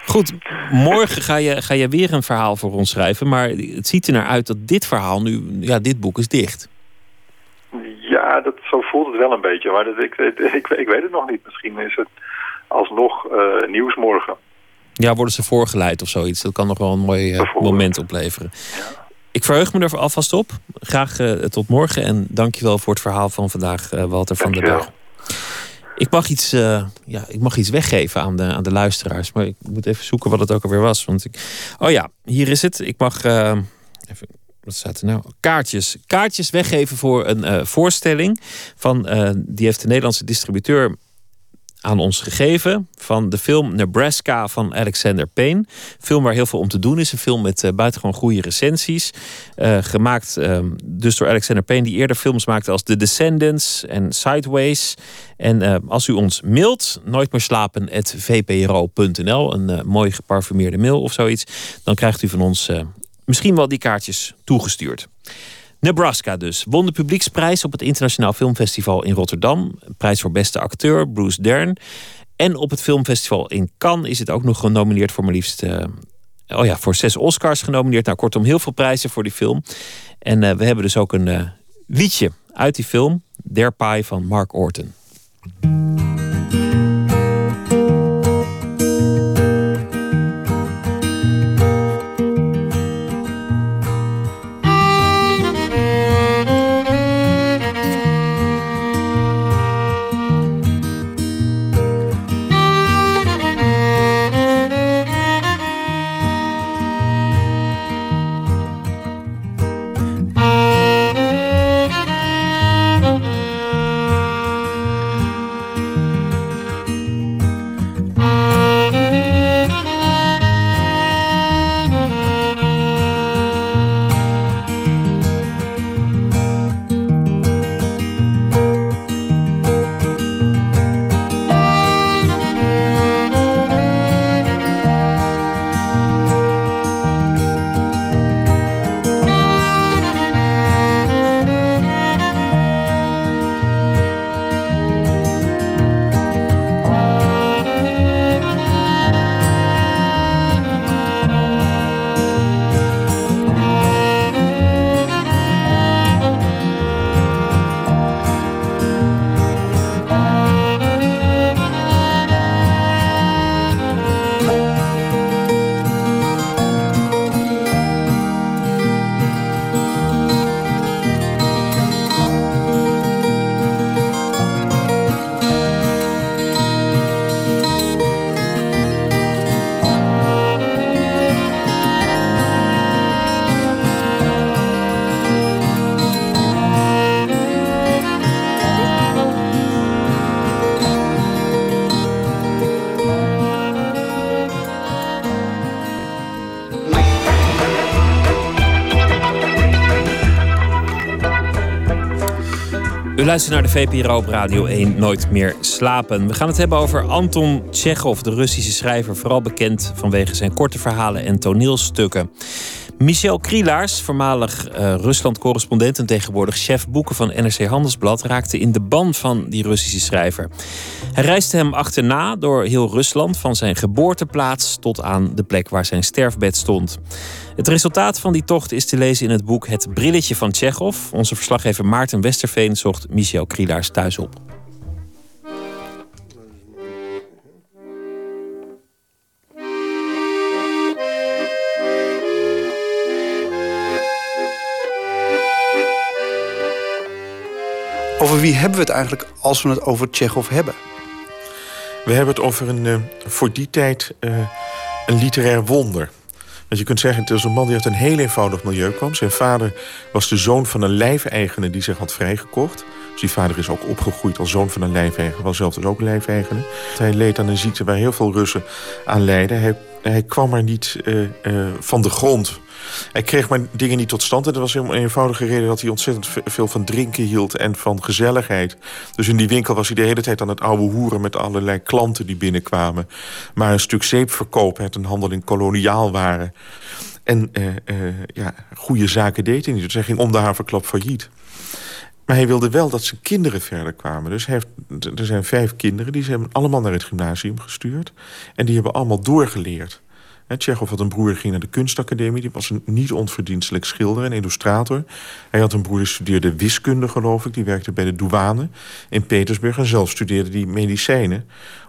Goed, morgen ga je, ga je weer een verhaal voor ons schrijven. Maar het ziet er naar uit dat dit verhaal nu, ja, dit boek is dicht.
Ja, dat, zo voelt het wel een beetje. Maar dat, ik, ik, ik, ik weet het nog niet. Misschien is het alsnog eh nieuws morgen.
Ja, worden ze voorgeleid of zoiets. Dat kan nog wel een mooi eh, moment opleveren. Ik verheug me er alvast op. Graag eh, tot morgen. En dankjewel voor het verhaal van vandaag, eh, Walter van der Berg. Ik mag, iets, ja, ik mag iets weggeven aan de, aan de luisteraars. Maar ik moet even zoeken wat het ook alweer was. Want ik... Oh ja, hier is het. Ik mag... even, wat staat er nou? Kaartjes. Kaartjes weggeven voor een voorstelling. Van, die heeft de Nederlandse distributeur aan ons gegeven. Van de film Nebraska van Alexander Payne. Film waar heel veel om te doen is. Een film met eh, buitengewoon goede recensies. Eh, gemaakt eh, dus door Alexander Payne, die eerder films maakte als The Descendants en Sideways. En eh, als u ons mailt, nooit meer slapen vpro.nl, een mooi geparfumeerde mail of zoiets, dan krijgt u van ons misschien wel die kaartjes toegestuurd. Nebraska dus. Won de publieksprijs op het Internationaal Filmfestival in Rotterdam. Prijs voor beste acteur, Bruce Dern. En op het filmfestival in Cannes is het ook nog genomineerd voor maar liefst... eh, oh ja, voor zes Oscars genomineerd. Nou, kortom, heel veel prijzen voor die film. En eh, we hebben dus ook een eh, liedje uit die film. Der Pie van Mark Orton. Naar de VPRO Radio 1 Nooit meer slapen. We gaan het hebben over Anton Tchekhov, de Russische schrijver, vooral bekend vanwege zijn korte verhalen en toneelstukken. Michel Krielaars, voormalig uh, Rusland-correspondent en tegenwoordig chef boeken van NRC Handelsblad, raakte in de ban van die Russische schrijver. Hij reisde hem achterna door heel Rusland, van zijn geboorteplaats tot aan de plek waar zijn sterfbed stond. Het resultaat van die tocht is te lezen in het boek Het Brilletje van Tsjechov. Onze verslaggever Maarten Westerveen zocht Michel Krielaars thuis op.
wie hebben we het eigenlijk als we het over Tsjechov hebben?
We hebben het over een, uh, voor die tijd uh, een literair wonder. Want je kunt zeggen, het is een man die uit een heel eenvoudig milieu kwam. Zijn vader was de zoon van een lijfeigene die zich had vrijgekocht. Dus die vader is ook opgegroeid als zoon van een lijfeigene. Was zelf dus ook lijfeigene. Hij leed aan een ziekte waar heel veel Russen aan lijden. Hij, kwam er niet uh, van de grond hij kreeg maar dingen niet tot stand. En dat was een eenvoudige reden dat hij ontzettend veel van drinken hield en van gezelligheid. Dus in die winkel was hij de hele tijd aan het oude hoeren met allerlei klanten die binnenkwamen. Maar een stuk zeep verkopen, het een handel in koloniaalwaren. En uh, uh, ja, goede zaken deed hij niet. Dus hij ging om de haverklap failliet. Maar hij wilde wel dat zijn kinderen verder kwamen. Dus heeft, er zijn vijf kinderen, die zijn allemaal naar het gymnasium gestuurd. En die hebben allemaal doorgeleerd. Tsjechov had een broer, die ging naar de kunstacademie. Die was een niet onverdienstelijk schilder en illustrator. Hij had een broer, die studeerde wiskunde, geloof ik. Die werkte bij de douane in Petersburg. En zelf studeerde die medicijnen.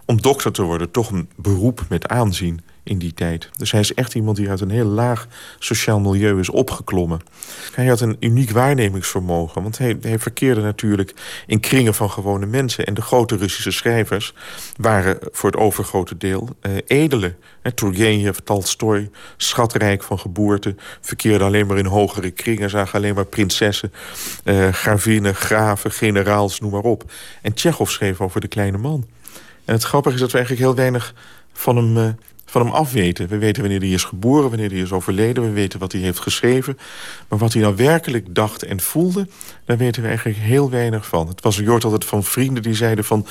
Om dokter te worden, toch een beroep met aanzien in die tijd. Dus hij is echt iemand die uit een heel laag sociaal milieu is opgeklommen. Hij had een uniek waarnemingsvermogen, want hij, verkeerde natuurlijk in kringen van gewone mensen. En de grote Russische schrijvers waren voor het overgrote deel uh, edelen. Turgenev, Tolstoy, schatrijk van geboorte, verkeerde alleen maar in hogere kringen, zagen alleen maar prinsessen, uh, gravinnen, graven, generaals, noem maar op. En Tsjechov schreef over de kleine man. En het grappige is dat we eigenlijk heel weinig van hem uh, van hem afweten. We weten wanneer hij is geboren, wanneer hij is overleden. We weten wat hij heeft geschreven. Maar wat hij nou werkelijk dacht en voelde... daar weten we eigenlijk heel weinig van. Het was, je hoort altijd van vrienden die zeiden van...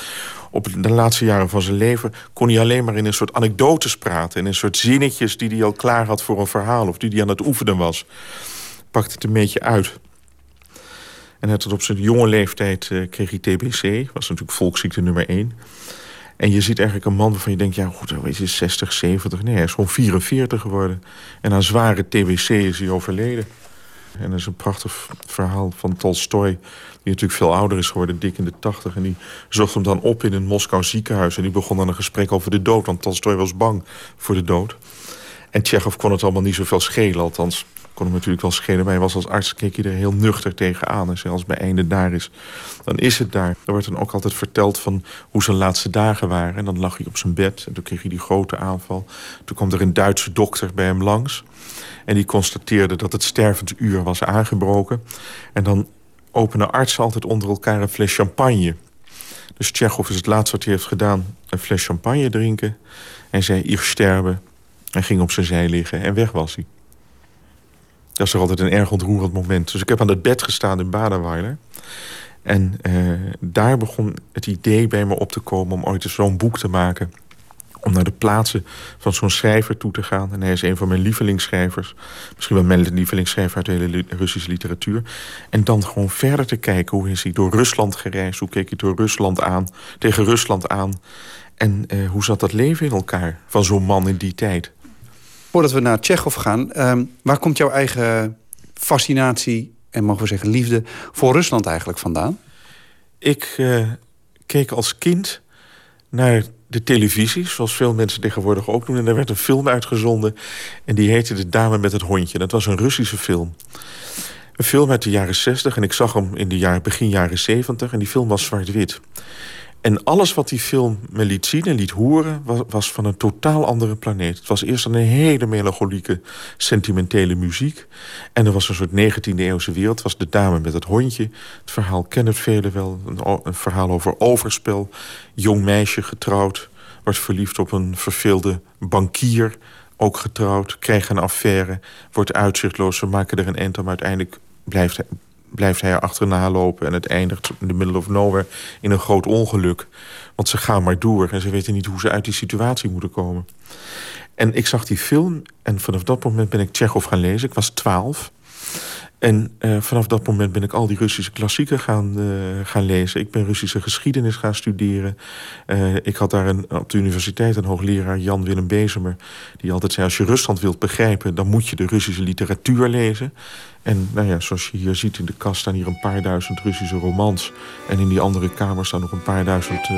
op de laatste jaren van zijn leven... kon hij alleen maar in een soort anekdotes praten... in een soort zinnetjes die hij al klaar had voor een verhaal... of die hij aan het oefenen was. Pakte het een beetje uit. En het op zijn jonge leeftijd uh, kreeg hij TBC. was natuurlijk volksziekte nummer één. En je ziet eigenlijk een man waarvan je denkt... ja, goed, hij is 60, 70. Nee, hij is gewoon 44 geworden. En aan zware TBC is hij overleden. En dat is een prachtig verhaal van Tolstoy... die natuurlijk veel ouder is geworden, dik in de 80. En die zocht hem dan op in een Moskou ziekenhuis... en die begon dan een gesprek over de dood. Want Tolstoy was bang voor de dood. En Tsjechov kon het allemaal niet zoveel schelen, althans kon hem natuurlijk wel schelen. Hij was als arts, keek hij er heel nuchter tegenaan. En zei, als einde daar is, dan is het daar. Er wordt dan ook altijd verteld van hoe zijn laatste dagen waren. En dan lag hij op zijn bed en toen kreeg hij die grote aanval. Toen kwam er een Duitse dokter bij hem langs. En die constateerde dat het stervend uur was aangebroken. En dan openen artsen altijd onder elkaar een fles champagne. Dus Tsjechov is het laatste wat hij heeft gedaan... een fles champagne drinken. En zei, ik sterben. En ging op zijn zij liggen en weg was hij. Dat is toch altijd een erg ontroerend moment. Dus ik heb aan het bed gestaan in Badenweiler. En uh, daar begon het idee bij me op te komen... om ooit eens zo'n boek te maken. Om naar de plaatsen van zo'n schrijver toe te gaan. En hij is een van mijn lievelingsschrijvers. Misschien wel mijn lievelingsschrijver uit de hele Russische literatuur. En dan gewoon verder te kijken. Hoe is hij door Rusland gereisd? Hoe keek hij door Rusland aan? Tegen Rusland aan? En uh, hoe zat dat leven in elkaar van zo'n man in die tijd?
Voordat we naar Tsjechov gaan, um, waar komt jouw eigen fascinatie en mogen we zeggen liefde voor Rusland eigenlijk vandaan?
Ik uh, keek als kind naar de televisie, zoals veel mensen tegenwoordig ook doen. En er werd een film uitgezonden en die heette De Dame met het Hondje. Dat was een Russische film. Een film uit de jaren 60 en ik zag hem in de jaren, begin jaren 70 en die film was zwart-wit. En alles wat die film me liet zien en liet horen... Was, was, van een totaal andere planeet. Het was eerst een hele melancholieke, sentimentele muziek. En er was een soort 19e-eeuwse wereld. Het was de dame met het hondje. Het verhaal kennen velen wel. Een, verhaal over overspel. Jong meisje getrouwd. Wordt verliefd op een verveelde bankier. Ook getrouwd. Krijgt een affaire. Wordt uitzichtloos. Ze maken er een end om. Uiteindelijk blijft, blijft hij er achterna lopen... en het eindigt in the middle of nowhere in een groot ongeluk. Want ze gaan maar door en ze weten niet hoe ze uit die situatie moeten komen. En ik zag die film en vanaf dat moment ben ik Tsjechov gaan lezen. Ik was twaalf. En uh, vanaf dat moment ben ik al die Russische klassieken gaan, uh, gaan lezen. Ik ben Russische geschiedenis gaan studeren. Uh, ik had daar een, op de universiteit een hoogleraar, Jan Willem Bezemer... die altijd zei, als je Rusland wilt begrijpen... dan moet je de Russische literatuur lezen. En nou ja, zoals je hier ziet in de kast staan hier een paar duizend Russische romans. En in die andere kamer staan nog een paar duizend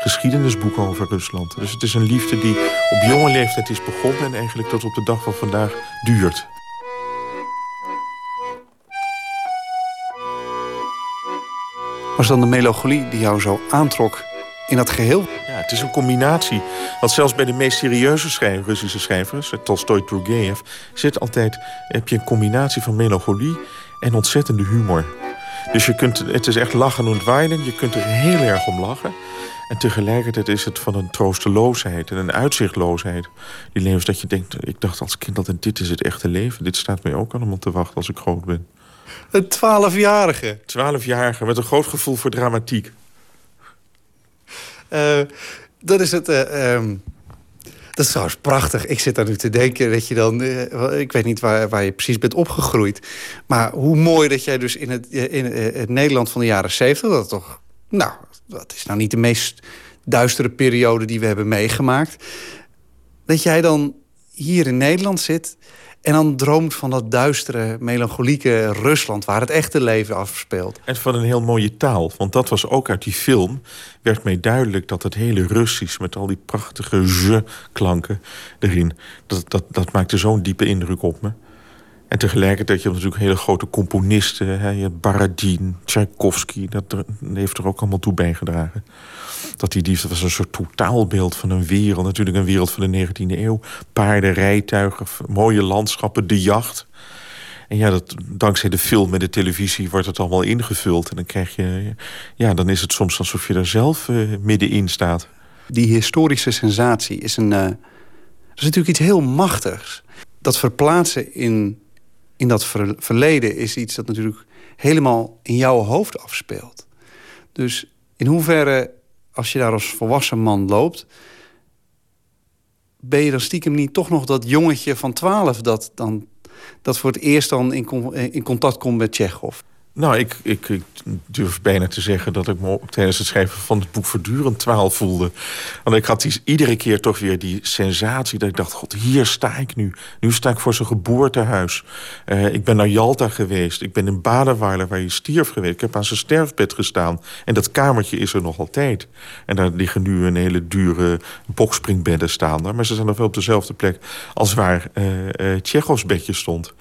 geschiedenisboeken over Rusland. Dus het is een liefde die op jonge leeftijd is begonnen... en eigenlijk tot op de dag van vandaag duurt.
Was dan de melancholie die jou zo aantrok in dat geheel?
Ja, het is een combinatie. Want zelfs bij de meest serieuze Russische schrijvers... Tolstoy, Turgenev, zit altijd... heb je een combinatie van melancholie en ontzettende humor. Dus je kunt, het is echt lachen en. Je kunt er heel erg om lachen. En tegelijkertijd is het van een troosteloosheid en een uitzichtloosheid. Die levens dat je denkt, ik dacht als kind altijd... dit is het echte leven. Dit staat mij ook allemaal te wachten als ik groot ben.
Een twaalfjarige.
Twaalfjarige, met een groot gevoel voor dramatiek.
Uh, dat is het... Uh, um, dat is trouwens prachtig. Ik zit daar nu te denken dat je dan... Uh, ik weet niet waar, waar je precies bent opgegroeid. Maar hoe mooi dat jij dus in het, in het Nederland van de jaren zeventig... dat toch... Nou, dat is nou niet de meest duistere periode die we hebben meegemaakt. Dat jij dan hier in Nederland zit en dan droomt van dat duistere, melancholieke Rusland... waar het echte leven afspeelt.
En van een heel mooie taal. Want dat was ook uit die film... werd mij duidelijk dat het hele Russisch... met al die prachtige je-klanken erin... dat, dat, dat maakte zo'n diepe indruk op me. En tegelijkertijd je natuurlijk hele grote componisten. Hè, je Baradin, Tchaikovsky. Dat heeft er ook allemaal toe bijgedragen dat die diefstal was een soort totaalbeeld van een wereld. Natuurlijk een wereld van de 19e eeuw. Paarden, rijtuigen, mooie landschappen, de jacht. En ja, dat, dankzij de film en de televisie wordt het allemaal ingevuld. En dan krijg je, ja, dan is het soms alsof je daar zelf uh, middenin staat.
Die historische sensatie is een, uh, is natuurlijk iets heel machtigs. Dat verplaatsen in, in dat ver, verleden is iets dat natuurlijk helemaal in jouw hoofd afspeelt. Dus in hoeverre als je daar als volwassen man loopt... ben je dan stiekem niet toch nog dat jongetje van 12... dat, dan, dat voor het eerst dan in, in contact komt met Tsjechov?
Nou, ik, ik, ik, durf bijna te zeggen dat ik me tijdens het schrijven van het boek voortdurend twaal voelde. Want ik had iedere keer toch weer die sensatie dat ik dacht... god, hier sta ik nu. Nu sta ik voor zijn geboortehuis. Uh, ik ben naar Jalta geweest. Ik ben in Badenweiler waar hij stierf geweest. Ik heb aan zijn sterfbed gestaan. En dat kamertje is er nog altijd. En daar liggen nu een hele dure bokspringbedden staan. Maar ze zijn nog wel op dezelfde plek als waar uh, uh, Tsjechovs bedje stond.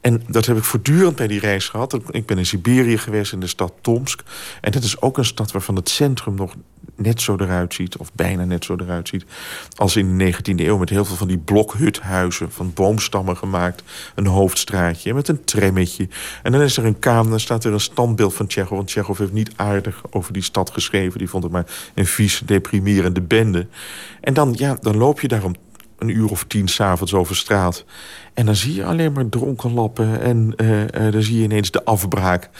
En dat heb ik voortdurend bij die reis gehad. Ik ben in Siberië geweest, in de stad Tomsk. En dat is ook een stad waarvan het centrum nog net zo eruit ziet... of bijna net zo eruit ziet... als in de 19e eeuw met heel veel van die blokhuthuizen... van boomstammen gemaakt, een hoofdstraatje met een tremmetje. En dan is er een kamer, dan staat er een standbeeld van Tsjechov... want Tsjechov heeft niet aardig over die stad geschreven. Die vond het maar een vies, deprimerende bende. En dan, ja, dan loop je daarom een uur of tien s'avonds over straat. En dan zie je alleen maar dronken lappen. En uh, uh, dan zie je ineens de afbraak.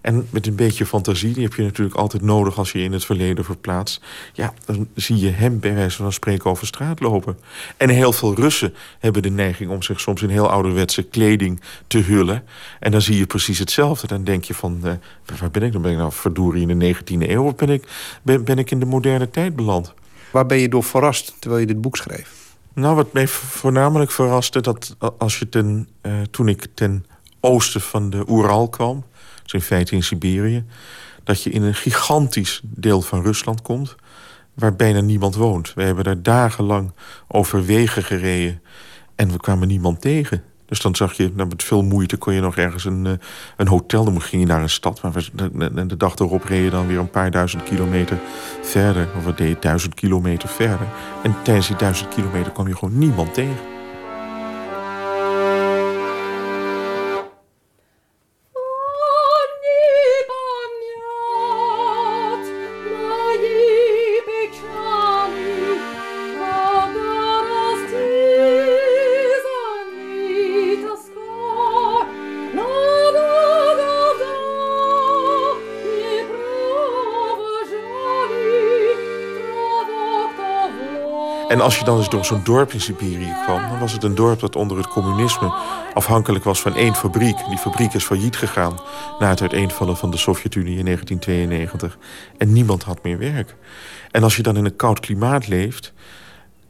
En met een beetje fantasie, die heb je natuurlijk altijd nodig... als je in het verleden verplaatst. Ja, dan zie je hem bij wijze van spreken over straat lopen. En heel veel Russen hebben de neiging om zich soms in heel ouderwetse kleding te hullen. En dan zie je precies hetzelfde. Dan denk je van, uh, waar ben ik? Dan ben ik nou verdorie in de 19e eeuw... of ben ik, ben, ben ik in de moderne tijd beland?
Waar ben je door verrast terwijl je dit boek schreef?
Nou, wat mij voornamelijk verraste... dat als je ten, uh, toen ik ten oosten van de Oeral kwam... dus in feite in Siberië... dat je in een gigantisch deel van Rusland komt... waar bijna niemand woont. We hebben daar dagenlang over wegen gereden... en we kwamen niemand tegen. Dus dan zag je, nou, met veel moeite kon je nog ergens een, uh, een hotel... dan ging je naar een stad, maar de, de dag erop reed je dan weer een paar duizend kilometer verder. Of wat deed je, duizend kilometer verder. En tijdens die duizend kilometer kwam je gewoon niemand tegen. Als je dan eens door zo'n dorp in Siberië kwam... dan was het een dorp dat onder het communisme afhankelijk was van één fabriek. Die fabriek is failliet gegaan na het uiteenvallen van de Sovjet-Unie in 1992. En niemand had meer werk. En als je dan in een koud klimaat leeft...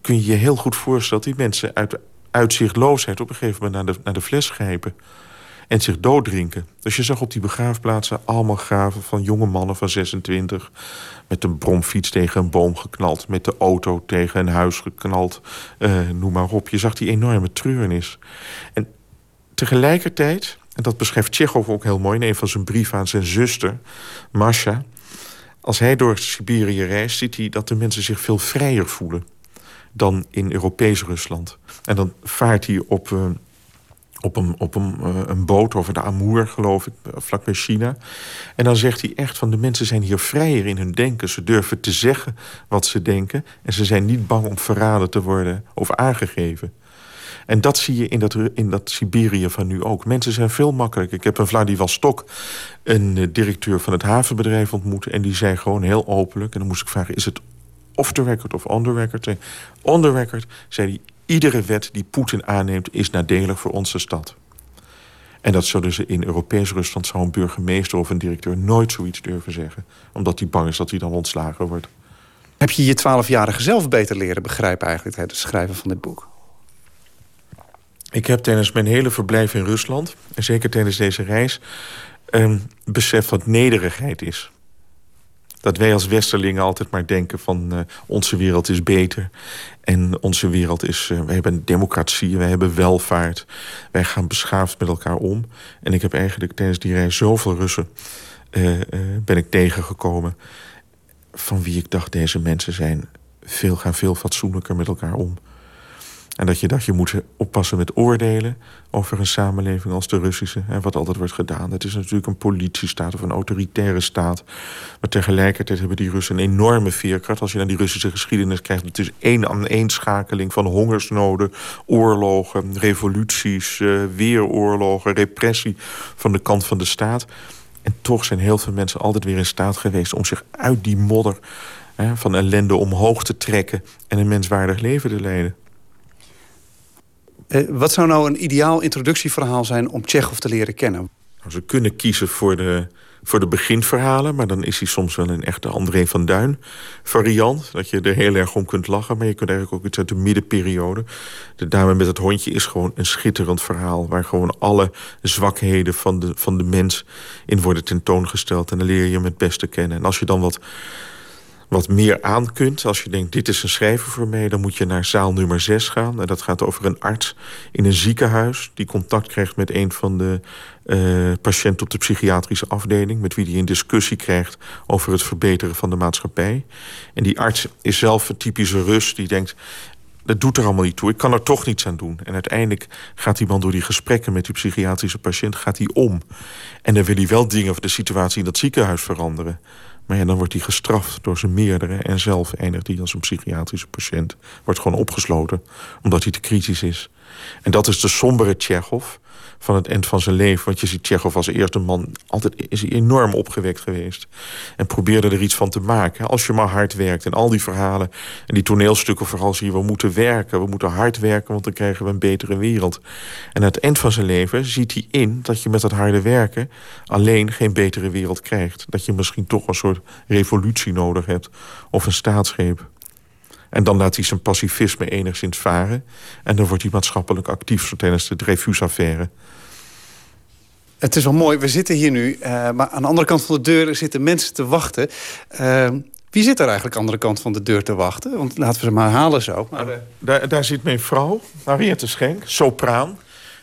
kun je je heel goed voorstellen dat die mensen uit uitzichtloosheid... op een gegeven moment naar de, naar de fles grijpen en zich dooddrinken. Dus je zag op die begraafplaatsen allemaal graven van jonge mannen van 26... met een bromfiets tegen een boom geknald... met de auto tegen een huis geknald, uh, noem maar op. Je zag die enorme treurnis. En tegelijkertijd, en dat beschrijft Tsjechov ook heel mooi... in een van zijn brieven aan zijn zuster, Masha... als hij door Siberië reist, ziet hij dat de mensen zich veel vrijer voelen... dan in Europees Rusland. En dan vaart hij op... Uh, op een, op een, uh, een boot over de Amour, geloof ik, vlakbij China. En dan zegt hij echt van de mensen zijn hier vrijer in hun denken. Ze durven te zeggen wat ze denken. En ze zijn niet bang om verraden te worden of aangegeven. En dat zie je in dat, in dat Siberië van nu ook. Mensen zijn veel makkelijker. Ik heb een Vladivostok, een uh, directeur van het havenbedrijf ontmoet... en die zei gewoon heel openlijk... en dan moest ik vragen, is het off the record of on the record? On the record zei hij, iedere wet die Poetin aanneemt is nadelig voor onze stad. En dat zullen ze in Europees Rusland... zou een burgemeester of een directeur nooit zoiets durven zeggen. Omdat hij bang is dat hij dan ontslagen wordt.
Heb je je twaalfjarige zelf beter leren begrijpen... eigenlijk tijdens het schrijven van dit boek?
Ik heb tijdens mijn hele verblijf in Rusland... en zeker tijdens deze reis... een besef wat nederigheid is dat wij als Westerlingen altijd maar denken van uh, onze wereld is beter. En onze wereld is, uh, wij hebben democratie, wij hebben welvaart. Wij gaan beschaafd met elkaar om. En ik heb eigenlijk tijdens die reis zoveel Russen uh, ben ik tegengekomen. Van wie ik dacht, deze mensen zijn veel, gaan veel fatsoenlijker met elkaar om. En dat je dacht, je moet oppassen met oordelen over een samenleving als de Russische. En wat altijd wordt gedaan. Het is natuurlijk een politiestaat of een autoritaire staat. Maar tegelijkertijd hebben die Russen een enorme veerkracht. Als je naar die Russische geschiedenis kijkt... het is één aan één schakeling van hongersnoden, oorlogen, revoluties... Uh, weeroorlogen, repressie van de kant van de staat. En toch zijn heel veel mensen altijd weer in staat geweest... om zich uit die modder hè, van ellende omhoog te trekken... en een menswaardig leven te leiden.
Uh, wat zou nou een ideaal introductieverhaal zijn om Tsjechov te leren kennen?
Nou, ze kunnen kiezen voor de, voor de beginverhalen... maar dan is hij soms wel een echte André van Duin variant. Dat je er heel erg om kunt lachen. Maar je kunt eigenlijk ook iets uit de middenperiode. De dame met het hondje is gewoon een schitterend verhaal... waar gewoon alle zwakheden van de, van de mens in worden tentoongesteld. En dan leer je hem het beste kennen. En als je dan wat wat meer aan kunt. Als je denkt, dit is een schrijver voor mij... dan moet je naar zaal nummer 6 gaan. En dat gaat over een arts in een ziekenhuis... die contact krijgt met een van de uh, patiënten op de psychiatrische afdeling... met wie hij een discussie krijgt over het verbeteren van de maatschappij. En die arts is zelf een typische Rus die denkt... dat doet er allemaal niet toe, ik kan er toch niets aan doen. En uiteindelijk gaat die man door die gesprekken met die psychiatrische patiënt... gaat hij om. En dan wil hij wel dingen over de situatie in dat ziekenhuis veranderen... Maar ja, dan wordt hij gestraft door zijn meerdere... en zelf eindigt hij als een psychiatrische patiënt. Wordt gewoon opgesloten, omdat hij te kritisch is. En dat is de sombere Tsjechov van het eind van zijn leven. Want je ziet Tsjechov als eerste man... altijd is hij enorm opgewekt geweest. En probeerde er iets van te maken. Als je maar hard werkt. En al die verhalen en die toneelstukken vooral zie je... we moeten werken, we moeten hard werken... want dan krijgen we een betere wereld. En aan het eind van zijn leven ziet hij in... dat je met dat harde werken alleen geen betere wereld krijgt. Dat je misschien toch een soort revolutie nodig hebt. Of een staatsgreep. En dan laat hij zijn pacifisme enigszins varen. En dan wordt hij maatschappelijk actief tijdens de Dreyfus-affaire.
Het is wel mooi, we zitten hier nu, uh, maar aan de andere kant van de deur zitten mensen te wachten. Uh, wie zit er eigenlijk aan de andere kant van de deur te wachten? Want laten we ze maar halen zo. Maar, uh...
daar, daar zit mijn vrouw, Mariette Schenk, sopraan,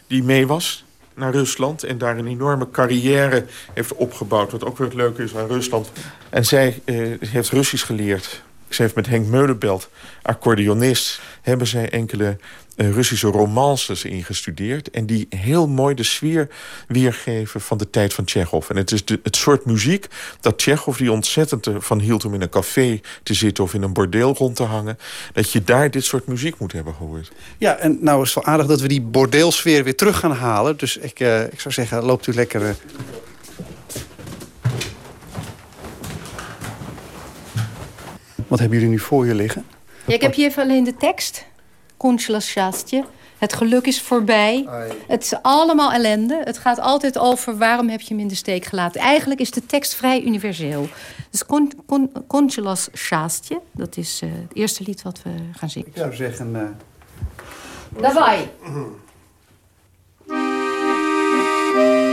die mee was naar Rusland... en daar een enorme carrière heeft opgebouwd. Wat ook weer het leuke is aan Rusland. En zij heeft Russisch geleerd ze met Henk Meulenbelt, accordeonist... hebben zij enkele uh, Russische romances ingestudeerd... en die heel mooi de sfeer weergeven van de tijd van Tsjechov. En het is de, het soort muziek dat Tsjechov, die ontzettend van hield... om in een café te zitten of in een bordeel rond te hangen... dat je daar dit soort muziek moet hebben gehoord.
Ja, en nou is het wel aardig dat we die bordeelsfeer weer terug gaan halen. Dus ik, uh, ik zou zeggen, loopt u lekker... Wat hebben jullie nu voor je liggen?
Ja, ik heb hier even alleen de tekst. Kunstlas Het geluk is voorbij. Het is allemaal ellende. Het gaat altijd over waarom heb je hem in de steek gelaten. Eigenlijk is de tekst vrij universeel. Dus kon, kon, dat is eh, het eerste lied wat we gaan zingen.
Ik zou zeggen... Uh... [CLEARS THROAT] [CLEARS THROAT]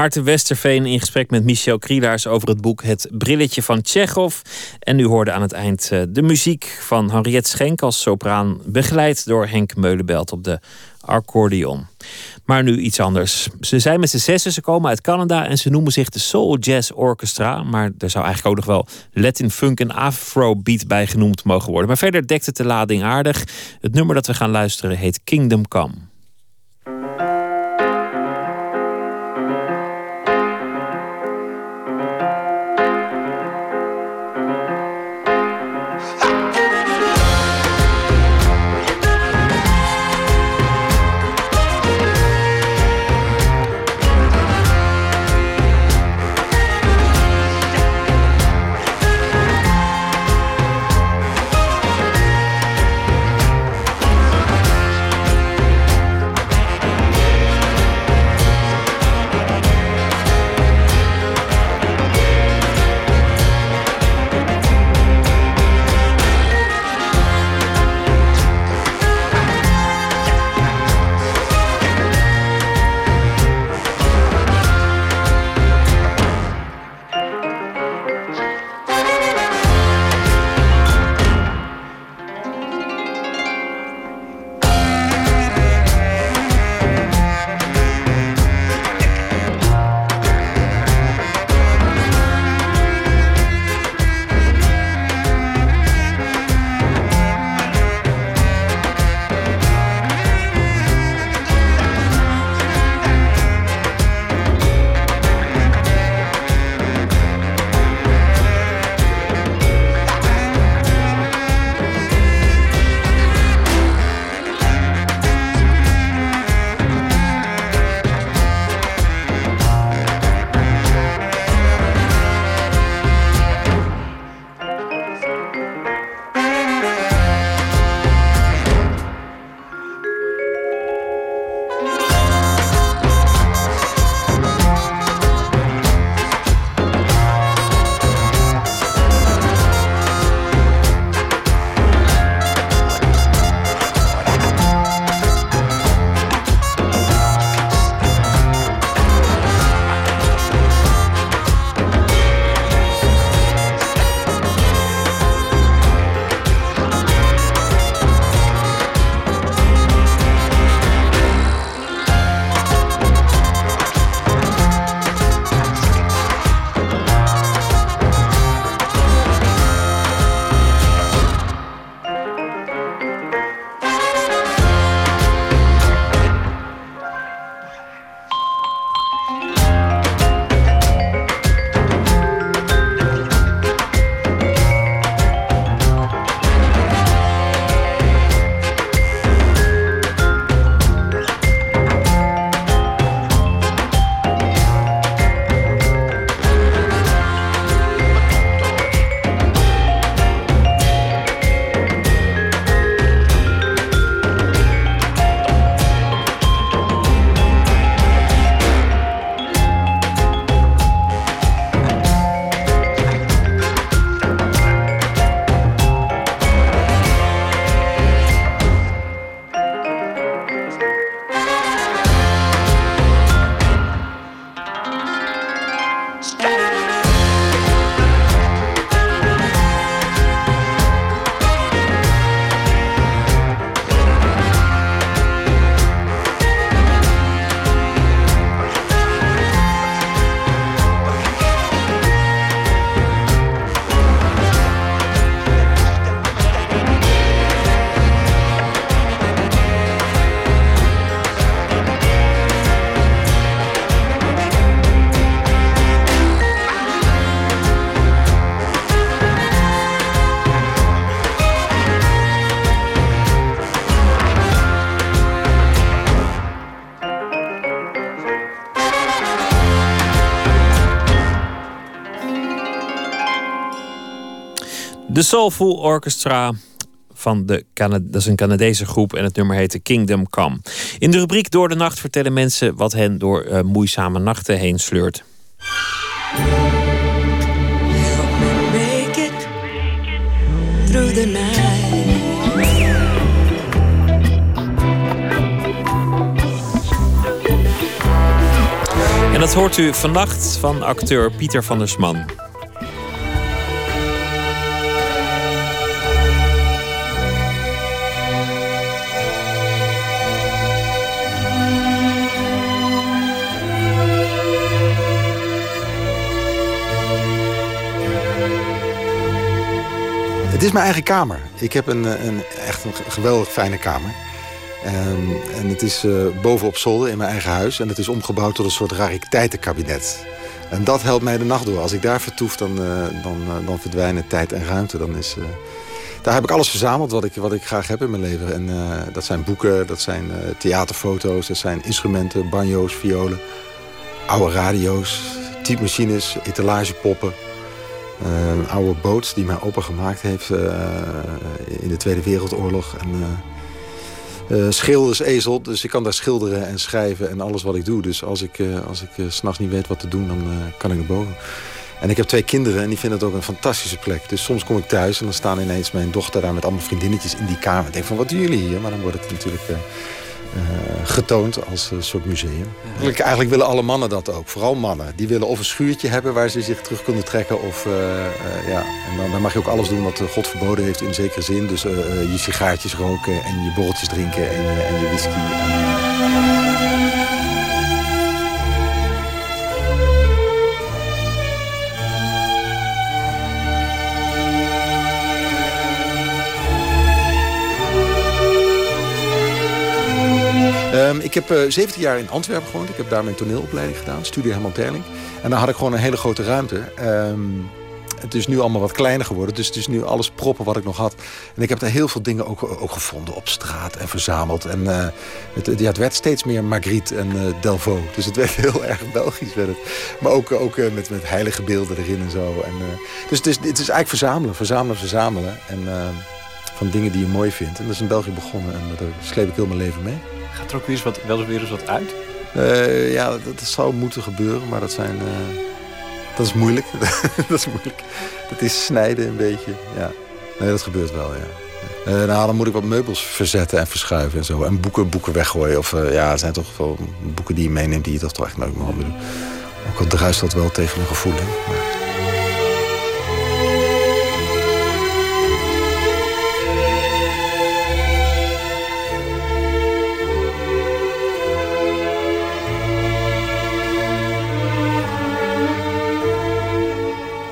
Maarten Westerveen in gesprek met Michel Krielaars over het boek Het Brilletje van Tsjechov. En u hoorde aan het eind eh, de muziek van Henriette Schenk als sopraan, begeleid door Henk Meulenbelt op de accordeon. Maar nu iets anders. Ze zijn met z'n zessen, ze komen uit Canada en ze noemen zich de Soul Jazz Orchestra. Maar er zou eigenlijk ook nog wel Latin Funk en Afrobeat bij genoemd mogen worden. Maar verder dekt het de lading aardig. Het nummer dat we gaan luisteren heet Kingdom Come. Soulful Orchestra van de dat is een Canadese groep en het nummer heette Kingdom Come. In de rubriek Door de Nacht vertellen mensen wat hen door eh, moeizame nachten heen sleurt. En dat hoort u vannacht van acteur Pieter van der Sman.
Is mijn eigen kamer. Ik heb een, eh, een echt een geweldig fijne kamer. Ehm, en het is eh, boven op zolder in mijn eigen huis. En het is omgebouwd tot een soort rariteitenkabinet. En dat helpt mij de nacht door. Als ik daar vertoef, dan, eh, dan, dan verdwijnen tijd en ruimte. Dan is, daar heb ik alles verzameld wat ik, wat ik graag heb in mijn leven. En dat zijn boeken, dat zijn theaterfoto's, dat zijn instrumenten, banjo's, violen, oude radio's, typemachines, etalagepoppen. Een oude boot die mijn opa gemaakt heeft eh, in de Tweede Wereldoorlog. En, eh, eh, schildersezel, dus ik kan daar schilderen en schrijven en alles wat ik doe. Dus als ik, als ik s s'nachts niet weet wat te doen, dan kan ik naar boven. En ik heb twee kinderen en die vinden het ook een fantastische plek. Dus soms kom ik thuis en dan staan ineens mijn dochter daar met allemaal vriendinnetjes in die kamer. Ik denk van, wat doen jullie hier? Maar dan wordt het natuurlijk getoond als een soort museum. Eigenlijk, eigenlijk willen alle mannen dat ook. Vooral mannen. Die willen of een schuurtje hebben waar ze zich terug kunnen trekken. Of, eh, eh, ja. En dan, dan mag je ook alles doen wat eh, God verboden heeft in zekere zin. Dus je sigaartjes roken en je borreltjes drinken en, en je whisky. Ehm, ik heb eh 17 jaar in Antwerpen gewoond. Ik heb daar mijn toneelopleiding gedaan, studie Herman Terling. En daar had ik gewoon een hele grote ruimte. Ehm, het is nu allemaal wat kleiner geworden. Dus het is nu alles proppen wat ik nog had. En ik heb daar heel veel dingen ook, ook gevonden op straat en verzameld. En eh, het, ja, het werd steeds meer Magritte en eh, Delvaux. Dus het werd [LAUGHS] heel erg Belgisch. Werd het. Maar ook, ook met, met heilige beelden erin en zo. En, dus het is, het is eigenlijk verzamelen, verzamelen, verzamelen. En van dingen die je mooi vindt. En dat is in België begonnen. En daar sleep ik heel mijn leven mee.
Gaat er ook weer eens wat, wel eens weer eens wat uit?
Eh, ja, dat, zou moeten gebeuren, maar dat zijn... eh, dat is moeilijk. [LAUGHS] dat is moeilijk. Dat is snijden een beetje, ja. Nee, dat gebeurt wel, ja. Eh, nou, dan moet ik wat meubels verzetten en verschuiven en zo. En boeken, boeken weggooien. Of ja, er zijn toch wel boeken die je meeneemt die je toch, toch echt nooit meer willen doen. Ook al druist dat wel tegen mijn gevoel.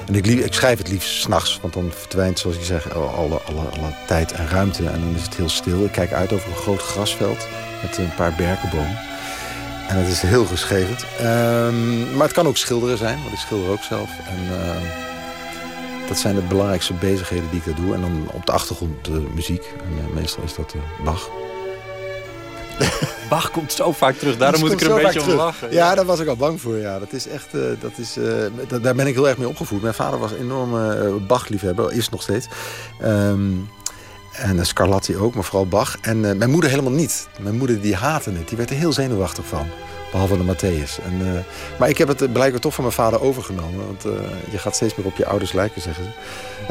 En ik, ik schrijf het liefst s'nachts, want dan verdwijnt, zoals ik zeg, alle, alle, tijd en ruimte. En dan is het heel stil. Ik kijk uit over een groot grasveld met een paar berkenbomen. En het is heel geschreven. Ehm, maar het kan ook schilderen zijn, want ik schilder ook zelf. En ehm, dat zijn de belangrijkste bezigheden die ik daar doe. En dan op de achtergrond de muziek. En eh, meestal is dat eh, Bach. [LAUGHS]
Bach komt zo vaak terug, daarom moet ik er een beetje om lachen.
Ja, daar was ik al bang voor. Ja. Dat is echt, eh, dat is, eh, da- daar ben ik heel erg mee opgevoed. Mijn vader was een enorme eh, Bach-liefhebber, is nog steeds. Ehm, en Scarlatti ook, maar vooral Bach. En mijn moeder helemaal niet. Mijn moeder die haatte het. Die werd er heel zenuwachtig van. Behalve de Matthäus. En, maar ik heb het blijkbaar toch van mijn vader overgenomen. Want je gaat steeds meer op je ouders lijken, zeggen ze.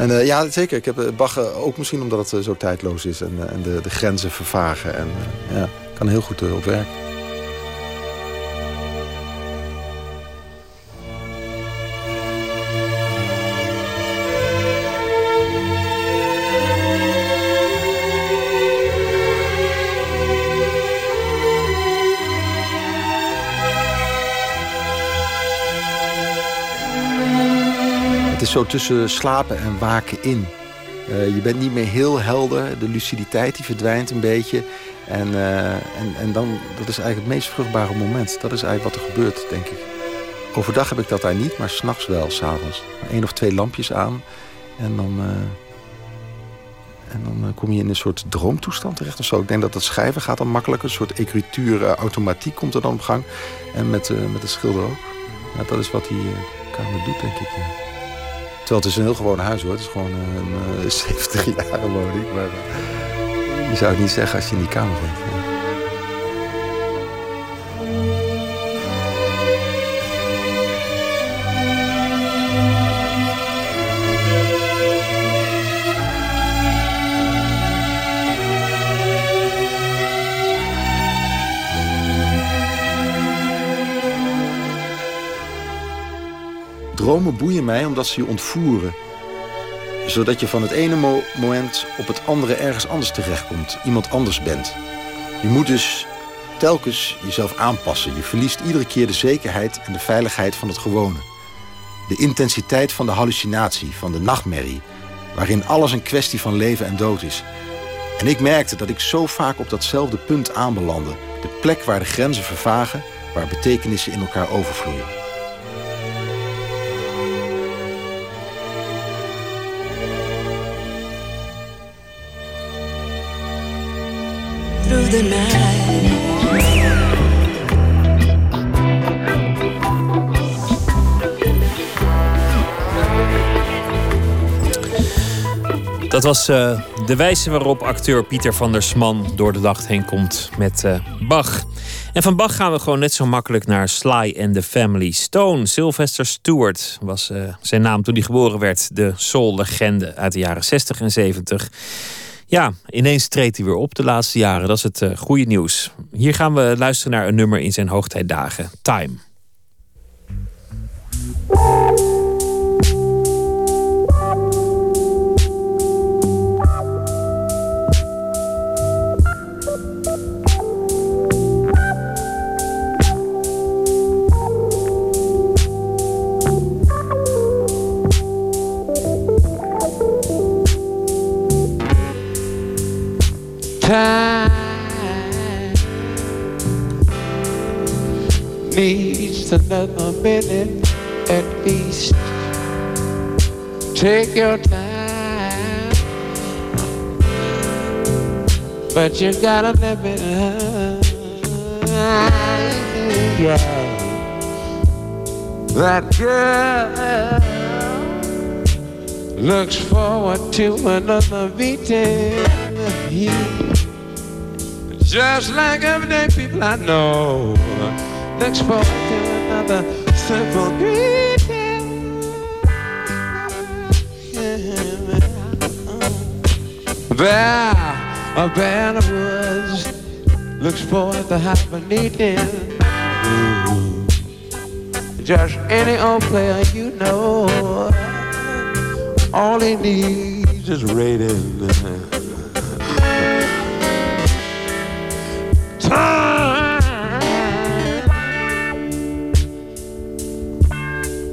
En ja, zeker. Ik heb Bach ook misschien omdat het zo tijdloos is. En, en de, de grenzen vervagen. En ja, kan heel goed eh, op werk. Het is zo tussen slapen en waken in. Eh, je bent niet meer heel helder. De luciditeit die verdwijnt een beetje. En, eh, en, en dan, dat is eigenlijk het meest vruchtbare moment. Dat is eigenlijk wat er gebeurt, denk ik. Overdag heb ik dat daar niet, maar s'nachts wel, s'avonds. Eén of twee lampjes aan. En dan, eh, en dan eh, kom je in een soort droomtoestand terecht of zo. Ik denk dat het schrijven gaat dan makkelijker. Een soort écrituur, eh, automatiek komt er dan op gang. En met, met de schilder ook. Ja, dat is wat die kamer doet, denk ik.
Terwijl het is een heel gewoon huis hoor. Het is gewoon een [LAUGHS] uh, 70 jaar woning. Maar uh, je zou het niet zeggen als je in die kamer bent. Dromen boeien mij omdat ze je ontvoeren. Zodat je van het ene mo moment op het andere ergens anders terechtkomt. Iemand anders bent. Je moet dus telkens jezelf aanpassen. Je verliest iedere keer de zekerheid en de veiligheid van het gewone. De intensiteit van de hallucinatie, van de nachtmerrie. Waarin alles een kwestie van leven en dood is. En ik merkte dat ik zo vaak op datzelfde punt aanbelandde. De plek waar de grenzen vervagen, waar betekenissen in elkaar overvloeien.
Through the night.
Dat was uh, de wijze waarop acteur Pieter van der Sman door de dag heen komt met uh, Bach. En van Bach gaan we gewoon net zo makkelijk naar Sly and the Family Stone. Sylvester Stewart was uh, zijn naam toen hij geboren werd. De soul-legende uit de jaren 60 en 70. Ja, ineens treedt hij weer op de laatste jaren. Dat is het uh, goede nieuws. Hier gaan we luisteren naar een nummer in zijn hoogtijdagen. Time.
Time needs another minute at least. Take your time, but you gotta me. Yeah. That girl looks forward to another meeting. Just like everyday people I know. Looks forward to another simple greeting There, a band of woods Looks forward to have a meeting. Just any old player you know. All he needs is rating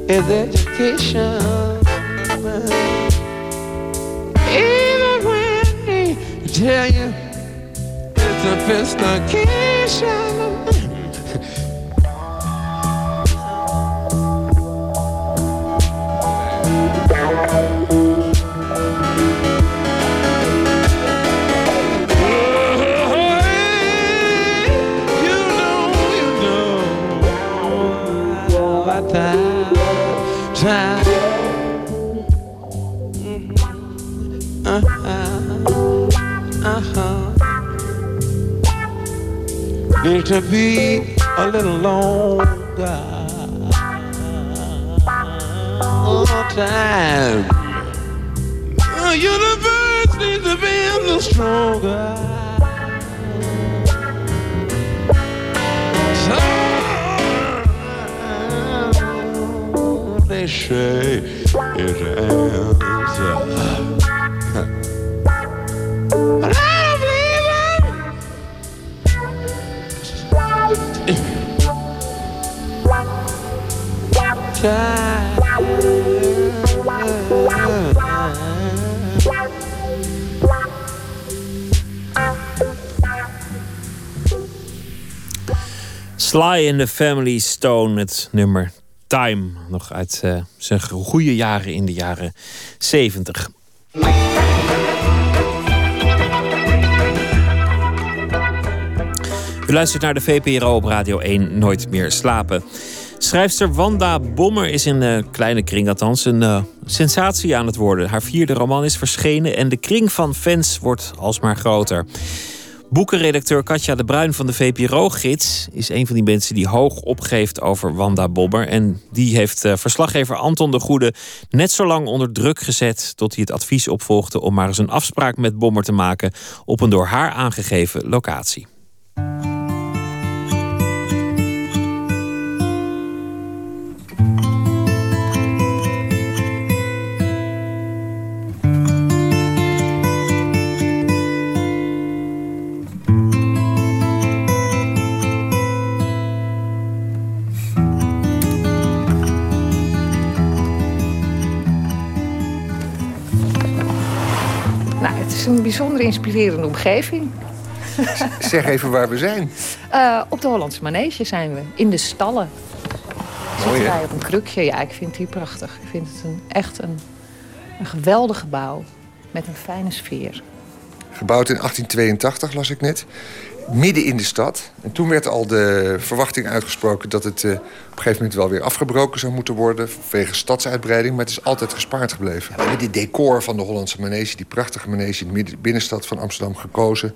is education. Even when they tell you it's a investigation. Time. Uh-huh. Need to be a little longer. All time. The universe needs to be a little stronger. Say it ends.
Sly in the Family Stone, het nummer Time. Nog uit uh, zijn goede jaren in de jaren 70. U luistert naar de VPRO op Radio 1 Nooit meer slapen. Schrijfster Wanda Bommer is in een kleine kring althans een uh, sensatie aan het worden. Haar vierde roman is verschenen en de kring van fans wordt alsmaar groter. Boekenredacteur Katja de Bruin van de VPRO-gids is een van die mensen die hoog opgeeft over Wanda Bobber. En die heeft uh, verslaggever Anton de Goede net zo lang onder druk gezet tot hij het advies opvolgde om maar eens een afspraak met Bommer te maken op een door haar aangegeven locatie.
Een bijzonder inspirerende omgeving. [LAUGHS]
Zeg even waar we zijn.
Uh, op de Hollandse Manege zijn we, in de stallen. Mooi, Zitten wij op een krukje. Ja, ik vind die prachtig. Ik vind het een, echt een, een geweldig gebouw met een fijne sfeer.
Gebouwd in 1882, las ik net midden in de stad. En toen werd al de verwachting uitgesproken dat het uh, op een gegeven moment wel weer afgebroken zou moeten worden. Vanwege stadsuitbreiding, maar het is altijd gespaard gebleven. We hebben dit decor van de Hollandse manege, die prachtige manege in de binnenstad van Amsterdam gekozen.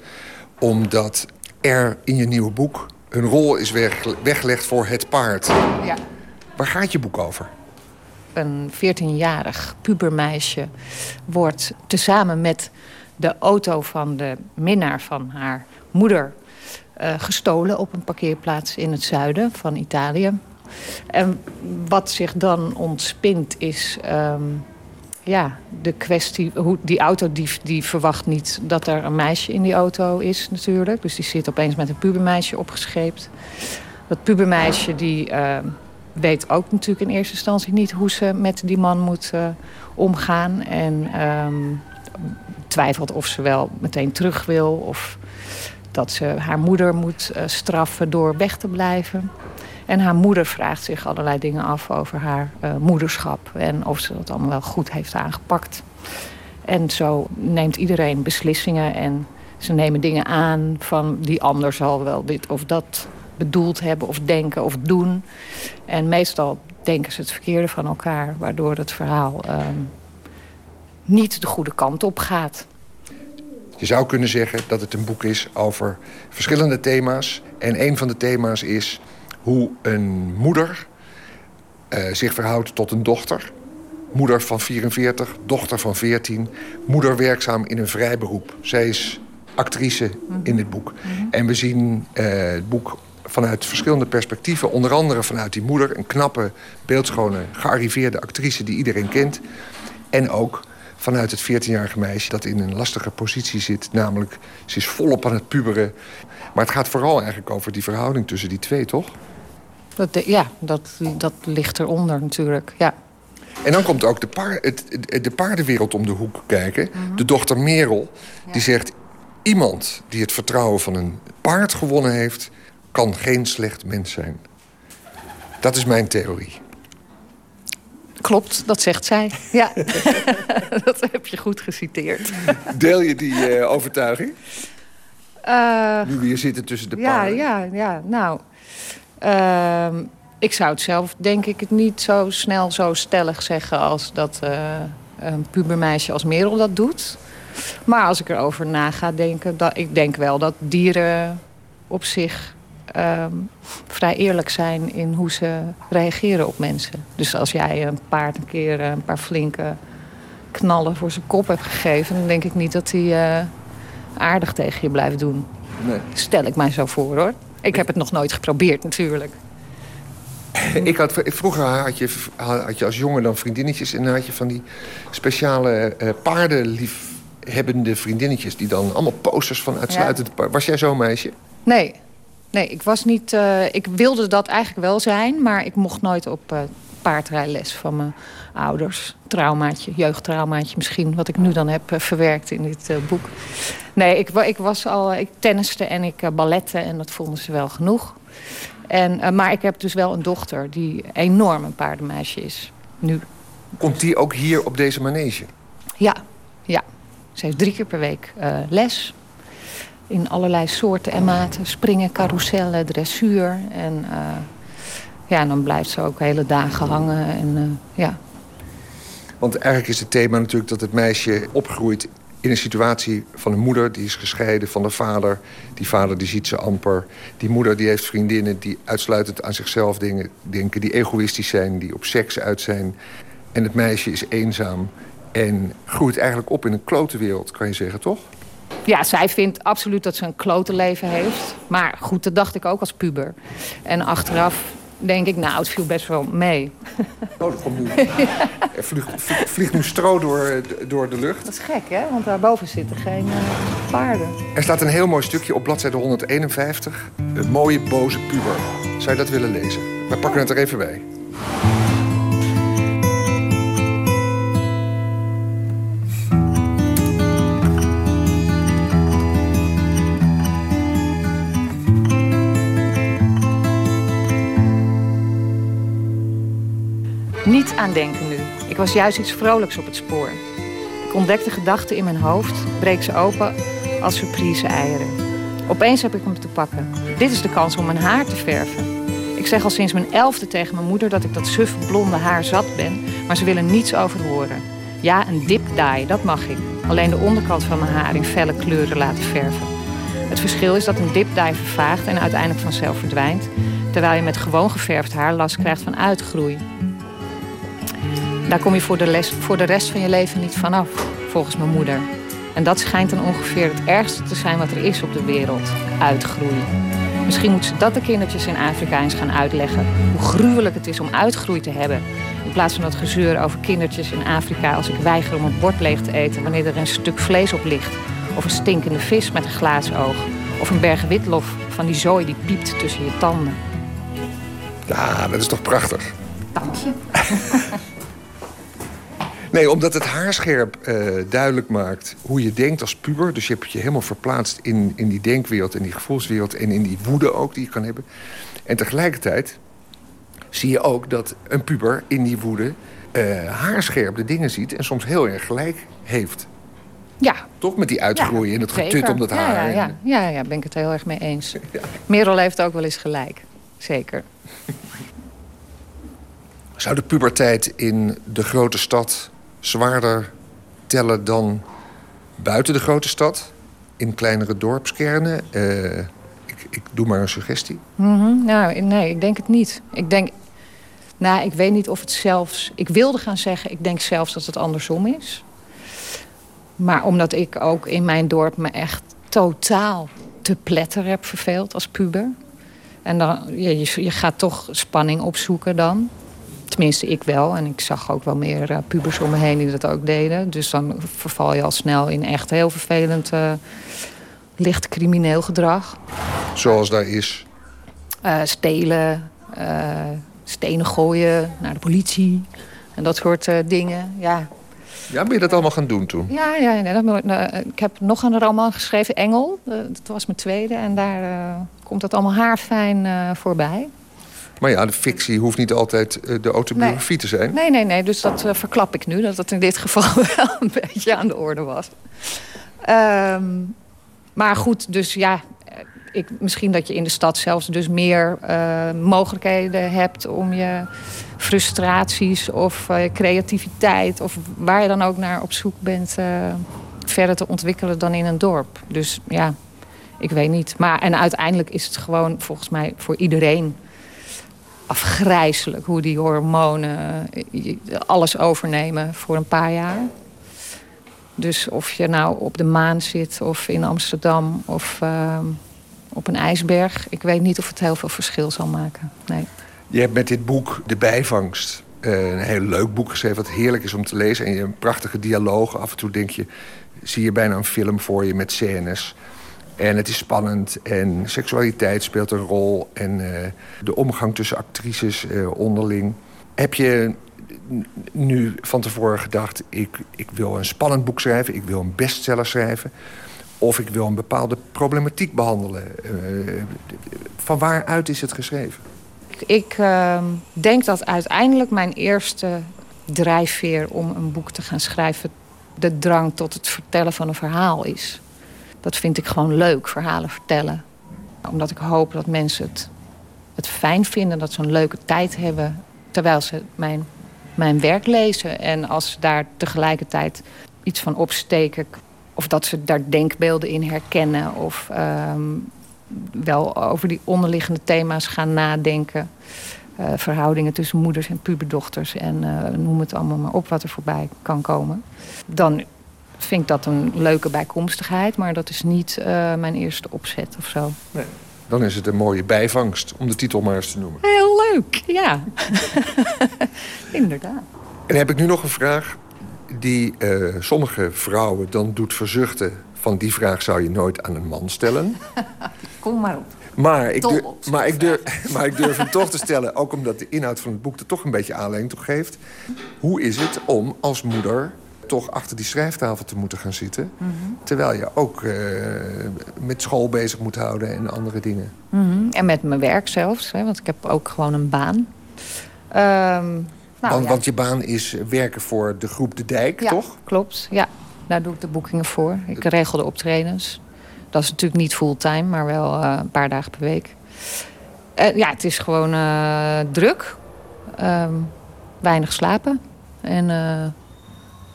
Omdat er in je nieuwe boek een rol is weggelegd voor het paard.
Ja.
Waar gaat je boek over?
Een 14-jarig pubermeisje wordt tezamen met de auto van de minnaar van haar moeder gestolen op een parkeerplaats in het zuiden van Italië. En wat zich dan ontspint is um, ja, de kwestie... Hoe, die autodief die verwacht niet dat er een meisje in die auto is natuurlijk. Dus die zit opeens met een pubermeisje opgescheept. Dat pubermeisje die, uh, weet ook natuurlijk in eerste instantie niet... hoe ze met die man moet uh, omgaan. En um, twijfelt of ze wel meteen terug wil... of dat ze haar moeder moet uh, straffen door weg te blijven. En haar moeder vraagt zich allerlei dingen af over haar uh, moederschap. En of ze dat allemaal wel goed heeft aangepakt. En zo neemt iedereen beslissingen en ze nemen dingen aan van die ander zal wel dit of dat bedoeld hebben of denken of doen. En meestal denken ze het verkeerde van elkaar, waardoor het verhaal uh, niet de goede kant op gaat.
Je zou kunnen zeggen dat het een boek is over verschillende thema's. En een van de thema's is hoe een moeder uh, zich verhoudt tot een dochter. Moeder van 44, dochter van 14. Moeder werkzaam in een vrij beroep. Zij is actrice in dit boek. En we zien uh, het boek vanuit verschillende perspectieven. Onder andere vanuit die moeder, een knappe, beeldschone, gearriveerde actrice die iedereen kent. En ook vanuit het 14-jarige meisje dat in een lastige positie zit. Namelijk, ze is volop aan het puberen. Maar het gaat vooral eigenlijk over die verhouding tussen die twee, toch?
Dat, ja, dat, dat ligt eronder natuurlijk, ja.
En dan komt ook de, paard, het, de paardenwereld om de hoek kijken. Mhm. De dochter Merel, die zegt... iemand die het vertrouwen van een paard gewonnen heeft... kan geen slecht mens zijn. Dat is mijn theorie.
Klopt, dat zegt zij. Ja, [LAUGHS] dat heb je goed geciteerd.
Deel je die uh, overtuiging?
Uh,
nu we hier zitten tussen de
ja,
paarden.
Ja, ja, nou... Uh, ik zou het zelf, denk ik, het niet zo snel zo stellig zeggen... als dat uh, een pubermeisje als Merel dat doet. Maar als ik erover na ga denken... Dat, ik denk wel dat dieren op zich um, vrij eerlijk zijn in hoe ze reageren op mensen. Dus als jij een paard een keer een paar flinke knallen voor zijn kop hebt gegeven... dan denk ik niet dat hij uh, aardig tegen je blijft doen.
Nee.
Stel ik mij zo voor, hoor. Ik heb het nog nooit geprobeerd, natuurlijk.
Ik had, vroeger had je, had je als jongen dan vriendinnetjes... en dan had je van die speciale uh, paardenliefhebbende vriendinnetjes... die dan allemaal posters van uitsluitend... Ja. Was jij zo'n meisje?
Nee, Nee, ik was niet. Uh, ik wilde dat eigenlijk wel zijn, maar ik mocht nooit op uh, paardrijles van mijn ouders. Traumaatje, jeugdtraumaatje misschien, wat ik nu dan heb uh, verwerkt in dit boek. Nee, ik, ik was al. Ik tenniste en ik ballette en dat vonden ze wel genoeg. En, maar ik heb dus wel een dochter die enorm een paardenmeisje is. Nu.
Komt die ook hier op deze manege?
Ja, ja. Ze heeft drie keer per week les in allerlei soorten en maten. Springen, carousellen, dressuur. En uh, ja, dan blijft ze ook hele dagen hangen. En, eh, ja.
Want eigenlijk is het thema natuurlijk dat het meisje opgroeit in een situatie van een moeder die is gescheiden van de vader. Die vader die ziet ze amper. Die moeder die heeft vriendinnen die uitsluitend aan zichzelf dingen, denken... die egoïstisch zijn, die op seks uit zijn. En het meisje is eenzaam en groeit eigenlijk op in een klote wereld, kan je zeggen, toch?
Ja, zij vindt absoluut dat ze een klote leven heeft. Maar goed, dat dacht ik ook als puber. En achteraf denk ik, nou, het viel best wel mee.
Oh, dat komt nu. [LAUGHS] Er vliegt, vliegt- vliegt nu stro door, door de lucht.
Dat is gek, hè? Want daarboven zitten geen eh, paarden.
Er staat een heel mooi stukje op bladzijde 151. Een mooie, boze puber. Zou je dat willen lezen? We pakken het er even bij.
Niet aan denken nu. Ik was juist iets vrolijks op het spoor. Ik ontdekte gedachten in mijn hoofd, breek ze open als surprise-eieren. Opeens heb ik hem te pakken. Dit is de kans om mijn haar te verven. Ik zeg al sinds mijn elfde tegen mijn moeder dat ik dat suffe blonde haar zat ben, maar ze willen niets over horen. Ja, een dip dye, dat mag ik. Alleen de onderkant van mijn haar in felle kleuren laten verven. Het verschil is dat een dip dye vervaagt en uiteindelijk vanzelf verdwijnt, terwijl je met gewoon geverfd haar last krijgt van uitgroei. Daar kom je voor de, les, voor de rest van je leven niet vanaf, volgens mijn moeder. En dat schijnt dan ongeveer het ergste te zijn wat er is op de wereld: uitgroei. Misschien moeten ze dat de kindertjes in Afrika eens gaan uitleggen. Hoe gruwelijk het is om uitgroei te hebben. In plaats van dat gezeur over kindertjes in Afrika als ik weiger om het bord leeg te eten wanneer er een stuk vlees op ligt. Of een stinkende vis met een glazen oog. Of een berg witlof van die zooi die piept tussen je tanden.
Ja, dat is toch prachtig?
Dank je. [LAUGHS]
Nee, omdat het haarscherp eh, duidelijk maakt hoe je denkt als puber. Dus je hebt je helemaal verplaatst in, in die denkwereld, in die gevoelswereld... en in die woede ook die je kan hebben. En tegelijkertijd zie je ook dat een puber in die woede... eh, haarscherp de dingen ziet en soms heel erg gelijk heeft.
Ja.
Toch met die uitgroeien en het
zeker.
getut om dat
Ja,
haar.
Ja, ja, ja, ja, ben ik het heel erg mee eens. [LAUGHS] Merel heeft ook wel eens gelijk. Zeker.
Zou de puberteit in de grote stad zwaarder tellen dan buiten de grote stad? In kleinere dorpskernen? Eh, ik, ik doe maar een suggestie.
Mhm, Nou, nee, ik denk het niet. Ik denk... Nou, ik weet niet of het zelfs... Ik wilde gaan zeggen, ik denk zelfs dat het andersom is. Maar omdat ik ook in mijn dorp me echt totaal te pletter heb verveeld als puber. En dan, je, je, je gaat toch spanning opzoeken dan. Tenminste, ik wel. En ik zag ook wel meer eh, pubers om me heen die dat ook deden. Dus dan verval je al snel in echt heel vervelend, eh, licht crimineel gedrag.
Zoals daar is.
Eh, stelen, stenen gooien naar de politie. En dat soort dingen, ja.
Ja, ben je dat allemaal gaan doen toen?
Ja, ja, ja dat, nou, ik heb nog een roman geschreven, Engel. Dat was mijn tweede. En daar komt dat allemaal haarfijn voorbij.
Maar ja, de fictie hoeft niet altijd eh, de autobiografie te zijn.
Nee, nee, nee. Dus dat eh, verklap ik nu. Dat dat in dit geval [LAUGHS] wel een beetje aan de orde was. Ehm, maar goed, dus ja... eh, Ik, misschien dat je in de stad zelfs dus meer mogelijkheden hebt... om je frustraties of eh, creativiteit... of waar je dan ook naar op zoek bent... verder te ontwikkelen dan in een dorp. Dus ja, ik weet niet. Maar en uiteindelijk is het gewoon volgens mij voor iedereen afgrijzelijk hoe die hormonen eh, alles overnemen voor een paar jaar. Dus of je nou op de maan zit of in Amsterdam of eh, op een ijsberg. Ik weet niet of het heel veel verschil zal maken. Nee.
Je hebt met dit boek De Bijvangst eh, een heel leuk boek geschreven... wat heerlijk is om te lezen. En je hebt prachtige dialogen. Af en toe denk je, zie je bijna een film voor je met scènes. En het is spannend en seksualiteit speelt een rol. En eh, de omgang tussen actrices eh, onderling. Heb je nu van tevoren gedacht... Ik, ik wil een spannend boek schrijven, ik wil een bestseller schrijven... of ik wil een bepaalde problematiek behandelen? Eh, van waaruit is het geschreven?
Ik, ik ehm, denk dat uiteindelijk mijn eerste drijfveer om een boek te gaan schrijven... de drang tot het vertellen van een verhaal is. Dat vind ik gewoon leuk, verhalen vertellen. Omdat ik hoop dat mensen het, het fijn vinden, dat ze een leuke tijd hebben terwijl ze mijn, mijn werk lezen. En als ze daar tegelijkertijd iets van opsteken, of dat ze daar denkbeelden in herkennen, of ehm, wel over die onderliggende thema's gaan nadenken. Eh, verhoudingen tussen moeders en puberdochters en eh, noem het allemaal maar op wat er voorbij kan komen. Dan vind ik dat een leuke bijkomstigheid, maar dat is niet eh, mijn eerste opzet of zo.
Nee. Dan is het een mooie bijvangst, om de titel maar eens te noemen.
Heel leuk, ja. [LAUGHS] Inderdaad.
En heb ik nu nog een vraag die eh, sommige vrouwen dan doet verzuchten... van die vraag zou je nooit aan een man stellen. [LAUGHS]
Kom maar op.
Maar ik, durf, maar, ik durf, [LAUGHS] maar ik durf hem toch te stellen, ook omdat de inhoud van het boek er toch een beetje aanleiding toe geeft. Hoe is het om als moeder toch achter die schrijftafel te moeten gaan zitten...
Mhm.
terwijl je ook eh, met school bezig moet houden en andere dingen?
Mhm. En met mijn werk zelfs, hè, want ik heb ook gewoon een baan. Ehm, nou,
want,
ja.
want je baan is werken voor de groep De Dijk,
Ja,
toch?
klopt. Ja, daar doe ik de boekingen voor. Ik regel de optredens. Dat is natuurlijk niet fulltime, maar wel eh, een paar dagen per week. Eh, ja, het is gewoon druk. Ehm, weinig slapen. En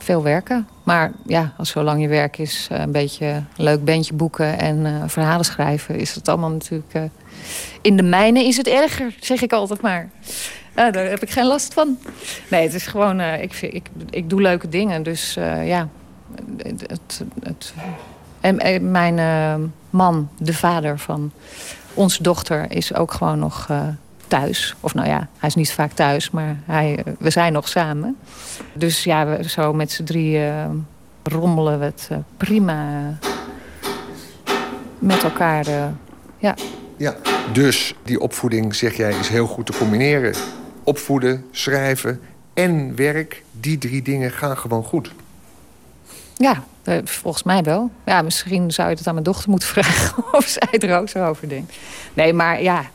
veel werken. Maar ja, als zolang je werk is, eh, een beetje een leuk bandje boeken en eh, verhalen schrijven, is het allemaal natuurlijk. eh, in de mijnen is het erger, zeg ik altijd maar. Ja, daar heb ik geen last van. Nee, het is gewoon. ik, vind, ik, ik doe leuke dingen, dus ja. Het, het, en, mijn man, de vader van onze dochter, is ook gewoon nog thuis. Of nou ja, hij is niet vaak thuis, maar hij, eh, we zijn nog samen. Dus ja, we, zo met z'n drie eh, rommelen we het eh, prima met elkaar. ja.
Ja, dus die opvoeding, zeg jij, is heel goed te combineren. Opvoeden, schrijven en werk, die drie dingen gaan gewoon goed.
Ja, volgens mij wel. Ja, misschien zou je het aan mijn dochter moeten [LAUGHS] vragen of zij er ook zo over denkt. Nee, maar ja,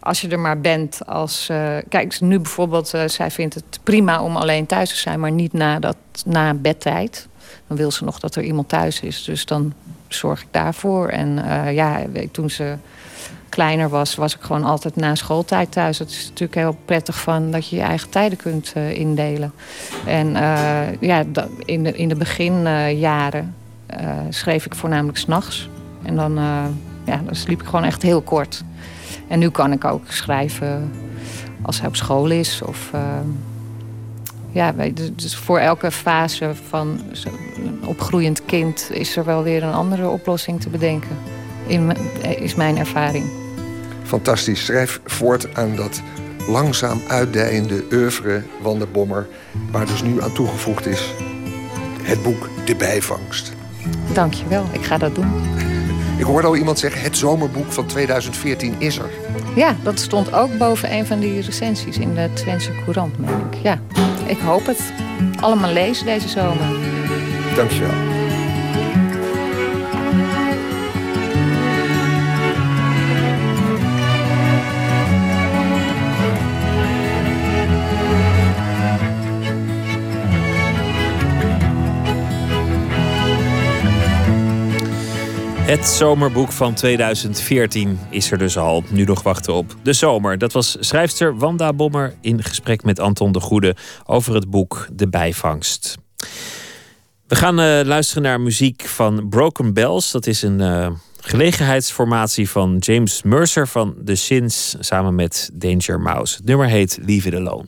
als je er maar bent als... eh, kijk, nu bijvoorbeeld, eh, zij vindt het prima om alleen thuis te zijn... maar niet na, dat, na bedtijd. Dan wil ze nog dat er iemand thuis is. Dus dan zorg ik daarvoor. En eh, ja, toen ze kleiner was, was ik gewoon altijd na schooltijd thuis. Het is natuurlijk heel prettig van dat je je eigen tijden kunt indelen. En ja, in de, in de beginjaren schreef ik voornamelijk s'nachts. En dan, ja, dan sliep ik gewoon echt heel kort. En nu kan ik ook schrijven als hij op school is. Of, eh, ja, dus voor elke fase van een opgroeiend kind... is er wel weer een andere oplossing te bedenken. In, m- is mijn ervaring.
Fantastisch. Schrijf voort aan dat langzaam uitdijende oeuvre van de bommer... waar dus nu aan toegevoegd is het boek De Bijvangst.
Dank je wel, ik ga dat doen.
Ik hoorde al iemand zeggen, het zomerboek van 2014 is er.
Ja, dat stond ook boven een van die recensies in de Twentse Courant, meen ik. Ja, ik hoop het. Allemaal lezen deze zomer.
Dankjewel.
Het zomerboek van 2014 is er dus al. Nu nog wachten op de zomer. Dat was schrijfster Wanda Bommer in gesprek met Anton de Goede over het boek De Bijvangst. We gaan eh, luisteren naar muziek van Broken Bells. Dat is een eh, gelegenheidsformatie van James Mercer van The Shins samen met Danger Mouse. Het nummer heet Leave It Alone.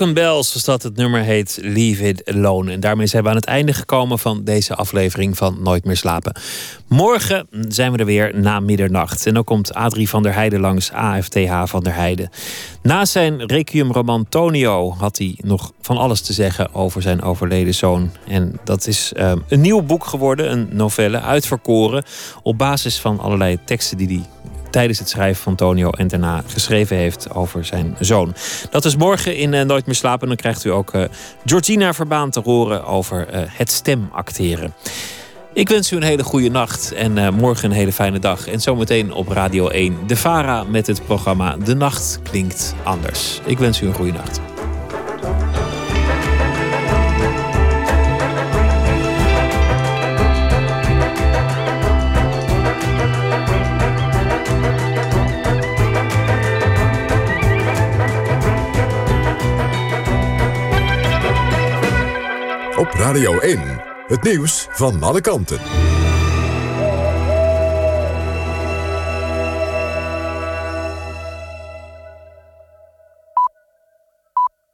Broken Bells, zoals dat het nummer heet, Leave It Alone. En daarmee zijn we aan het einde gekomen van deze aflevering van Nooit meer slapen. Morgen zijn we er weer na middernacht. En dan komt Adrie van der Heijden langs, AFTH van der Heijden. Na zijn requiemroman Tonio had hij nog van alles te zeggen over zijn overleden zoon. En dat is eh, een nieuw boek geworden, een novelle, uitverkoren... op basis van allerlei teksten die hij tijdens het schrijven van Tonio en daarna geschreven heeft over zijn zoon. Dat is morgen in eh, Nooit meer slapen. En dan krijgt u ook eh, Georgina Verbaan te horen over eh, het stemacteren. Ik wens u een hele goede nacht en morgen een hele fijne dag. En zometeen op Radio 1 De Vara met het programma De Nacht Klinkt Anders. Ik wens u een goede nacht.
Radio 1, het nieuws van alle kanten.